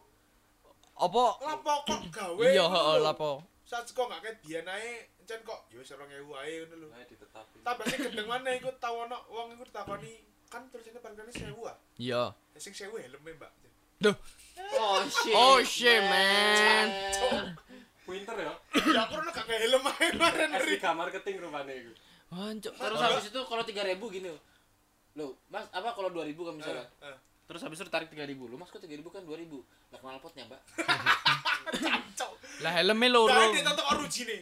Speaker 3: Apa
Speaker 1: lapo kok gawe
Speaker 3: Iya, heeh, lapo.
Speaker 1: saat kok gak kayak biyen ae encen kok ya wis 2000 ae ngono lho
Speaker 4: nah ditetapi
Speaker 1: tambah sing gendeng mana iku tau ono wong iku ditakoni kan tulisannya parkirnya 1000 ah
Speaker 3: Iya.
Speaker 1: Ya sing 1000 helme mbak
Speaker 3: Duh.
Speaker 5: Oh shit.
Speaker 3: Oh, shit, man.
Speaker 4: Pinter ya
Speaker 1: ya aku ora kayak helm ae kemarin
Speaker 4: S3 marketing rupanya itu
Speaker 3: Wancuk.
Speaker 5: Terus habis itu kalau 3000 gini loh. Loh, Mas, apa kalau 2000 kan misalnya?
Speaker 1: Eh, eh.
Speaker 5: Terus habis itu tarik 3000. Lu Mas kok 3000 kan 2000. Lah knalpotnya, Mbak.
Speaker 1: Cancok.
Speaker 3: Lah helme
Speaker 1: Dari
Speaker 3: loro.
Speaker 1: tonton oruji nih.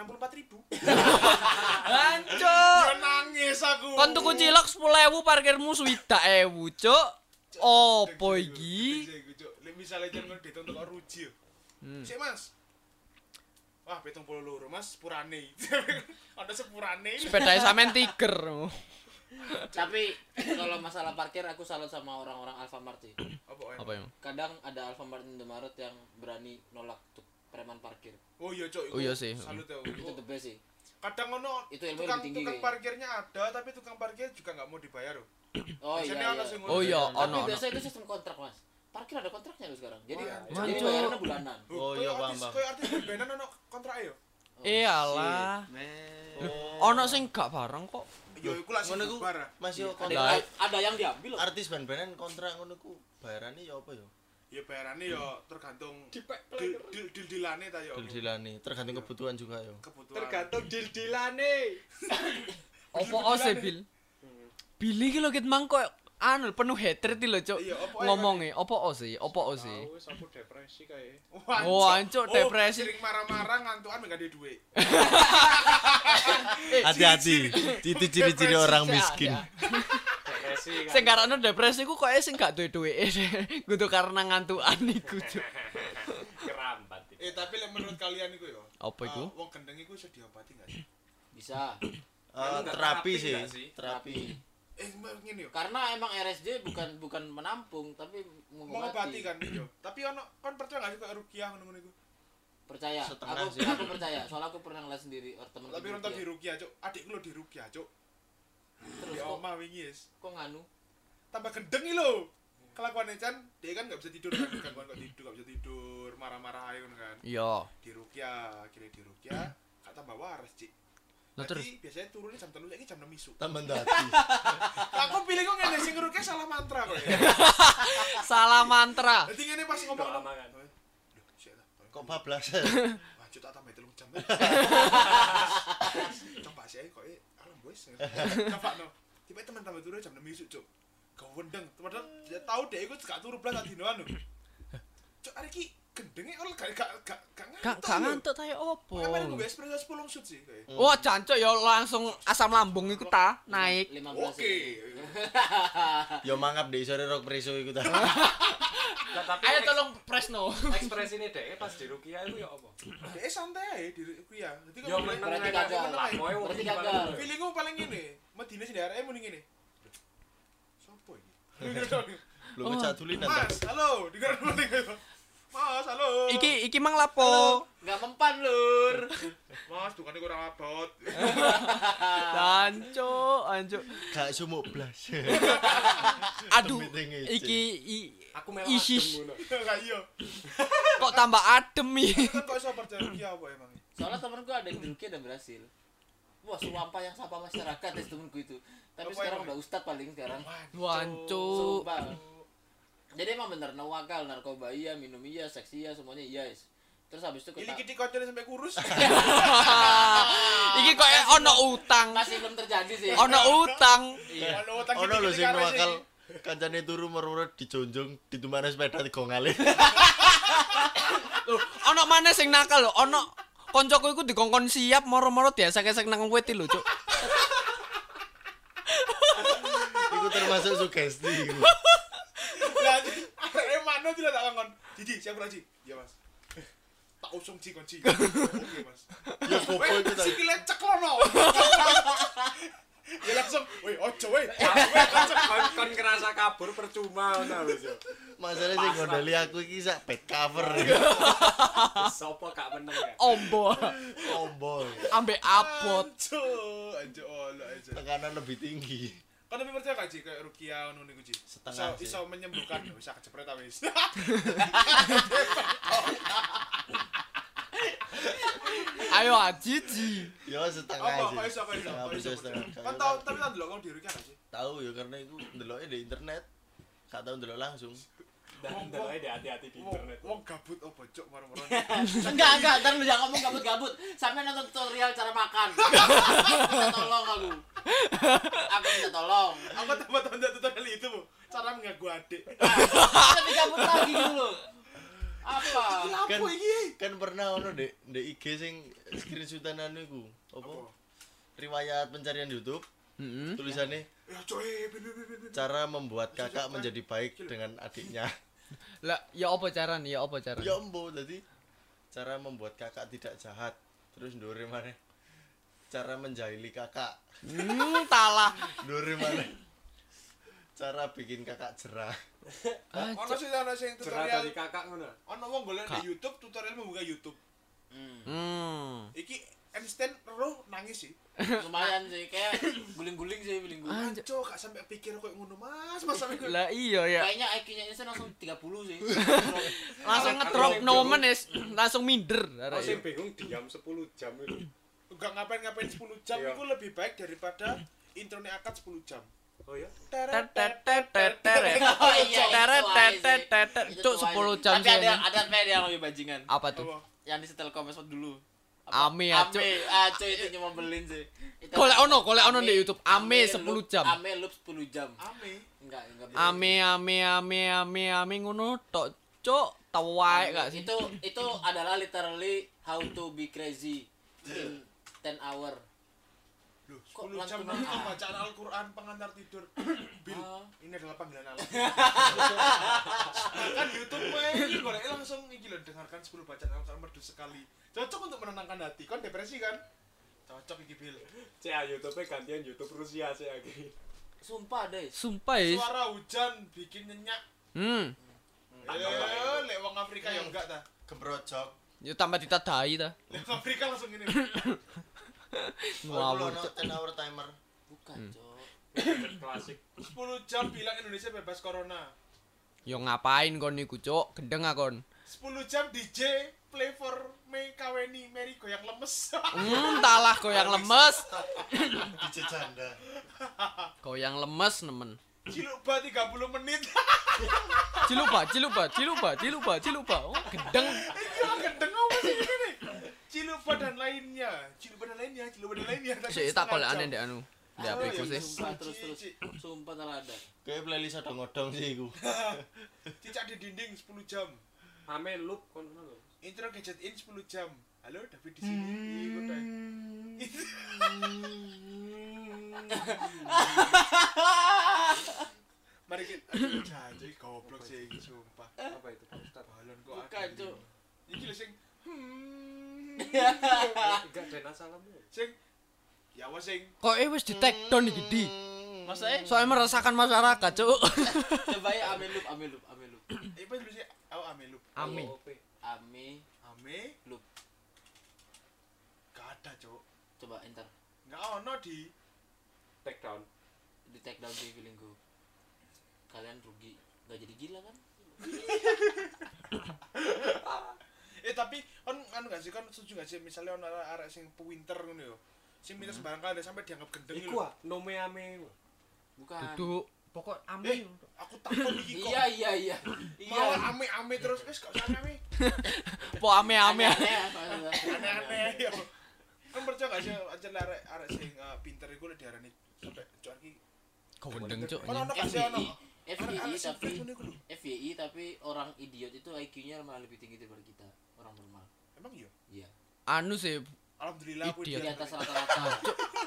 Speaker 1: 64 ribu.
Speaker 3: Hancur.
Speaker 1: Ya nangis aku.
Speaker 3: Kon tuku cilok 10.000 parkirmu swidak ewu, Cuk. Opo iki?
Speaker 1: Lek misale jan ngono ditonton oruji yo.
Speaker 3: Hmm.
Speaker 1: Sik Mas. Wah, pitung puluh loro Mas, sepurane. Ada sepurane.
Speaker 3: Sepeda sampean tiger.
Speaker 5: Tapi kalau masalah parkir aku salut sama orang-orang Alfamart sih.
Speaker 1: Apa ya?
Speaker 3: Emang?
Speaker 5: Kadang ada Alfamart Indomaret yang berani nolak tuh preman parkir.
Speaker 1: Oh iya, Cok.
Speaker 3: Oh iya sih.
Speaker 1: Salut ya.
Speaker 5: Itu the best sih.
Speaker 1: Kadang ono
Speaker 5: Itu ilmu
Speaker 1: tukang
Speaker 5: tinggi
Speaker 1: tukang parkirnya ada tapi tukang parkir juga nggak mau dibayar loh.
Speaker 5: Oh iya. Iya.
Speaker 3: Oh iya,
Speaker 1: ngono.
Speaker 5: Tapi
Speaker 3: ono ono.
Speaker 5: biasanya itu sistem kontrak, Mas. Parkir ada kontraknya loh sekarang. Jadi
Speaker 1: Wah,
Speaker 5: jadi bayarnya bulanan.
Speaker 2: Oh, iya,
Speaker 1: artis-
Speaker 2: paham.
Speaker 1: Koyo artis band-bandan ono kontrak yo.
Speaker 5: Oh,
Speaker 3: Iyalah.
Speaker 2: Oh.
Speaker 3: Ono sing gak bareng kok.
Speaker 1: Yo iku lah sing
Speaker 2: Ngono iku
Speaker 1: bubar.
Speaker 2: Mas yo
Speaker 5: Ada,
Speaker 3: Lah,
Speaker 2: kontrak
Speaker 5: ada yang diambil loh.
Speaker 2: artis band-bandan kontrak ngono ku bayarane ya apa ya?
Speaker 1: Ya bayarane yo tergantung dil- dil- dil-dilane ta yo.
Speaker 2: Dildilane, tergantung kebutuhan juga ya.
Speaker 1: Kebutuhan.
Speaker 4: tergantung dil-dilane
Speaker 3: Opo ose bil? Billy ki lho ket mang kok anu penuh hatred lho, Cuk.
Speaker 1: Iya, opo ae
Speaker 3: Ngomongnya opo ose? Opo ose?
Speaker 4: wis aku depresi kayak
Speaker 1: Wah,
Speaker 3: Oh, ancuk,
Speaker 1: oh,
Speaker 3: depresi.
Speaker 1: Sering marah-marah ngantukan enggak ada duit.
Speaker 2: Hati-hati. Itu ciri-ciri orang miskin.
Speaker 4: depresi kan
Speaker 3: Sing karena depresi ku kok sing gak duwe duwe kudu karena ngantukan iku, Cuk.
Speaker 4: kerambat.
Speaker 1: Eh tapi menurut kalian iku yo.
Speaker 3: Apa iku?
Speaker 1: eh, wong gendeng iku iso diobati enggak sih?
Speaker 5: Bisa.
Speaker 2: Eh,
Speaker 4: Enggak,
Speaker 2: terapi sih,
Speaker 4: sih?
Speaker 2: terapi.
Speaker 1: Eh yo.
Speaker 5: Karena emang RSJ bukan bukan menampung tapi
Speaker 1: Mengobati
Speaker 5: mengobati.
Speaker 1: kan yo. Tapi ono kon percaya enggak sih kayak rukiah ngono-ngono iku?
Speaker 5: Percaya.
Speaker 2: Setengah
Speaker 5: aku
Speaker 2: sih.
Speaker 5: aku percaya. Soalnya aku pernah ngeliat sendiri or temen
Speaker 1: Tapi nonton di rukiah, Cuk. Adikku lo di rukiah, Cuk.
Speaker 5: Terus
Speaker 1: Di
Speaker 5: kok,
Speaker 1: omah wingi
Speaker 5: kok nganu?
Speaker 1: Tambah gendeng iki lho. Kelakuan Chan, dia kan nggak bisa tidur kan, gangguan kok tidur, nggak bisa tidur, marah-marah aja kan.
Speaker 3: Iya.
Speaker 1: Di rukiah, akhirnya di rukiah, kak tambah waras, Cik.
Speaker 3: Lah terus
Speaker 1: biasanya turunnya jam 3 lagi jam 6 isu.
Speaker 2: Tambah dati.
Speaker 1: Aku pilih kok ngene sing rukiah salah mantra kok. ya.
Speaker 3: salah mantra.
Speaker 1: Jadi ngene pas ngomong shit lah.
Speaker 2: Kok bablas?
Speaker 1: Lanjut tak tambah 3 jam. Coba sih kok eh alam boys. Coba no. Tiba teman tambah turun jam 6 isu, Cuk. Kau wendeng, padahal dia tahu deh iku gak turu blas tadi anu. Cuk, hari ki gendenge ora gak gak gak gak
Speaker 3: Gak
Speaker 1: ngantuk
Speaker 3: gak ngantuk ta ya opo?
Speaker 1: Makanya gue espresso 10 shoot sih kayak.
Speaker 3: Wah, jancuk ya langsung asam lambung iku ta naik.
Speaker 5: 15
Speaker 1: Oke.
Speaker 2: Yo mangap deh sore rok preso iku ta.
Speaker 4: Tapi
Speaker 3: Ayo tolong presno.
Speaker 4: ekspresi ini deh pas di Rukia itu ya apa?
Speaker 1: Dia santai aja di ya. Jadi kalau
Speaker 4: meneng
Speaker 5: Berarti
Speaker 4: aja.
Speaker 5: kagak. Berarti kagak.
Speaker 4: paling-
Speaker 1: feelingku paling gini. Medina sih daerah mending gini. Sopo iki?
Speaker 2: Lu ta.
Speaker 1: Mas, halo, dengar gitu. Mas, halo.
Speaker 3: iki iki mang lapo?
Speaker 5: Enggak mempan, Lur.
Speaker 1: Mas, dukane kurang abot.
Speaker 3: Anco, anco.
Speaker 2: Gak sumuk blas.
Speaker 3: Aduh, iki i,
Speaker 4: Aku melu
Speaker 3: Isis.
Speaker 4: adem ngono.
Speaker 1: Lah iya.
Speaker 3: kok tambah adem iki.
Speaker 1: Kan kok iso percaya ki apa emang?
Speaker 5: Soalnya temenku ada yang di Turki dan berhasil. Wah, sumpah yang sapa masyarakat ya temenku itu. Tapi sekarang udah ustad paling sekarang.
Speaker 3: Wancu.
Speaker 5: Sumpah. Jadi emang bener nawakal, narkoba iya, minum iya, seks iya, semuanya iya. Yes. Terus habis itu
Speaker 1: Ini
Speaker 5: kita
Speaker 1: kita kocone sampai kurus.
Speaker 3: iki kok eh, ono utang.
Speaker 5: masih belum terjadi sih.
Speaker 3: Ono utang.
Speaker 5: Iya.
Speaker 1: Ono utang
Speaker 2: Ono sing wakal
Speaker 1: sih.
Speaker 2: kancane turu merure dijonjong ditumane sepeda digongale.
Speaker 3: Loh, ono maneh sing nakal lho, ono koncoku iku dikongkon siap moro-moro diasek-esek nang wit lho, Cuk.
Speaker 2: Iku termasuk sugesti iku.
Speaker 1: Lah, mano tidak tak ngomong. Didi, siap ora, Ji? Iya, Mas. Tak usung kon Ji. Oke, Mas.
Speaker 2: Ya
Speaker 1: Weh,
Speaker 2: iku ta.
Speaker 1: sikile ceklono. Ya langsung, weh, ojo weh.
Speaker 4: kon kon ngerasa kabur percuma ngono wis yo.
Speaker 2: Masalah sing ngondeli aku iki sak bed cover.
Speaker 4: Sopo gak meneng ya?
Speaker 3: Ombo.
Speaker 2: Ombo.
Speaker 3: Ambek abot.
Speaker 1: Anjo, anjo olo aja.
Speaker 2: Tekanan lebih tinggi.
Speaker 1: Kan lebih percaya gak Ji kayak Rukia ngono niku Ji?
Speaker 2: Setengah
Speaker 1: Iso
Speaker 2: sih.
Speaker 1: iso menyembuhkan, bisa kecepret ta wis.
Speaker 3: Ayo ajiji.
Speaker 2: Ya setengah
Speaker 1: Apa
Speaker 2: sih.
Speaker 1: iso kok iso?
Speaker 2: Setengah.
Speaker 1: Kan tau tapi kan delok kok di Rukia gak sih?
Speaker 2: Tahu ya karena iku ndeloke di internet. Gak tau ndelok langsung.
Speaker 4: Dan ndelok deh hati-hati di internet.
Speaker 1: wong gabut opo cuk marah-marah.
Speaker 5: enggak, enggak, ntar lu jangan ngomong gabut-gabut. Sampai nonton tutorial cara makan. minta tolong aku. Aku minta tolong.
Speaker 1: Aku tambah-tambah tutorial itu, Bu. Cara mengganggu adik.
Speaker 5: Tapi gabut lagi dulu. Apa?
Speaker 2: Kan
Speaker 1: Apa iki?
Speaker 2: kan pernah ono Dek, ndek IG sing screenshotan anu iku. Apa?
Speaker 1: Apa?
Speaker 2: Riwayat pencarian YouTube
Speaker 3: Heeh.
Speaker 2: tulisannya
Speaker 1: Ya coy,
Speaker 2: cara membuat kakak menjadi baik dengan adiknya.
Speaker 3: Lah, ya apa carane? Ya apa carane?
Speaker 2: ya embo tadi cara membuat kakak tidak jahat terus ndore mana cara menjahili kakak
Speaker 3: Hmm, talah.
Speaker 2: ndore mana cara bikin kakak jerah
Speaker 1: Ono sih ono sing
Speaker 4: Cerah
Speaker 1: tutorial.
Speaker 4: dari kakak ngono.
Speaker 1: Ono wong golek di YouTube tutorial membuka YouTube.
Speaker 5: Hmm.
Speaker 3: Hmm.
Speaker 1: Iki instant roh nangis sih.
Speaker 5: Lumayan sih, kayak guling-guling sih, guling-guling.
Speaker 1: Anco gak sampai pikir kok ngono Mas, Mas sampai
Speaker 3: Lah iya ya.
Speaker 5: Kayaknya IQ-nya Insan langsung 30 sih.
Speaker 3: Langsung ngedrop nomen es, langsung minder.
Speaker 4: Aku sing bingung diam 10 jam itu.
Speaker 1: Enggak ngapain-ngapain 10 jam
Speaker 4: Iya.
Speaker 1: itu lebih baik daripada intronya akad 10 jam.
Speaker 4: Oh ya?
Speaker 5: Iya,
Speaker 3: Teret,
Speaker 5: aja sih.
Speaker 3: tetetetet.
Speaker 5: Itu
Speaker 3: Cuk,
Speaker 5: tuh aja
Speaker 3: 10
Speaker 5: sih.
Speaker 3: jam
Speaker 5: Tapi
Speaker 3: sih
Speaker 5: ada ada yang lebih bajingan.
Speaker 3: Apa tuh?
Speaker 5: Yang di setel komen dulu.
Speaker 3: Ame ya, Cuk.
Speaker 5: Ame, ah, itu cuma belin sih. Itu-
Speaker 3: Golek ono, golek ono
Speaker 5: Ame-
Speaker 3: di YouTube. Ame 10
Speaker 5: loop-
Speaker 3: jam.
Speaker 5: Ame loop 10 jam.
Speaker 1: Ame.
Speaker 5: Enggak, enggak.
Speaker 3: Ame ame ame ame ame ngono tok. Cuk, tau wae gak sih?
Speaker 5: Itu itu adalah literally how to be crazy in 10 hour.
Speaker 1: Loh,
Speaker 5: Kok
Speaker 1: 10 jam
Speaker 5: lantunan
Speaker 1: nonton
Speaker 5: ah?
Speaker 1: bacaan Al-Qur'an pengantar tidur. Bil,
Speaker 5: Ah.
Speaker 1: ini adalah panggilan Allah. kan YouTube mah ini golek langsung iki lho dengarkan 10 bacaan Al-Qur'an merdu sekali. Cocok untuk menenangkan hati. Kon depresi kan? Cocok iki Bil.
Speaker 4: Cek ah, YouTube gantian YouTube Rusia sih lagi.
Speaker 5: Sumpah deh.
Speaker 3: Sumpah ya.
Speaker 1: Suara hujan bikin nyenyak.
Speaker 3: Hmm.
Speaker 1: Eh, lek wong Afrika ya enggak ta.
Speaker 2: gembrojok
Speaker 3: Yo tambah ditadai ta.
Speaker 1: Lek Afrika langsung ini.
Speaker 3: Ngawur.
Speaker 2: Ngawur 10 hour timer
Speaker 5: Bukan, Cok.
Speaker 4: Klasik.
Speaker 1: 10 jam bilang Indonesia bebas corona.
Speaker 3: Yo ngapain kon niku, Cuk? Gendeng akon.
Speaker 1: 10 jam DJ play for me kaweni Mary goyang lemes.
Speaker 3: Hmm, talah goyang lemes.
Speaker 2: DJ janda
Speaker 3: Goyang lemes nemen.
Speaker 1: Ciluba 30 menit.
Speaker 3: Cilupa, cilupa, cilupa, cilupa, cilupa. Oh, gendeng.
Speaker 1: Ini orang gendeng apa sih ini nih? Ciluba dan lainnya. Ciluba dan lainnya, ciluba dan lainnya.
Speaker 3: Sik tak kolek aneh ndek anu. Ndek HP ku
Speaker 1: iya,
Speaker 3: sih.
Speaker 5: Sumpah terus terus. Sumpah tak ada.
Speaker 2: kayak playlist ada ngodong sih iku
Speaker 1: Cicak di dinding 10 jam.
Speaker 4: Ame loop kon ngono lho.
Speaker 1: Intro gadget in 10 jam. Halo, David di sini. Aja. Mari kita janji goblok sih iki sumpah.
Speaker 4: Apa itu Pak Ustaz?
Speaker 1: Balon kok
Speaker 5: Bukan,
Speaker 1: ada
Speaker 5: Cuk.
Speaker 1: ini. Iki lho sing
Speaker 4: Enggak ada salamu.
Speaker 1: sing ya wes sing
Speaker 3: Kok eh wis di take down iki, Di?
Speaker 5: Maksudnya
Speaker 3: Soalnya meresahkan masyarakat, Cuk.
Speaker 5: coba ya ame loop, ame loop, ame loop.
Speaker 1: eh apa dulu sih? Oh, Amelup.
Speaker 3: Ame.
Speaker 4: OP.
Speaker 5: Ame
Speaker 1: Ame
Speaker 5: Loop.
Speaker 1: gak ada cok
Speaker 5: Coba enter
Speaker 1: nggak ono di
Speaker 4: take down
Speaker 5: di take down di feelingku. Kalian rugi. Gak jadi gila kan?
Speaker 1: eh tapi kan kan gak sih kan setuju gak sih misalnya ono arek sing pewinter ngono yo sing minta sembarang kali sampai dianggap gendeng
Speaker 4: iku ah nome ame
Speaker 5: Bukan.
Speaker 3: Duduk pokok
Speaker 1: eh
Speaker 3: amin.
Speaker 1: aku takut iki kok
Speaker 5: Iya iya iya.
Speaker 1: mau
Speaker 5: Iya.
Speaker 1: ame ame terus wis gak usah ame
Speaker 3: Po ame-ame.
Speaker 5: Aneh-aneh.
Speaker 1: aneh-aneh yo kan percaya gak sih aja arek arek sing eh, pinter iku lek diarani sampai cok iki
Speaker 3: cuk.
Speaker 1: Kan ono ono
Speaker 5: FYI tapi. FYI tapi orang idiot itu IQ-nya malah lebih tinggi daripada kita orang normal.
Speaker 1: emang iya
Speaker 5: Iya.
Speaker 3: Anu sih
Speaker 1: alhamdulillah aku
Speaker 3: Idiot.
Speaker 5: Di atas rata-rata.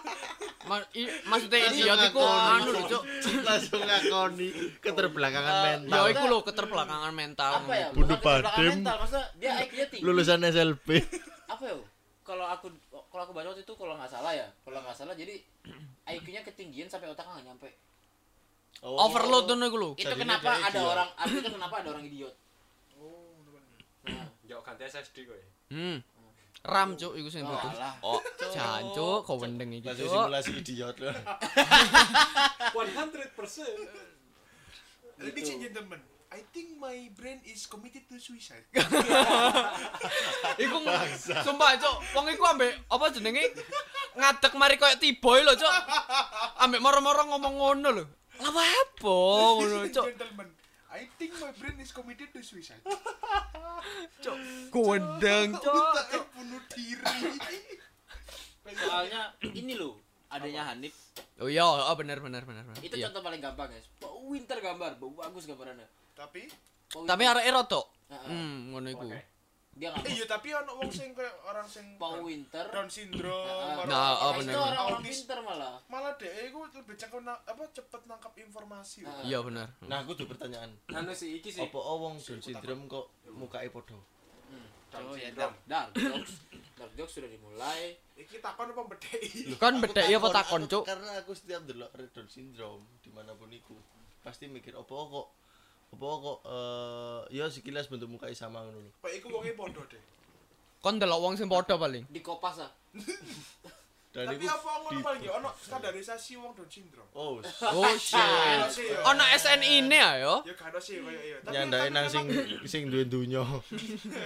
Speaker 3: ma- i- maksudnya idiot iku anu lho cuk.
Speaker 2: langsung ngakoni keterbelakangan
Speaker 3: Ya
Speaker 2: mental
Speaker 3: iku lho keterbelakangan mental.
Speaker 5: apa ya?
Speaker 2: Bunuh badem.
Speaker 5: mental, Maksudnya dia IQ-nya tinggi.
Speaker 2: lulusan SLB
Speaker 5: Apa ya? Kalau aku kalau aku baca waktu itu kalau nggak salah ya, kalau nggak salah jadi IQ-nya ketinggian sampai otaknya nggak nyampe.
Speaker 3: Overload ngono iku lho.
Speaker 5: Itu kenapa ada
Speaker 2: idiot.
Speaker 5: orang itu kenapa ada orang idiot.
Speaker 1: oh
Speaker 5: Nah,
Speaker 4: yo ganti SSD kowe
Speaker 3: Hmm. RAM cuk iku sing
Speaker 5: Oh, alah.
Speaker 3: Oh, jancuk kau gendeng iki
Speaker 2: langsung
Speaker 3: cuk.
Speaker 2: simulasi idiot loh
Speaker 4: 100%
Speaker 1: Ladies and gentlemen, I think my brain is committed to suicide.
Speaker 3: Iku sumpah cuk, wong iku ambek apa jenenge ngadeg mari koyo tiboy lho cuk. Ambek moro-moro ngomong ngono lho. Lah apa ngono cuk.
Speaker 1: I think my brain is committed to suicide.
Speaker 3: Gondeng cuk.
Speaker 1: Tak bunuh diri.
Speaker 5: soalnya ini loh adanya Hanif
Speaker 3: Oh iya, oh bener bener bener. bener.
Speaker 5: itu
Speaker 3: Iya.
Speaker 5: contoh paling gampang guys winter gambar bagus gambarannya
Speaker 1: Tapi
Speaker 3: Tapi arek.
Speaker 5: Heeh.
Speaker 3: Hmm, ngono iku.
Speaker 4: Oke.
Speaker 5: Dia nggak
Speaker 1: eh iya tapi ono wong sing kayak orang sing
Speaker 5: Pau Winter
Speaker 1: Down syndrome.
Speaker 5: Heeh.
Speaker 1: orang-
Speaker 3: Nah, oh,
Speaker 1: orang
Speaker 3: bener,
Speaker 5: itu
Speaker 1: sing
Speaker 5: orang-orang
Speaker 1: autis.
Speaker 5: pinter malah
Speaker 1: Malah deh iku lebih cekon apa cepet nangkap informasi.
Speaker 5: Heeh.
Speaker 3: Iya bener.
Speaker 2: nah aku tuh pertanyaan
Speaker 4: anu sih iki sih
Speaker 2: apa wong Down syndrome kok mukai podo
Speaker 5: oh ya dark dark jokes dark jokes sudah dimulai
Speaker 1: Iki takon apa bedheki?
Speaker 3: Lu kan beda ya apa takon
Speaker 2: Aku-
Speaker 3: cuk.
Speaker 2: karena aku setiap delok Down syndrome di mana pun iku pasti mikir apa kok apa kok eh ya sekilas bentuk mukai sama ngono lho
Speaker 1: Pak iku wonge podo deh.
Speaker 3: Kon delok wong sing padha paling.
Speaker 5: di kopas ah
Speaker 2: dan
Speaker 1: Tapi apa ngono paling ya ono standarisasi wong Down syndrome.
Speaker 2: oh
Speaker 3: Oh
Speaker 1: Ono
Speaker 3: shit.
Speaker 1: ya.
Speaker 3: Ono SNI ne ayo.
Speaker 1: Ya gak ono sih koyo iya. Tapi
Speaker 2: nyandake nang sing sing duwe dunyo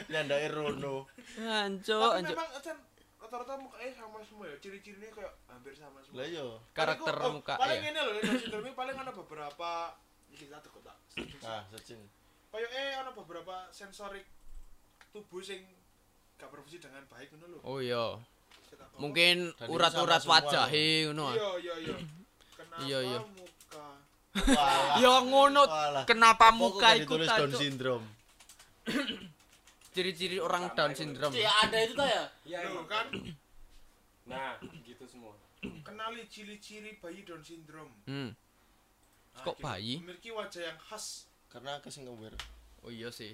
Speaker 2: nyandake rono
Speaker 3: Anjuk,
Speaker 1: Tapi
Speaker 3: anjuk.
Speaker 1: memang Acen, rata-rata mukanya sama semua ya, ciri-cirinya kayak hampir sama semua.
Speaker 2: lah yo
Speaker 3: Karakter
Speaker 1: oh,
Speaker 3: muka
Speaker 1: Paling
Speaker 3: ya.
Speaker 1: ini loh, Down syndrome paling ada beberapa iki tak tekuk tak.
Speaker 2: nah searching
Speaker 1: Kayak eh ada beberapa sensorik tubuh sing gak berfungsi dengan baik ngono lho.
Speaker 3: Oh iya.
Speaker 1: Kita.
Speaker 3: Mungkin urat-urat
Speaker 2: semua
Speaker 3: wajahe ngono. ah.
Speaker 1: Iya, iya, iya. Kenapa
Speaker 3: Iya, iya.
Speaker 1: muka.
Speaker 3: Ya ngono. Kenapa muka iku
Speaker 2: Down syndrome
Speaker 3: Ciri-ciri orang Down syndrome.
Speaker 5: ya ada itu tuh ya
Speaker 4: iya emang.
Speaker 1: kan
Speaker 4: nah gitu semua
Speaker 1: kenali ciri-ciri bayi Down syndrome.
Speaker 3: Hmm.
Speaker 1: Nah,
Speaker 3: Kok
Speaker 1: gitu.
Speaker 3: bayi?
Speaker 1: Memiliki wajah yang khas.
Speaker 2: karena aku sing aware
Speaker 3: Oh iya sih.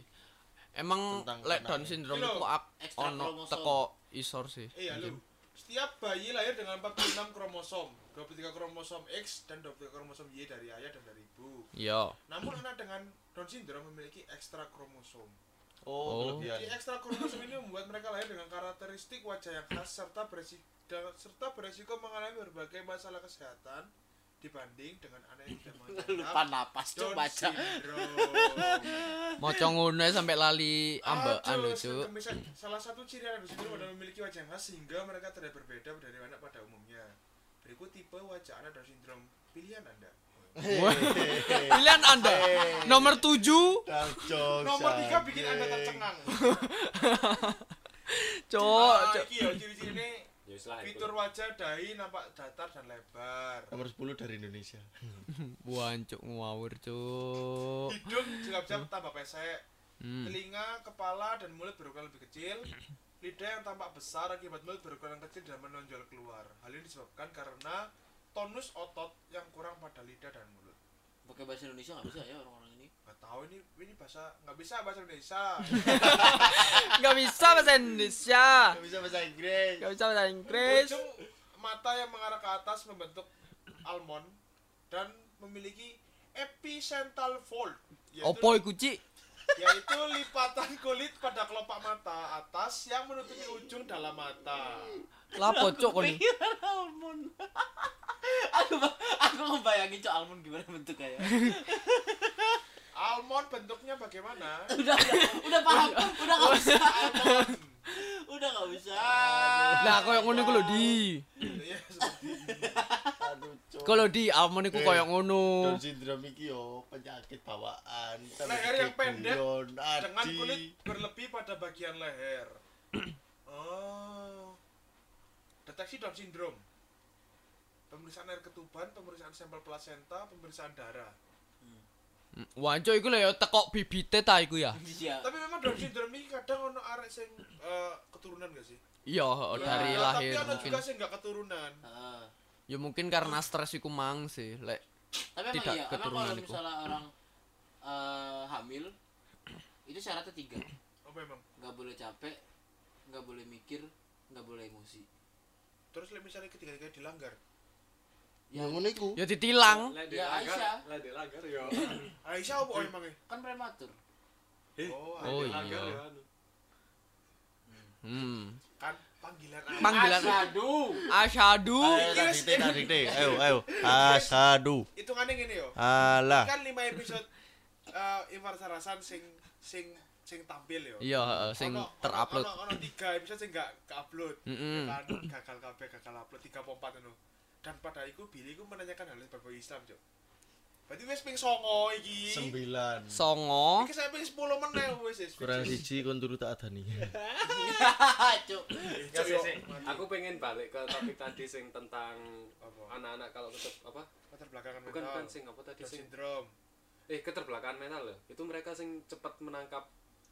Speaker 3: Emang
Speaker 2: Tentang
Speaker 3: lek. Down syndrome
Speaker 1: loh,
Speaker 3: ak
Speaker 5: ekstra
Speaker 3: ono
Speaker 5: kromosom.
Speaker 3: teko isor sih.
Speaker 1: Iya lho. Setiap bayi lahir dengan 46 kromosom, 23 kromosom X dan 23 kromosom Y dari ayah dan dari ibu.
Speaker 3: Iya.
Speaker 1: Namun anak dengan Down syndrome memiliki ekstra kromosom.
Speaker 2: oh,
Speaker 3: Oh.
Speaker 1: Jadi ekstra kromosom ini membuat mereka lahir dengan karakteristik wajah yang khas serta beresiko serta beresiko mengalami berbagai masalah kesehatan dibanding dengan anak yang tidak
Speaker 5: lupa
Speaker 1: mengidap
Speaker 5: napas coba baca.
Speaker 3: Maca ngono ae sampai lali ambekan
Speaker 1: Aduh,
Speaker 3: lho, Cuk.
Speaker 1: Salah satu ciri anak Down syndrome adalah memiliki wajah yang khas sehingga mereka terlihat berbeda dari anak pada umumnya. Berikut tipe wajah anak Down syndrome pilihan Anda.
Speaker 3: Pilihan Anda. Nomor 7.
Speaker 2: Dark jokes,
Speaker 1: Nomor tiga bikin Anda tercengang.
Speaker 3: Cuk,
Speaker 1: Nah,
Speaker 3: cuk.
Speaker 1: iki ya ciri-ciri
Speaker 4: ya lah
Speaker 1: fitur wajah dahi nampak datar dan lebar.
Speaker 2: nomor 10 dari Indonesia
Speaker 3: Buan cuk ngawur cuk.
Speaker 1: Hidung juga bisa tambah pesek.
Speaker 3: Hmm.
Speaker 1: Telinga, kepala, dan mulut berukuran lebih kecil. Lidah yang tampak besar akibat mulut berukuran kecil dan menonjol keluar. Hal ini disebabkan karena tonus otot yang kurang pada lidah dan mulut.
Speaker 5: pakai bahasa Indonesia nggak bisa ya orang-orang ini
Speaker 1: Gak tahu ini ini bahasa nggak bisa bahasa Indonesia.
Speaker 3: Gak bisa bahasa Indonesia.
Speaker 2: Gak bisa bahasa Inggris
Speaker 3: Gak bisa bahasa Inggris.
Speaker 1: Ujung mata yang mengarah ke atas membentuk almond dan memiliki epicentral fold.
Speaker 3: Opo iku,
Speaker 1: yaitu lipatan kulit pada kelopak mata atas yang menutupi ujung dalam mata.
Speaker 3: Lapo cok.
Speaker 5: Pikiran almond. aku aku ngebayangin cok almond gimana bentuknya ya.
Speaker 1: Almond bentuknya bagaimana?
Speaker 5: udah udah udah paham udah nggak usah udah nggak usah
Speaker 3: Lah koyo ngono iku lho di.
Speaker 1: Iya.
Speaker 3: Kalau di almond iku koyo ngono.
Speaker 2: Down syndrome iki yo penyakit bawaan.
Speaker 1: Leher yang pendek
Speaker 2: Guyon,
Speaker 1: dengan kulit berlebih pada bagian leher. Oh. Deteksi Down syndrome. Pemeriksaan air ketuban, pemeriksaan sampel plasenta, pemeriksaan darah.
Speaker 3: Wanco iku lho ya tekok bibite ta iku ya.
Speaker 5: Iya.
Speaker 1: Tapi memang Down syndrome ini kadang ono arek sing eh, keturunan gak sih?
Speaker 3: Iya, heeh, dari
Speaker 1: Ya,
Speaker 3: lahir
Speaker 1: Tapi ada
Speaker 3: mungkin.
Speaker 1: juga sing gak keturunan.
Speaker 5: Heeh.
Speaker 3: Ya mungkin karena stres iku mang sih, lek
Speaker 5: tapi emang
Speaker 3: Tidak
Speaker 5: iya emang
Speaker 3: keturunan
Speaker 5: kalau
Speaker 3: itu.
Speaker 5: misalnya orang eh, hamil itu syaratnya tiga
Speaker 1: Apa emang?
Speaker 5: nggak boleh capek nggak boleh mikir nggak boleh emosi
Speaker 1: Terus lek misalnya ketiga-tiga dilanggar.
Speaker 2: Ya ngono iku.
Speaker 3: ya ditilang.
Speaker 4: Lek
Speaker 5: Ya, Aisyah.
Speaker 4: lek dilanggar yo.
Speaker 1: Aisyah apa emangnya?
Speaker 5: kan prematur
Speaker 4: Eh,
Speaker 1: Oh,
Speaker 3: Oh, iya.
Speaker 4: anu.
Speaker 1: Hmm.
Speaker 3: Hmm.
Speaker 1: Kan panggilan.
Speaker 3: Panggilan.
Speaker 2: Ayo tak dikte, dikte. Ayo, ayo. Asadu.
Speaker 1: Hitungannya gini yo.
Speaker 2: Alah.
Speaker 1: Kan 5 episode eh Ivar Sarasan sing sing sing tampil yo.
Speaker 3: Iya, heeh, sing terupload.
Speaker 1: Ono ono 3 episode sing gak ke-upload.
Speaker 3: Mm-mm.
Speaker 1: Kan gagal kabeh, gagal upload 3 apa 4 ngono. Dan pada iku Billy iku menanyakan hal berbau Islam, Cuk. Berarti wis ping 9 iki.
Speaker 2: Sembilan.
Speaker 3: Songo.
Speaker 1: Iki saya ping 10 meneh wis wis.
Speaker 2: Kurang siji kon turu tak adani.
Speaker 4: sih. Aku pengen balik ke topik tadi sing tentang
Speaker 1: Apa?
Speaker 4: anak-anak kalau tetap apa?
Speaker 1: Latar belakangan
Speaker 4: Bukan
Speaker 1: mental.
Speaker 4: bukan sing apa tadi sing
Speaker 1: syndrome.
Speaker 4: eh keterbelakangan mental loh. Itu mereka sing cepat menangkap.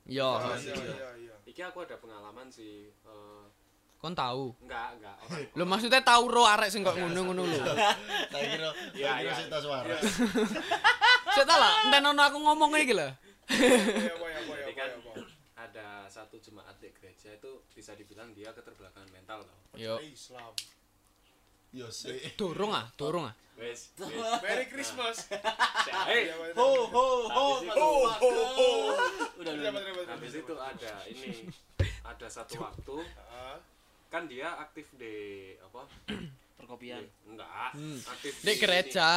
Speaker 3: Yo,
Speaker 1: Oh,
Speaker 2: Ah,
Speaker 1: iya
Speaker 2: iya.
Speaker 1: iya iya.
Speaker 4: Iki aku ada pengalaman sih. eh,
Speaker 3: kon tahu.
Speaker 4: enggak, enggak. Orang
Speaker 3: Lo maksudnya tahu ro arek sing kok ngono-ngono lho.
Speaker 2: Tak kira,
Speaker 4: Iya,
Speaker 2: tak kira
Speaker 4: iya.
Speaker 2: sik tas suara.
Speaker 3: Saya tak lah, enten ono aku ngomong iki lho.
Speaker 1: Iya, ya ya
Speaker 4: kan
Speaker 1: ya
Speaker 4: ada satu jemaat di gereja itu bisa dibilang dia keterbelakangan mental tau.
Speaker 3: Yo.
Speaker 1: Islam.
Speaker 2: Yo sik.
Speaker 3: Dorong ah, dorong ah.
Speaker 4: Wes.
Speaker 1: Merry Christmas.
Speaker 4: Eh,
Speaker 1: Iya, Pak.
Speaker 5: ho ho ho
Speaker 1: Ho, ho, ho.
Speaker 5: udah udah
Speaker 4: habis itu ada ini ada satu waktu
Speaker 1: Ah,
Speaker 4: kan dia aktif di apa?
Speaker 5: perkopian
Speaker 4: Di- enggak,
Speaker 3: Hmm.
Speaker 4: aktif
Speaker 3: Di gereja.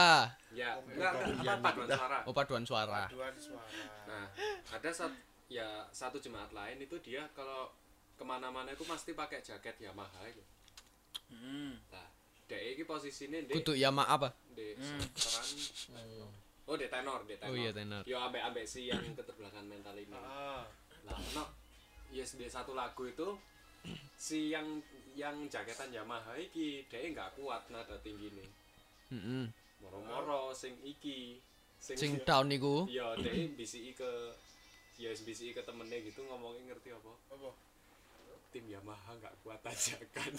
Speaker 4: ini. Ya, enggak, enggak, apa paduan suara.
Speaker 3: Oh, paduan suara.
Speaker 1: paduan suara.
Speaker 4: Nah, ada satu ya satu jemaat lain itu dia kalau ke mana-mana itu pasti pakai jaket Yamaha itu.
Speaker 5: hmm.
Speaker 4: Nah, dek iki posisinya di
Speaker 3: Kudu ya mak apa?
Speaker 4: di peran oh di tenor di tenor.
Speaker 3: Oh iya tenor.
Speaker 4: Yo ambek ambek si yang keterbelakangan mental ini.
Speaker 1: Ah,
Speaker 4: Lah, no, yes di satu lagu itu si yang yang jaketan Yamaha iki dia nggak kuat nada tinggi nih.
Speaker 3: Heeh.
Speaker 4: Moro-moro sing iki
Speaker 3: Sing down niku.
Speaker 4: Iya, dia BCI ke ya BCI ke temennya gitu ngomongin ngerti apa?
Speaker 1: apa?
Speaker 4: Tim Yamaha nggak kuat aja kan.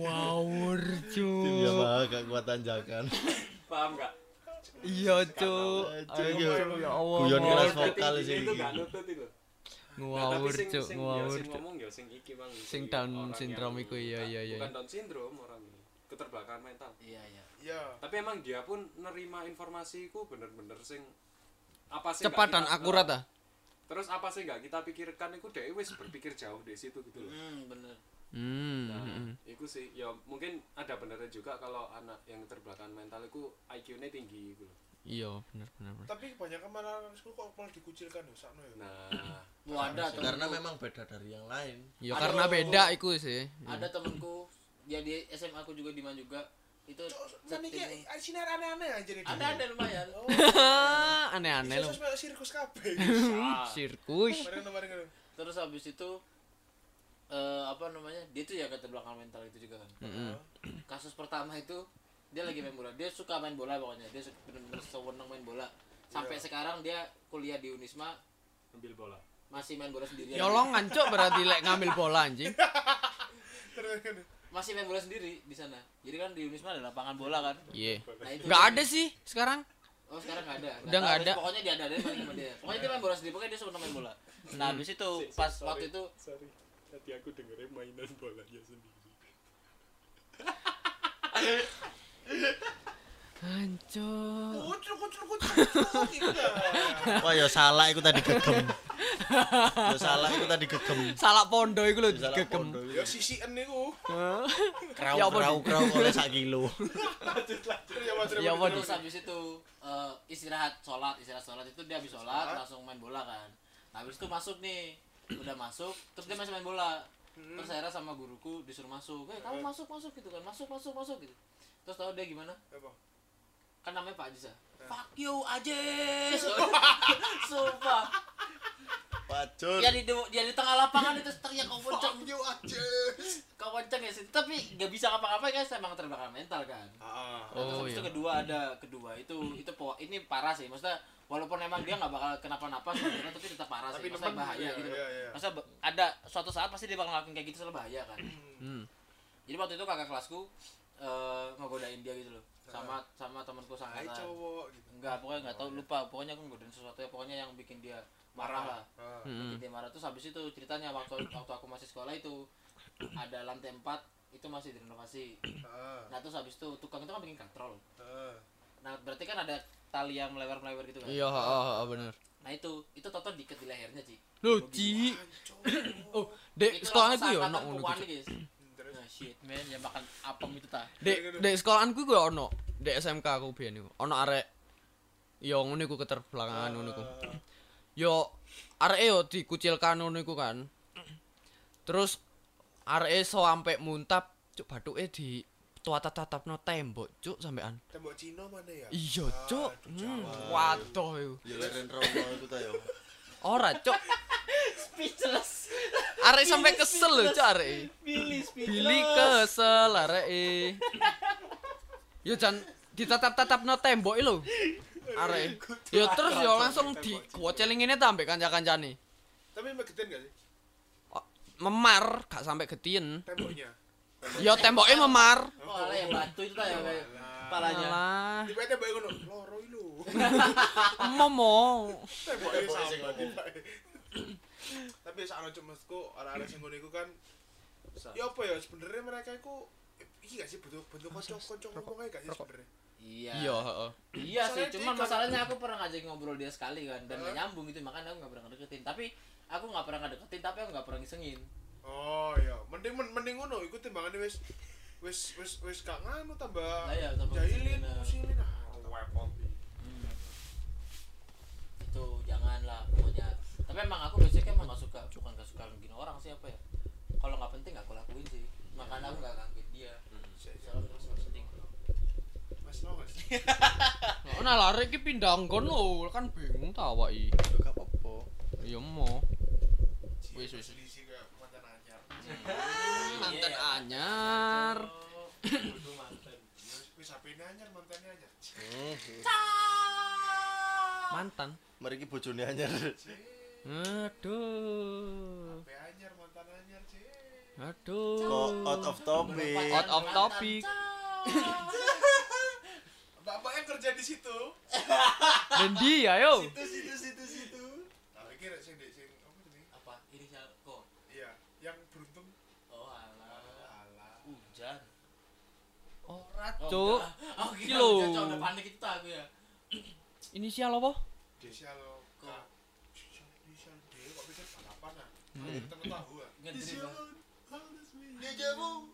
Speaker 3: Ngawur,
Speaker 2: Tim Yamaha gak kuat tanjakan.
Speaker 4: Paham nggak?
Speaker 3: Iya, Ayo. Cuk, ya Allah.
Speaker 2: Guyon keras vokal
Speaker 4: tingginya
Speaker 2: sih
Speaker 4: itu
Speaker 2: iki.
Speaker 4: nggak nutut itu. Nah,
Speaker 3: Ngawur, Cuk,
Speaker 4: ya,
Speaker 3: ngawur,
Speaker 4: sing
Speaker 3: Cuk.
Speaker 4: ngomong ya sing iki mang
Speaker 3: Sing Down syndrome iku, iya, iya, iya.
Speaker 4: Bukan Down syndrome orang ini. Keterbelakangan mental.
Speaker 5: iya iya
Speaker 1: Iya.
Speaker 4: Tapi emang dia pun nerima informasiku bener-bener sing apa sih
Speaker 3: Cepat dan akurat ah.
Speaker 4: Terus apa sih nggak kita pikirkan itu dia wis berpikir jauh di situ gitu loh.
Speaker 5: hmm bener
Speaker 3: Hmm.
Speaker 4: Nah,
Speaker 3: hmm.
Speaker 4: itu sih ya mungkin ada benernya juga kalau anak yang terbelakang mental itu IQ-nya tinggi gitu loh.
Speaker 3: Iya, bener bener. bener.
Speaker 1: Tapi kebanyakan malah anak sekolah kok malah dikucilkan ya sakno ya.
Speaker 4: Nah,
Speaker 5: ada
Speaker 2: Karena
Speaker 5: temenku.
Speaker 2: memang beda dari yang lain.
Speaker 3: Ya
Speaker 5: Aduh.
Speaker 3: karena beda iku sih.
Speaker 5: ada temenku dia di SMA aku juga di Man juga itu
Speaker 1: Mana iki
Speaker 5: setting-
Speaker 1: sinar aneh-aneh aja nih.
Speaker 5: ada ada lumayan
Speaker 1: Oh,
Speaker 3: Aneh-aneh loh.
Speaker 1: sosmed sirkus kabeh.
Speaker 5: Ah.
Speaker 3: Sirkus.
Speaker 5: Terus habis itu eh apa namanya dia tuh ya keterbelakangan mental itu juga kan
Speaker 3: Heeh.
Speaker 5: kasus pertama itu dia lagi main bola dia suka main bola pokoknya dia suka bener-bener sewenang main bola sampai
Speaker 1: Iya.
Speaker 5: sekarang dia kuliah di Unisma
Speaker 4: ambil bola.
Speaker 5: Masih main bola sendiri
Speaker 3: Nyolongan cok berarti lek ngambil bola anjing.
Speaker 1: Terus ngono.
Speaker 5: masih main bola sendiri di sana jadi kan di Unisma ada lapangan bola kan
Speaker 3: Iya.
Speaker 5: nah itu
Speaker 3: Nggak ada sih sekarang.
Speaker 5: oh sekarang nggak ada
Speaker 3: Udah nggak ada.
Speaker 5: pokoknya dia ada dia main sama dia pokoknya dia main bola sendiri pokoknya dia suka main bola nah habis itu
Speaker 4: Si- si-
Speaker 5: pas
Speaker 4: sorry,
Speaker 5: waktu itu
Speaker 4: sorry. Tadi aku dengerin mainan bolanya sendiri.
Speaker 3: Hancur.
Speaker 1: Kucuk kucuk kucuk kucuk enggak.
Speaker 2: Wah ya salah iku tadi gegem. Ya salah iku tadi gegem.
Speaker 3: Salah pondo iku lho
Speaker 2: Salah
Speaker 3: gegem.
Speaker 1: Ya sisiken niku.
Speaker 2: Krau
Speaker 3: Ya
Speaker 2: krau krau oleh sak kilo.
Speaker 1: Ya Mas.
Speaker 3: Ya, apa, Di?
Speaker 5: terus habis itu eh, istirahat sholat istirahat sholat itu dia habis sholat
Speaker 1: Sholat.
Speaker 5: langsung main bola kan nah, habis itu masuk nih udah masuk terus dia masih main bola terus akhirnya sama guruku disuruh masuk eh kamu masuk masuk gitu kan masuk masuk masuk gitu terus tahu dia gimana
Speaker 1: Apa?
Speaker 5: Kan namanya Pak Ajis ya fuck you Ajis sumpah.
Speaker 2: Pacur.
Speaker 5: dia di dia di tengah lapangan itu teriak kau kenceng.
Speaker 1: you aja.
Speaker 5: kau kenceng ya sih. Tapi nggak bisa ngapa-ngapain kan emang terbakar mental kan?
Speaker 1: Ah.
Speaker 5: Nah, terus
Speaker 3: Oh,
Speaker 5: itu
Speaker 3: iya.
Speaker 5: kedua ada kedua itu itu po ini parah sih. Maksudnya walaupun emang dia nggak bakal kenapa-napa sebenarnya tapi tetap parah
Speaker 1: Tapi
Speaker 5: sih. Maksudnya bahaya
Speaker 1: iya,
Speaker 5: gitu. loh
Speaker 1: iya, iya.
Speaker 5: maksudnya ada suatu saat pasti dia bakal ngelakuin kayak gitu soalnya bahaya kan?
Speaker 3: Hmm.
Speaker 5: jadi waktu itu kakak kelasku eh ngegodain dia gitu loh sama sama temanku
Speaker 1: Hai
Speaker 5: sangkatan
Speaker 1: cowok gitu.
Speaker 5: enggak pokoknya nggak tahu lupa pokoknya aku ngegodain sesuatu ya pokoknya yang bikin dia marah lah
Speaker 1: Ah.
Speaker 3: Hmm.
Speaker 5: bikin dia marah terus habis itu ceritanya waktu waktu aku masih sekolah itu ada lantai 4 itu masih direnovasi
Speaker 1: Ah.
Speaker 5: nah terus habis itu tukang itu kan bikin katrol
Speaker 1: Ah.
Speaker 5: Nah, berarti kan ada tali yang melebar-melebar gitu kan.
Speaker 3: Iya, heeh, heeh, bener.
Speaker 5: Nah, itu itu toto diket di lehernya, Ci.
Speaker 3: Lho, Ci. Oh, Dek, sekolahan iku ya ono ngono
Speaker 5: shit, man, yang makan apem itu ta.
Speaker 3: Dek, dek sekolahanku iku ya ono. Dek SMK aku biyen iku. Ono arek yo ngono iku keterbelakangan ngono iku. Yo areke yo dikucilkan ngono iku kan. Terus areke sampe muntap cuk bathuke di tatap-tatapno tembok cuk sampean.
Speaker 1: tembok Cina mana ya?
Speaker 3: Iya,
Speaker 1: Ah,
Speaker 3: cuk. Hmm, waduh.
Speaker 2: Ya leren rono iku ta yo.
Speaker 3: Ora, cuk.
Speaker 5: Speechless.
Speaker 3: Arek sampe kesel lho cuk areke.
Speaker 5: Billy speechless.
Speaker 3: Billy kesel areke. Yo jan ditatap-tatapno tembok lho. Arek. Yo terus yo langsung di kuocelingine ta ambek kanca-kancane.
Speaker 1: Tapi megetin gak sih
Speaker 3: Oh, Memar, gak sampai getien.
Speaker 1: temboknya?
Speaker 3: Yo temboknya memar.
Speaker 5: Oh, yang batu itu ta ya kayak kepalanya.
Speaker 3: Alah,
Speaker 1: Tiba temboknya ngono, loro iki lho.
Speaker 3: momo.
Speaker 1: Tapi sak ono cumesku orang-orang sing ngono iku kan ya apa ya sebenarnya mereka iku iki gak sih bentuk bentuk kanca-kanca ngomong gak sih sebenarnya?
Speaker 5: Iya.
Speaker 3: Iya, heeh.
Speaker 5: Iya sih, cuman
Speaker 1: kan-
Speaker 5: masalahnya aku pernah ngajak ngobrol dia sekali kan dan gak nyambung gitu makanya aku gak pernah ngedeketin. Tapi aku gak pernah ngedeketin tapi aku gak pernah ngisengin.
Speaker 1: Oh iya, mending men- mending ngono iku timbangane wis wis wis wis gak nganu tambah
Speaker 5: Lah iya, tambah
Speaker 1: jahilin,
Speaker 5: nah.
Speaker 1: ngusilin. ah.
Speaker 4: Wepot.
Speaker 5: Hmm. Itu janganlah pokoknya. Tapi emang aku basicnya emang gak suka bukan gak suka gini orang sih apa ya. Kalau nggak penting aku lakuin sih. Makanya aku gak gangguin dia. Soalnya terus penting.
Speaker 1: Mas tau gak sih?
Speaker 3: Nah, lari iki pindah nggon lho, kan bingung ta awake.
Speaker 2: Yo gak apa-apa.
Speaker 3: Iya mo. Wis, wis.
Speaker 1: Selisih kayak mantan anyar.
Speaker 3: Mantan
Speaker 5: Iya.
Speaker 3: anyar.
Speaker 5: Mantan.
Speaker 2: Iki bojone anyar.
Speaker 3: Aduh.
Speaker 1: Anyar, mantan anyar.
Speaker 3: Aduh.
Speaker 2: Kok out of topic.
Speaker 3: Out of topic.
Speaker 1: Bapak yang kerja di situ.
Speaker 3: Dan dia yo.
Speaker 1: Situ situ situ situ. Sing dek sing apa jenenge?
Speaker 5: Apa? Inisial kok.
Speaker 1: Iya, yang beruntung.
Speaker 5: Oh alah.
Speaker 1: Alah.
Speaker 5: Hujan.
Speaker 3: Ora,
Speaker 5: Oh,
Speaker 3: Cuk.
Speaker 5: Oh,
Speaker 3: Iki lho.
Speaker 5: udah panik itu aku ya.
Speaker 3: Inisial apa?
Speaker 1: Inisial K.
Speaker 5: Kok.
Speaker 1: Inisial D kok pikir balapan ah.
Speaker 3: Hmm.
Speaker 1: Tahu ah. Jamu.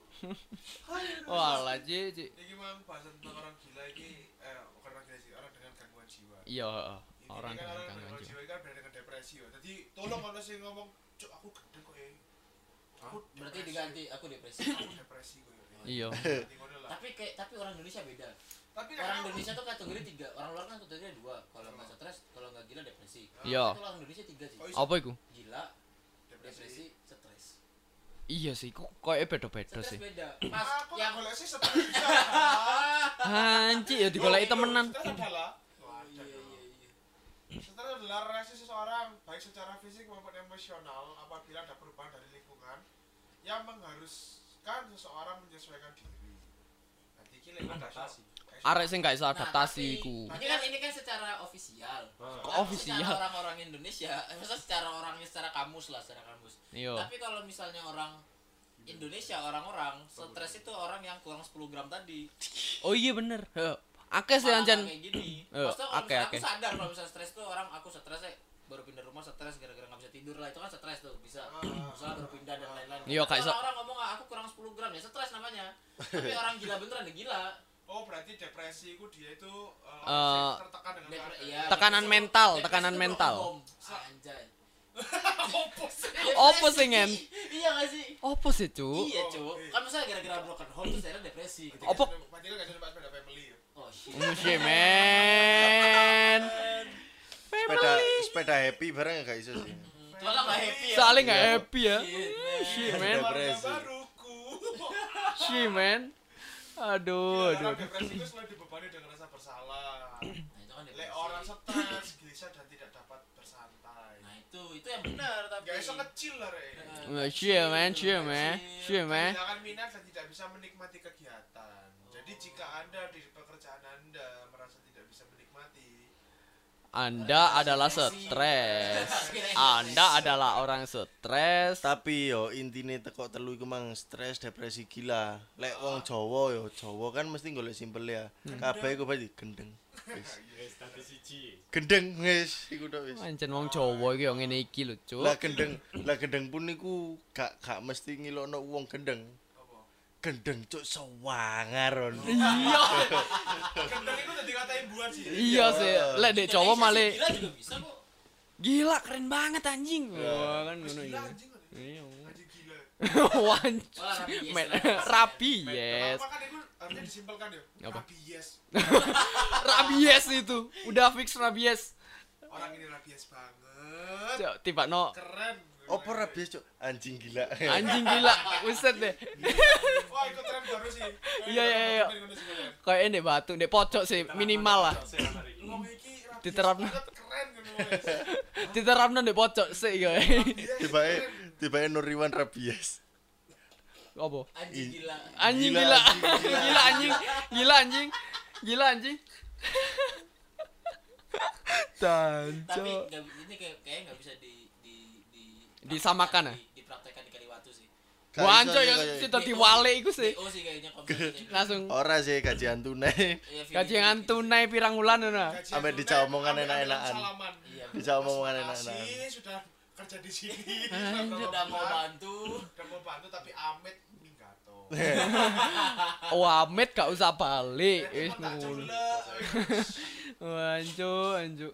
Speaker 3: Walah, Ci, Ci.
Speaker 1: Ini memang bahasa tentang orang gila ini eh bukan orang gila sih, orang dengan gangguan jiwa.
Speaker 3: Iya, heeh.
Speaker 1: Ini
Speaker 3: orang
Speaker 1: kan
Speaker 3: dengan gangguan
Speaker 1: gangguan
Speaker 3: jiwa.
Speaker 1: jiwa kan beda dengan depresi ya. Jadi tolong kalau sih ngomong, "Cuk, aku gendeng kok ya." Aku
Speaker 5: Berarti diganti aku depresi.
Speaker 1: aku depresi kok ya.
Speaker 3: Iya.
Speaker 1: Ngono lah.
Speaker 5: tapi kayak tapi orang Indonesia beda.
Speaker 1: Tapi kan
Speaker 5: Orang
Speaker 1: aku-
Speaker 5: Indonesia tuh kategori tiga, orang luar kan kategori dua. Kalau nggak stres, kalau nggak gila depresi.
Speaker 3: Iya.
Speaker 5: Itu orang Indonesia tiga sih.
Speaker 1: Oh,
Speaker 3: Apa iku?
Speaker 5: Gila,
Speaker 1: depresi.
Speaker 5: depresi, stres.
Speaker 3: Iya sih, kok koyo beda-beda
Speaker 5: Stres
Speaker 3: sih.
Speaker 5: beda.
Speaker 1: Aku
Speaker 5: Pas yang
Speaker 1: golek sih stres.
Speaker 3: Anjir, ya digoleki temenan.
Speaker 1: Stres adalah
Speaker 5: Oh, iya iya iya.
Speaker 1: Stres adalah reaksi seseorang baik secara fisik maupun emosional apabila ada perubahan dari lingkungan yang mengharuskan seseorang menyesuaikan diri.
Speaker 3: Arek sing gak iso
Speaker 5: Nah,
Speaker 3: adaptasi
Speaker 5: tapi-
Speaker 3: iku.
Speaker 5: Ini kan ini kan secara ofisial.
Speaker 3: Kok
Speaker 5: Nah,
Speaker 3: ofisial?
Speaker 5: Secara orang-orang Indonesia, eh, maksudnya secara orangnya secara kamus lah, secara kamus.
Speaker 3: Iya.
Speaker 5: Tapi kalau misalnya orang Indonesia orang-orang stres itu orang yang kurang 10 gram tadi.
Speaker 3: Oh iya bener. Heeh. Akeh sih anjen.
Speaker 5: kayak gini Maksudnya
Speaker 3: akeh.
Speaker 5: aku sadar kalau misalnya stres tuh orang aku stres baru pindah rumah stres gara-gara nggak bisa tidur lah. Itu kan stres tuh bisa misalnya baru pindah dan lain-lain.
Speaker 3: Iya,
Speaker 5: Tapi
Speaker 3: kayak so-
Speaker 5: orang ngomong "Ah, aku kurang 10 gram. Ya stres namanya. Tapi orang gila beneran ya gila.
Speaker 1: Oh, berarti depresi itu dia itu uh, orang yang tertekan dengan
Speaker 5: Depre- iya,
Speaker 3: Tekanan
Speaker 5: depresi-
Speaker 3: mental,
Speaker 5: depresi
Speaker 3: tekanan
Speaker 5: itu
Speaker 3: mental.
Speaker 5: anjay.
Speaker 3: Apa sih, Ngen?
Speaker 5: iya gak sih?
Speaker 3: Apa sih, Cuk?
Speaker 5: iya cu kan misalnya gara-gara broken home terus akhirnya depresi gitu
Speaker 3: Apa?
Speaker 1: Berarti gak jadi sepeda family ya.
Speaker 5: oh shit.
Speaker 3: Oh shit, man.
Speaker 2: sepeda sepeda happy bareng gak iso sih
Speaker 5: malah gak happy ya
Speaker 3: Soalnya nggak happy ya.
Speaker 5: Shit, man.
Speaker 3: Shit, man. Shit, man. Aduh,
Speaker 1: Gila,
Speaker 3: aduh.
Speaker 1: orang depresi itu selalu dibebani dengan rasa bersalah.
Speaker 5: nah itu kan
Speaker 1: Lek orang stres, gelisah dan tidak dapat bersantai.
Speaker 5: nah itu itu yang benar tapi
Speaker 1: Gak iso ngecil lah, Re.
Speaker 3: Oh, shit, man. Shit, man. Shit, man.
Speaker 1: Kehilangan minat dan tidak bisa menikmati kegiatan. Jadi jika Anda di pekerjaan Anda
Speaker 3: Anda adalah stres. Anda adalah orang stres.
Speaker 2: tapi yo intine teko telu iku mang stres depresi gila. Lek wong Jawa yo Jawa kan mesti golek simpel ya. Kabeh iku berarti gendeng. Wis. Gendeng wis iku tok wis.
Speaker 3: Pancen wong Jawa iki yo ngene iki lho, Cuk.
Speaker 2: lah gendeng lah gendeng pun niku gak gak mesti ngilokno wong gendeng gendeng cuk sewangaron
Speaker 3: Iya.
Speaker 1: Gendeng itu udah dikatain buat sih.
Speaker 3: Iya sih. Lek dek Jawa malah
Speaker 5: gila juga bisa kok
Speaker 3: gila keren banget anjing. Wah, kan ngono
Speaker 1: Gila
Speaker 3: iki.
Speaker 1: anjing.
Speaker 3: Iya. Wanc.
Speaker 5: Malah rapi yes
Speaker 3: Men-
Speaker 5: lah.
Speaker 3: Rapi, yes.
Speaker 1: Apa kan itu harusnya disimpelkan ya? Rabies.
Speaker 3: Rabies itu. Udah fix rabies.
Speaker 1: Orang ini rabies banget.
Speaker 3: Cuk, tiba no
Speaker 1: Keren.
Speaker 2: Opo rabies cuk anjing gila
Speaker 3: anjing gila. Buset deh.
Speaker 1: Wah, itu tren baru sih.
Speaker 3: Iya, iya, iya. Kayak ini batu, dek pojok sih minimal lah. Diterapno.
Speaker 1: wes.
Speaker 3: Diterapno dek pojok sih kayak.
Speaker 2: tiba tiba Nuriwan rabies
Speaker 3: Apa?
Speaker 5: anjing gila
Speaker 3: Anjing
Speaker 2: Gila,
Speaker 3: gila.
Speaker 2: anjing, gila.
Speaker 3: Anjing. Gila anjing. Anjing.
Speaker 5: tapi ini kayak kayak nggak bisa di
Speaker 3: Disamakan, ya?
Speaker 5: di, dipraktekkan di Kaliwatu sih
Speaker 2: Gak
Speaker 3: Wanco
Speaker 2: iso
Speaker 3: ya
Speaker 2: kayak-
Speaker 3: situ diwale iku sih.
Speaker 5: DO sih kayaknya
Speaker 3: Langsung
Speaker 2: ora sih gajian tunai
Speaker 5: Iya,
Speaker 3: gajian tunai pirang wulan ngono.
Speaker 2: Sampai dijawab omongan enak-enakan.
Speaker 5: Iya
Speaker 2: bisa omongan
Speaker 1: Terima
Speaker 2: enak-enak
Speaker 1: kasih, sudah kerja di sini.
Speaker 5: Udah mau bantu
Speaker 1: Udah mau bantu tapi Amit minggato.
Speaker 3: Wamet gak usah balik.
Speaker 1: Eh,
Speaker 3: Wis ngono. anjuk.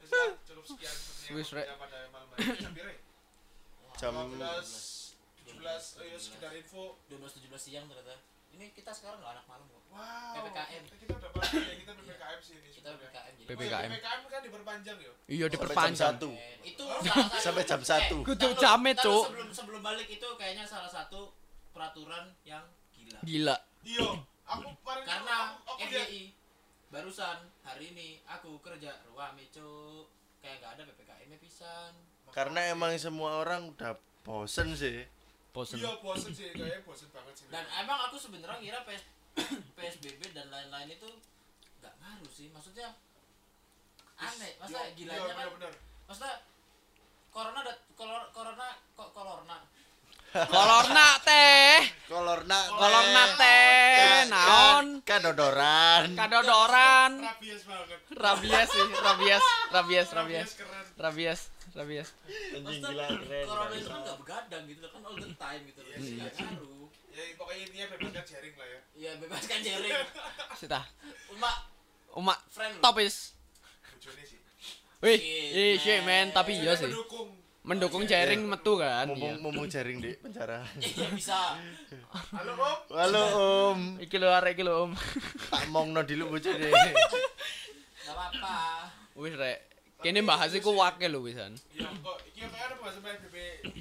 Speaker 1: Sepertinya
Speaker 3: Wis, Rek.
Speaker 1: yang pada malam hari ini. Jam piro, Rek?
Speaker 2: jam
Speaker 1: 15 17 oh iya sekedar info
Speaker 5: 12 17 siang ternyata ini kita sekarang nggak anak malam kok
Speaker 1: wow
Speaker 5: PPKM.
Speaker 1: kita udah bahas ya kita PPKM sih ini
Speaker 5: kita. PPKM jadi
Speaker 3: PPKM.
Speaker 1: PPKM kan diperpanjang ya
Speaker 3: Iya
Speaker 2: sampai jam
Speaker 3: diperpanjang.
Speaker 2: satu
Speaker 5: itu salah satu
Speaker 2: Sampai jam
Speaker 5: eh,
Speaker 2: satu.
Speaker 3: Kudu jamet, Cuk.
Speaker 5: sebelum sebelum balik itu kayaknya salah satu peraturan yang gila
Speaker 3: Gila.
Speaker 1: iya aku paling
Speaker 5: karena FYI barusan hari ini aku kerja ruame cuk kayak nggak ada ppkm -nya pisan.
Speaker 2: Karena emang semua orang udah bosen sih.
Speaker 3: Bosen.
Speaker 1: iya bosen sih kayaknya bosen banget sih.
Speaker 5: Dan emang aku sebenarnya ngira PS, psbb dan lain-lain itu nggak ngaruh sih. Maksudnya aneh. Masa
Speaker 1: Iya,
Speaker 5: gilanya
Speaker 1: iya,
Speaker 5: kan
Speaker 1: bener-bener.
Speaker 5: maksudnya corona dat corona kok corona
Speaker 3: Kolorna teh.
Speaker 2: kolorna
Speaker 3: Kolorna teh. Naon?
Speaker 2: kadodoran.
Speaker 3: Kadodoran.
Speaker 1: rabies banget.
Speaker 3: Rabies sih, rabies, rabies, rabies. Rabies, rabies.
Speaker 2: anjing gila keren
Speaker 5: corona itu kan nggak begadang gitu loh kan all the time gitu loh.
Speaker 1: Iya iya. ya pokoknya intinya bebaskan jaring lah ya.
Speaker 5: Ya bebaskan jaring
Speaker 3: Sudah.
Speaker 5: umak
Speaker 3: Umak
Speaker 5: friend
Speaker 3: topis.
Speaker 1: bojone sih.
Speaker 3: Wih, ih shit man, tapi iya sih.
Speaker 1: mendukung
Speaker 3: Mendukung jaring metu kan.
Speaker 2: mumpung
Speaker 3: Iya.
Speaker 2: mumpung jaring di penjara
Speaker 5: iya bisa
Speaker 1: halo om
Speaker 2: halo om
Speaker 3: Iki lho arek iki lho Om.
Speaker 2: tak mongno dulu bojone
Speaker 5: nggak apa-apa
Speaker 3: Wis rek. Kene bahas iku wake lho wisan.
Speaker 1: iya kok iki kayak ada bahasa PSBB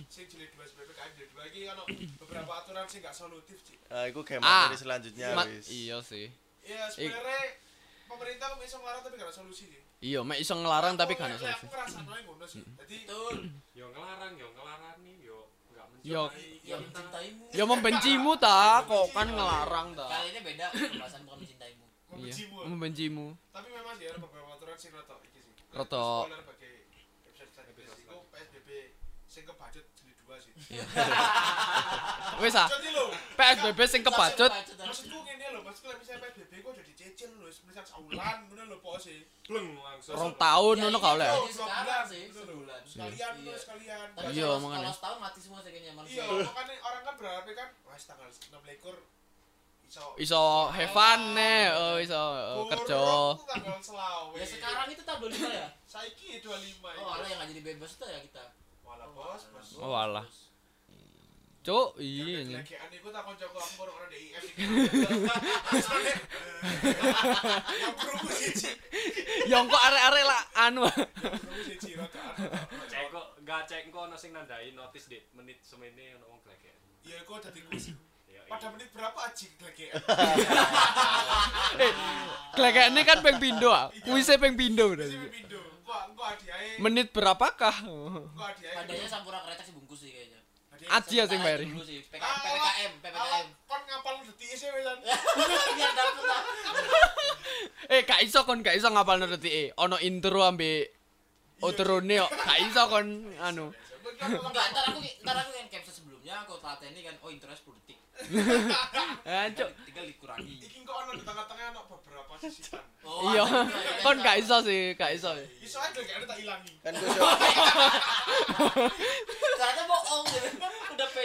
Speaker 1: sing jilid 2 PPKM jilid 2 iki kan beberapa aturan sing gak solutif sih
Speaker 2: ah iku game
Speaker 3: Ah.
Speaker 2: materi selanjutnya wis
Speaker 3: Iya sih.
Speaker 1: ya sebenarnya pemerintah bisa ngelarang tapi gak ada solusi sih
Speaker 3: Iya, mek iso ngelarang tapi gak ada
Speaker 1: aku aja ngono sih. Jadi
Speaker 5: betul.
Speaker 4: Yo ngelarang, yo ngelarani, yo enggak
Speaker 3: Yo.
Speaker 4: mencintai
Speaker 5: yang mencintaimu.
Speaker 3: Ya membencimu ta, kok kan ngelarang ta.
Speaker 5: kali ini beda pembahasan bukan mencintaimu.
Speaker 3: Iya,
Speaker 1: membencimu.
Speaker 3: Membencimu.
Speaker 1: tapi memang sih ada beberapa aturan sing rada iki sih.
Speaker 3: Rada-
Speaker 1: spoiler bagi episode PSBB sing kebacut jilid 2 sih
Speaker 3: Wis ah,
Speaker 1: jadi lho
Speaker 3: PSBB sing kebacut.
Speaker 1: maksudku ngene lho maksudku lek misalnya PSBB kok udah dicicil lho wis misal saulan ngono lho po sih.
Speaker 4: bleng langsung
Speaker 3: Rong tahun
Speaker 5: Ya,
Speaker 3: ngono
Speaker 5: ini
Speaker 3: kau lah.
Speaker 5: kalau
Speaker 1: Dua
Speaker 5: sekarang
Speaker 1: bulan,
Speaker 5: sih
Speaker 1: lho.
Speaker 5: sebulan.
Speaker 1: Sekalian
Speaker 5: Iya.
Speaker 1: terus sekalian.
Speaker 3: Iya, makanya.
Speaker 5: Kalau setahun mati semua sih kayaknya manusia.
Speaker 1: Iya, makanya orang kan berharap kan wah tanggal 26 iso
Speaker 3: Iso have fun nih, oh iso oh, kerja.
Speaker 5: Ya sekarang itu tahun 25 ya?
Speaker 1: saiki 25
Speaker 5: Oh, ala yang nggak jadi bebas itu ya kita.
Speaker 1: Walah bos, bos.
Speaker 3: Oh alah. Cuk, iya.
Speaker 1: Lagi tak aku DIF iki. Soalnya, Yang berumur siji,
Speaker 3: Yang kok arek-arek lah anu.
Speaker 1: berumur siji rada anu.
Speaker 4: cek kok gak cek kok ono sing nandai notis dit menit semene ono wong glegek
Speaker 1: Iya, aku dadi kuis.
Speaker 4: ya
Speaker 1: Pada menit berapa aji lagi?
Speaker 3: Klekekne kan peng pindo ah. Kuise peng pindo berarti.
Speaker 1: pindo. Kok kok?
Speaker 3: Menit berapakah?
Speaker 1: Kok hadiahe?
Speaker 5: Tandanya sampurna kereta sih bungkus sih kayaknya.
Speaker 3: Aji ya sing bayari.
Speaker 5: Dulu sih, PK,
Speaker 1: Ah,
Speaker 5: PPKM.
Speaker 1: Kon ngapal detik sih.
Speaker 5: Biar dapet lah.
Speaker 3: Eh, gak iso kon gak iso ngapal detike. Ono intro ambe outrone kok. Gak iso kon anu.
Speaker 5: Enggak, ntar aku ntar aku yang caption sebelumnya aku lateni kan oh intro 10 detik.
Speaker 3: Ah.
Speaker 5: Tinggal dikurangi.
Speaker 1: Iki kok ono di tengah-tengah ono beberapa sisikan.
Speaker 5: Oh,
Speaker 3: Iya.
Speaker 5: ya,
Speaker 3: Kon
Speaker 5: kan?
Speaker 3: gak iso sih, gak iso.
Speaker 1: Iso aja lagi ada tak ilangi.
Speaker 2: Kan gue so,
Speaker 5: Ternyata bohong gitu.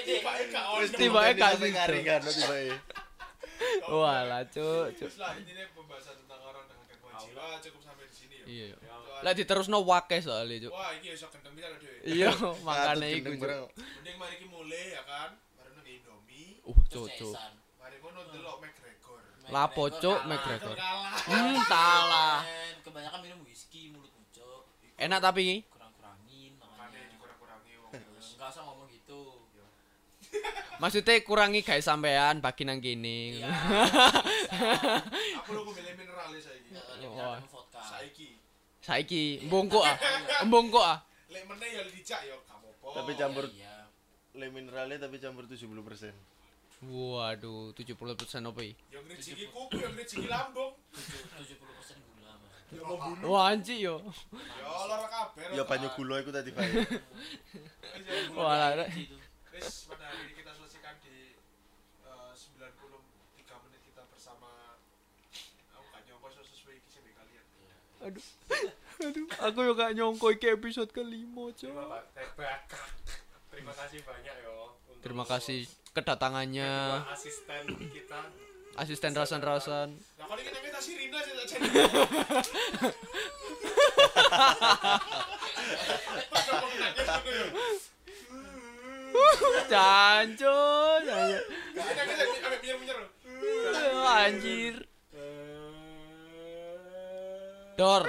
Speaker 5: Udah pede.
Speaker 1: Tiba gak ono.
Speaker 3: Tiba-tiba
Speaker 2: sampai
Speaker 3: situ.
Speaker 2: ngaringan tiba
Speaker 3: Walah, cuk, cuk.
Speaker 1: Terus lah intinya pembahasan tentang orang dengan gangguan jiwa cukup sampai di sini ya.
Speaker 3: Iya. iya.
Speaker 1: Soalnya-
Speaker 3: Lah diterusno wakeh soalnya, cuk.
Speaker 1: Wah, ini iso gendeng bisa lho dhewe.
Speaker 3: Iya, makane iku. Cuk.
Speaker 1: Mending mari ki mulai ya kan. Mari nang Indomie.
Speaker 3: Uh, cuk,
Speaker 5: Terus
Speaker 3: cuk.
Speaker 5: cesan.
Speaker 1: Mari ngono delok McGregor.
Speaker 3: Lapo, cuk. McGregor. Hmm, salah.
Speaker 5: Kebanyakan minum whisky mulutmu cuk.
Speaker 3: Enak tapi
Speaker 5: Kurang-kurangin
Speaker 1: Makanya
Speaker 5: makanya.
Speaker 1: dikurang-kurangi wong terus.
Speaker 5: Enggak usah ngomong gitu.
Speaker 3: Maksudnya kurangi guys sampean bagi nang kene.
Speaker 5: Iya.
Speaker 1: Aku lu milih mineralis saiki.
Speaker 3: Wah.
Speaker 5: vodka.
Speaker 1: Saiki.
Speaker 3: Saiki mbongko ah. Mbongko ah.
Speaker 1: Lek meneh ya dijak ya gak apa-apa.
Speaker 2: Tapi campur
Speaker 5: Iya.
Speaker 2: le mineralnya tapi campur 70%.
Speaker 3: Waduh, 70% apa iki?
Speaker 1: yang ngrijiki kuku, yang ngrijiki lambung.
Speaker 5: 70% gula mas.
Speaker 1: Ya membunuh.
Speaker 3: Wah, anjir yo.
Speaker 1: Ya lara kabeh.
Speaker 2: Ya banyu gula iku tadi bae.
Speaker 3: Wah, lah.
Speaker 1: Wis pada hari ini kita selesaikan di eh, 93 menit kita bersama aku gak nyongko sesuai iki sih kalian.
Speaker 3: Aduh. Aduh, aku yo gak nyongko iki episode kelima.
Speaker 4: Terima ka- Terima kasih banyak ya. untuk
Speaker 3: Terima kasih kedatangannya
Speaker 4: asisten kita.
Speaker 3: asisten rasan-rasan.
Speaker 1: Nah, kalau ini kita si Rina sih tak jadi. minyer-minyer.
Speaker 3: Anjir. Dor.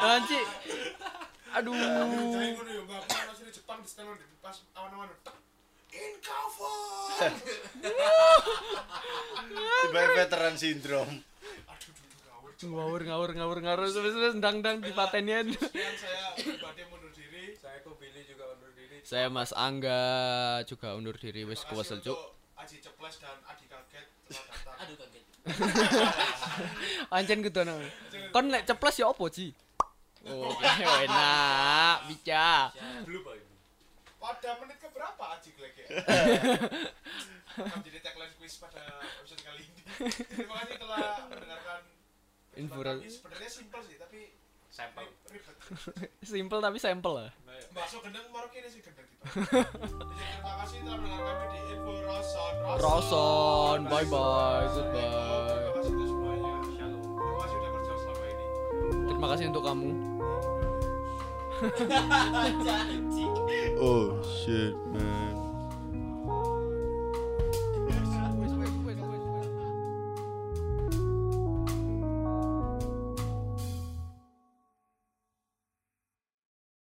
Speaker 3: Anjir. Aduh.
Speaker 1: In cover.
Speaker 2: Tiba veteran sindrom.
Speaker 1: Ngawur.
Speaker 3: Ngawur ngawur ngawur ngawur wis wis ndang-ndang dipatenian.
Speaker 1: Sekian saya pribadi mundur diri.
Speaker 4: Saya kok Billy juga undur diri.
Speaker 3: Saya Mas Angga juga undur diri wis kuwesel
Speaker 1: kasih
Speaker 3: cuk.
Speaker 1: Aji Ceples dan Adi Kaget.
Speaker 5: Aduh kaget.
Speaker 3: Ancen kudu ana. Kon lek ceples ya opo, Ji? Oh, enak,
Speaker 4: ini.
Speaker 1: Pada menit ke berapa Aji Glek ya? Jadi tagline quiz pada episode kali ini. Terima kasih telah mendengarkan Kami. Sebenarnya simpel sih, tapi
Speaker 4: Sampel.
Speaker 1: ribet.
Speaker 3: Simple tapi sampel lah.
Speaker 1: Bakso gendeng marok ini sih gendeng kita. Terima kasih telah mendengarkan kami di Info Roson.
Speaker 3: Roson, bye bye, goodbye.
Speaker 1: Terima kasih untuk semuanya.
Speaker 4: Shalom.
Speaker 1: Terima kasih sudah kerja selama ini.
Speaker 3: Terima kasih untuk kamu.
Speaker 2: Oh shit man.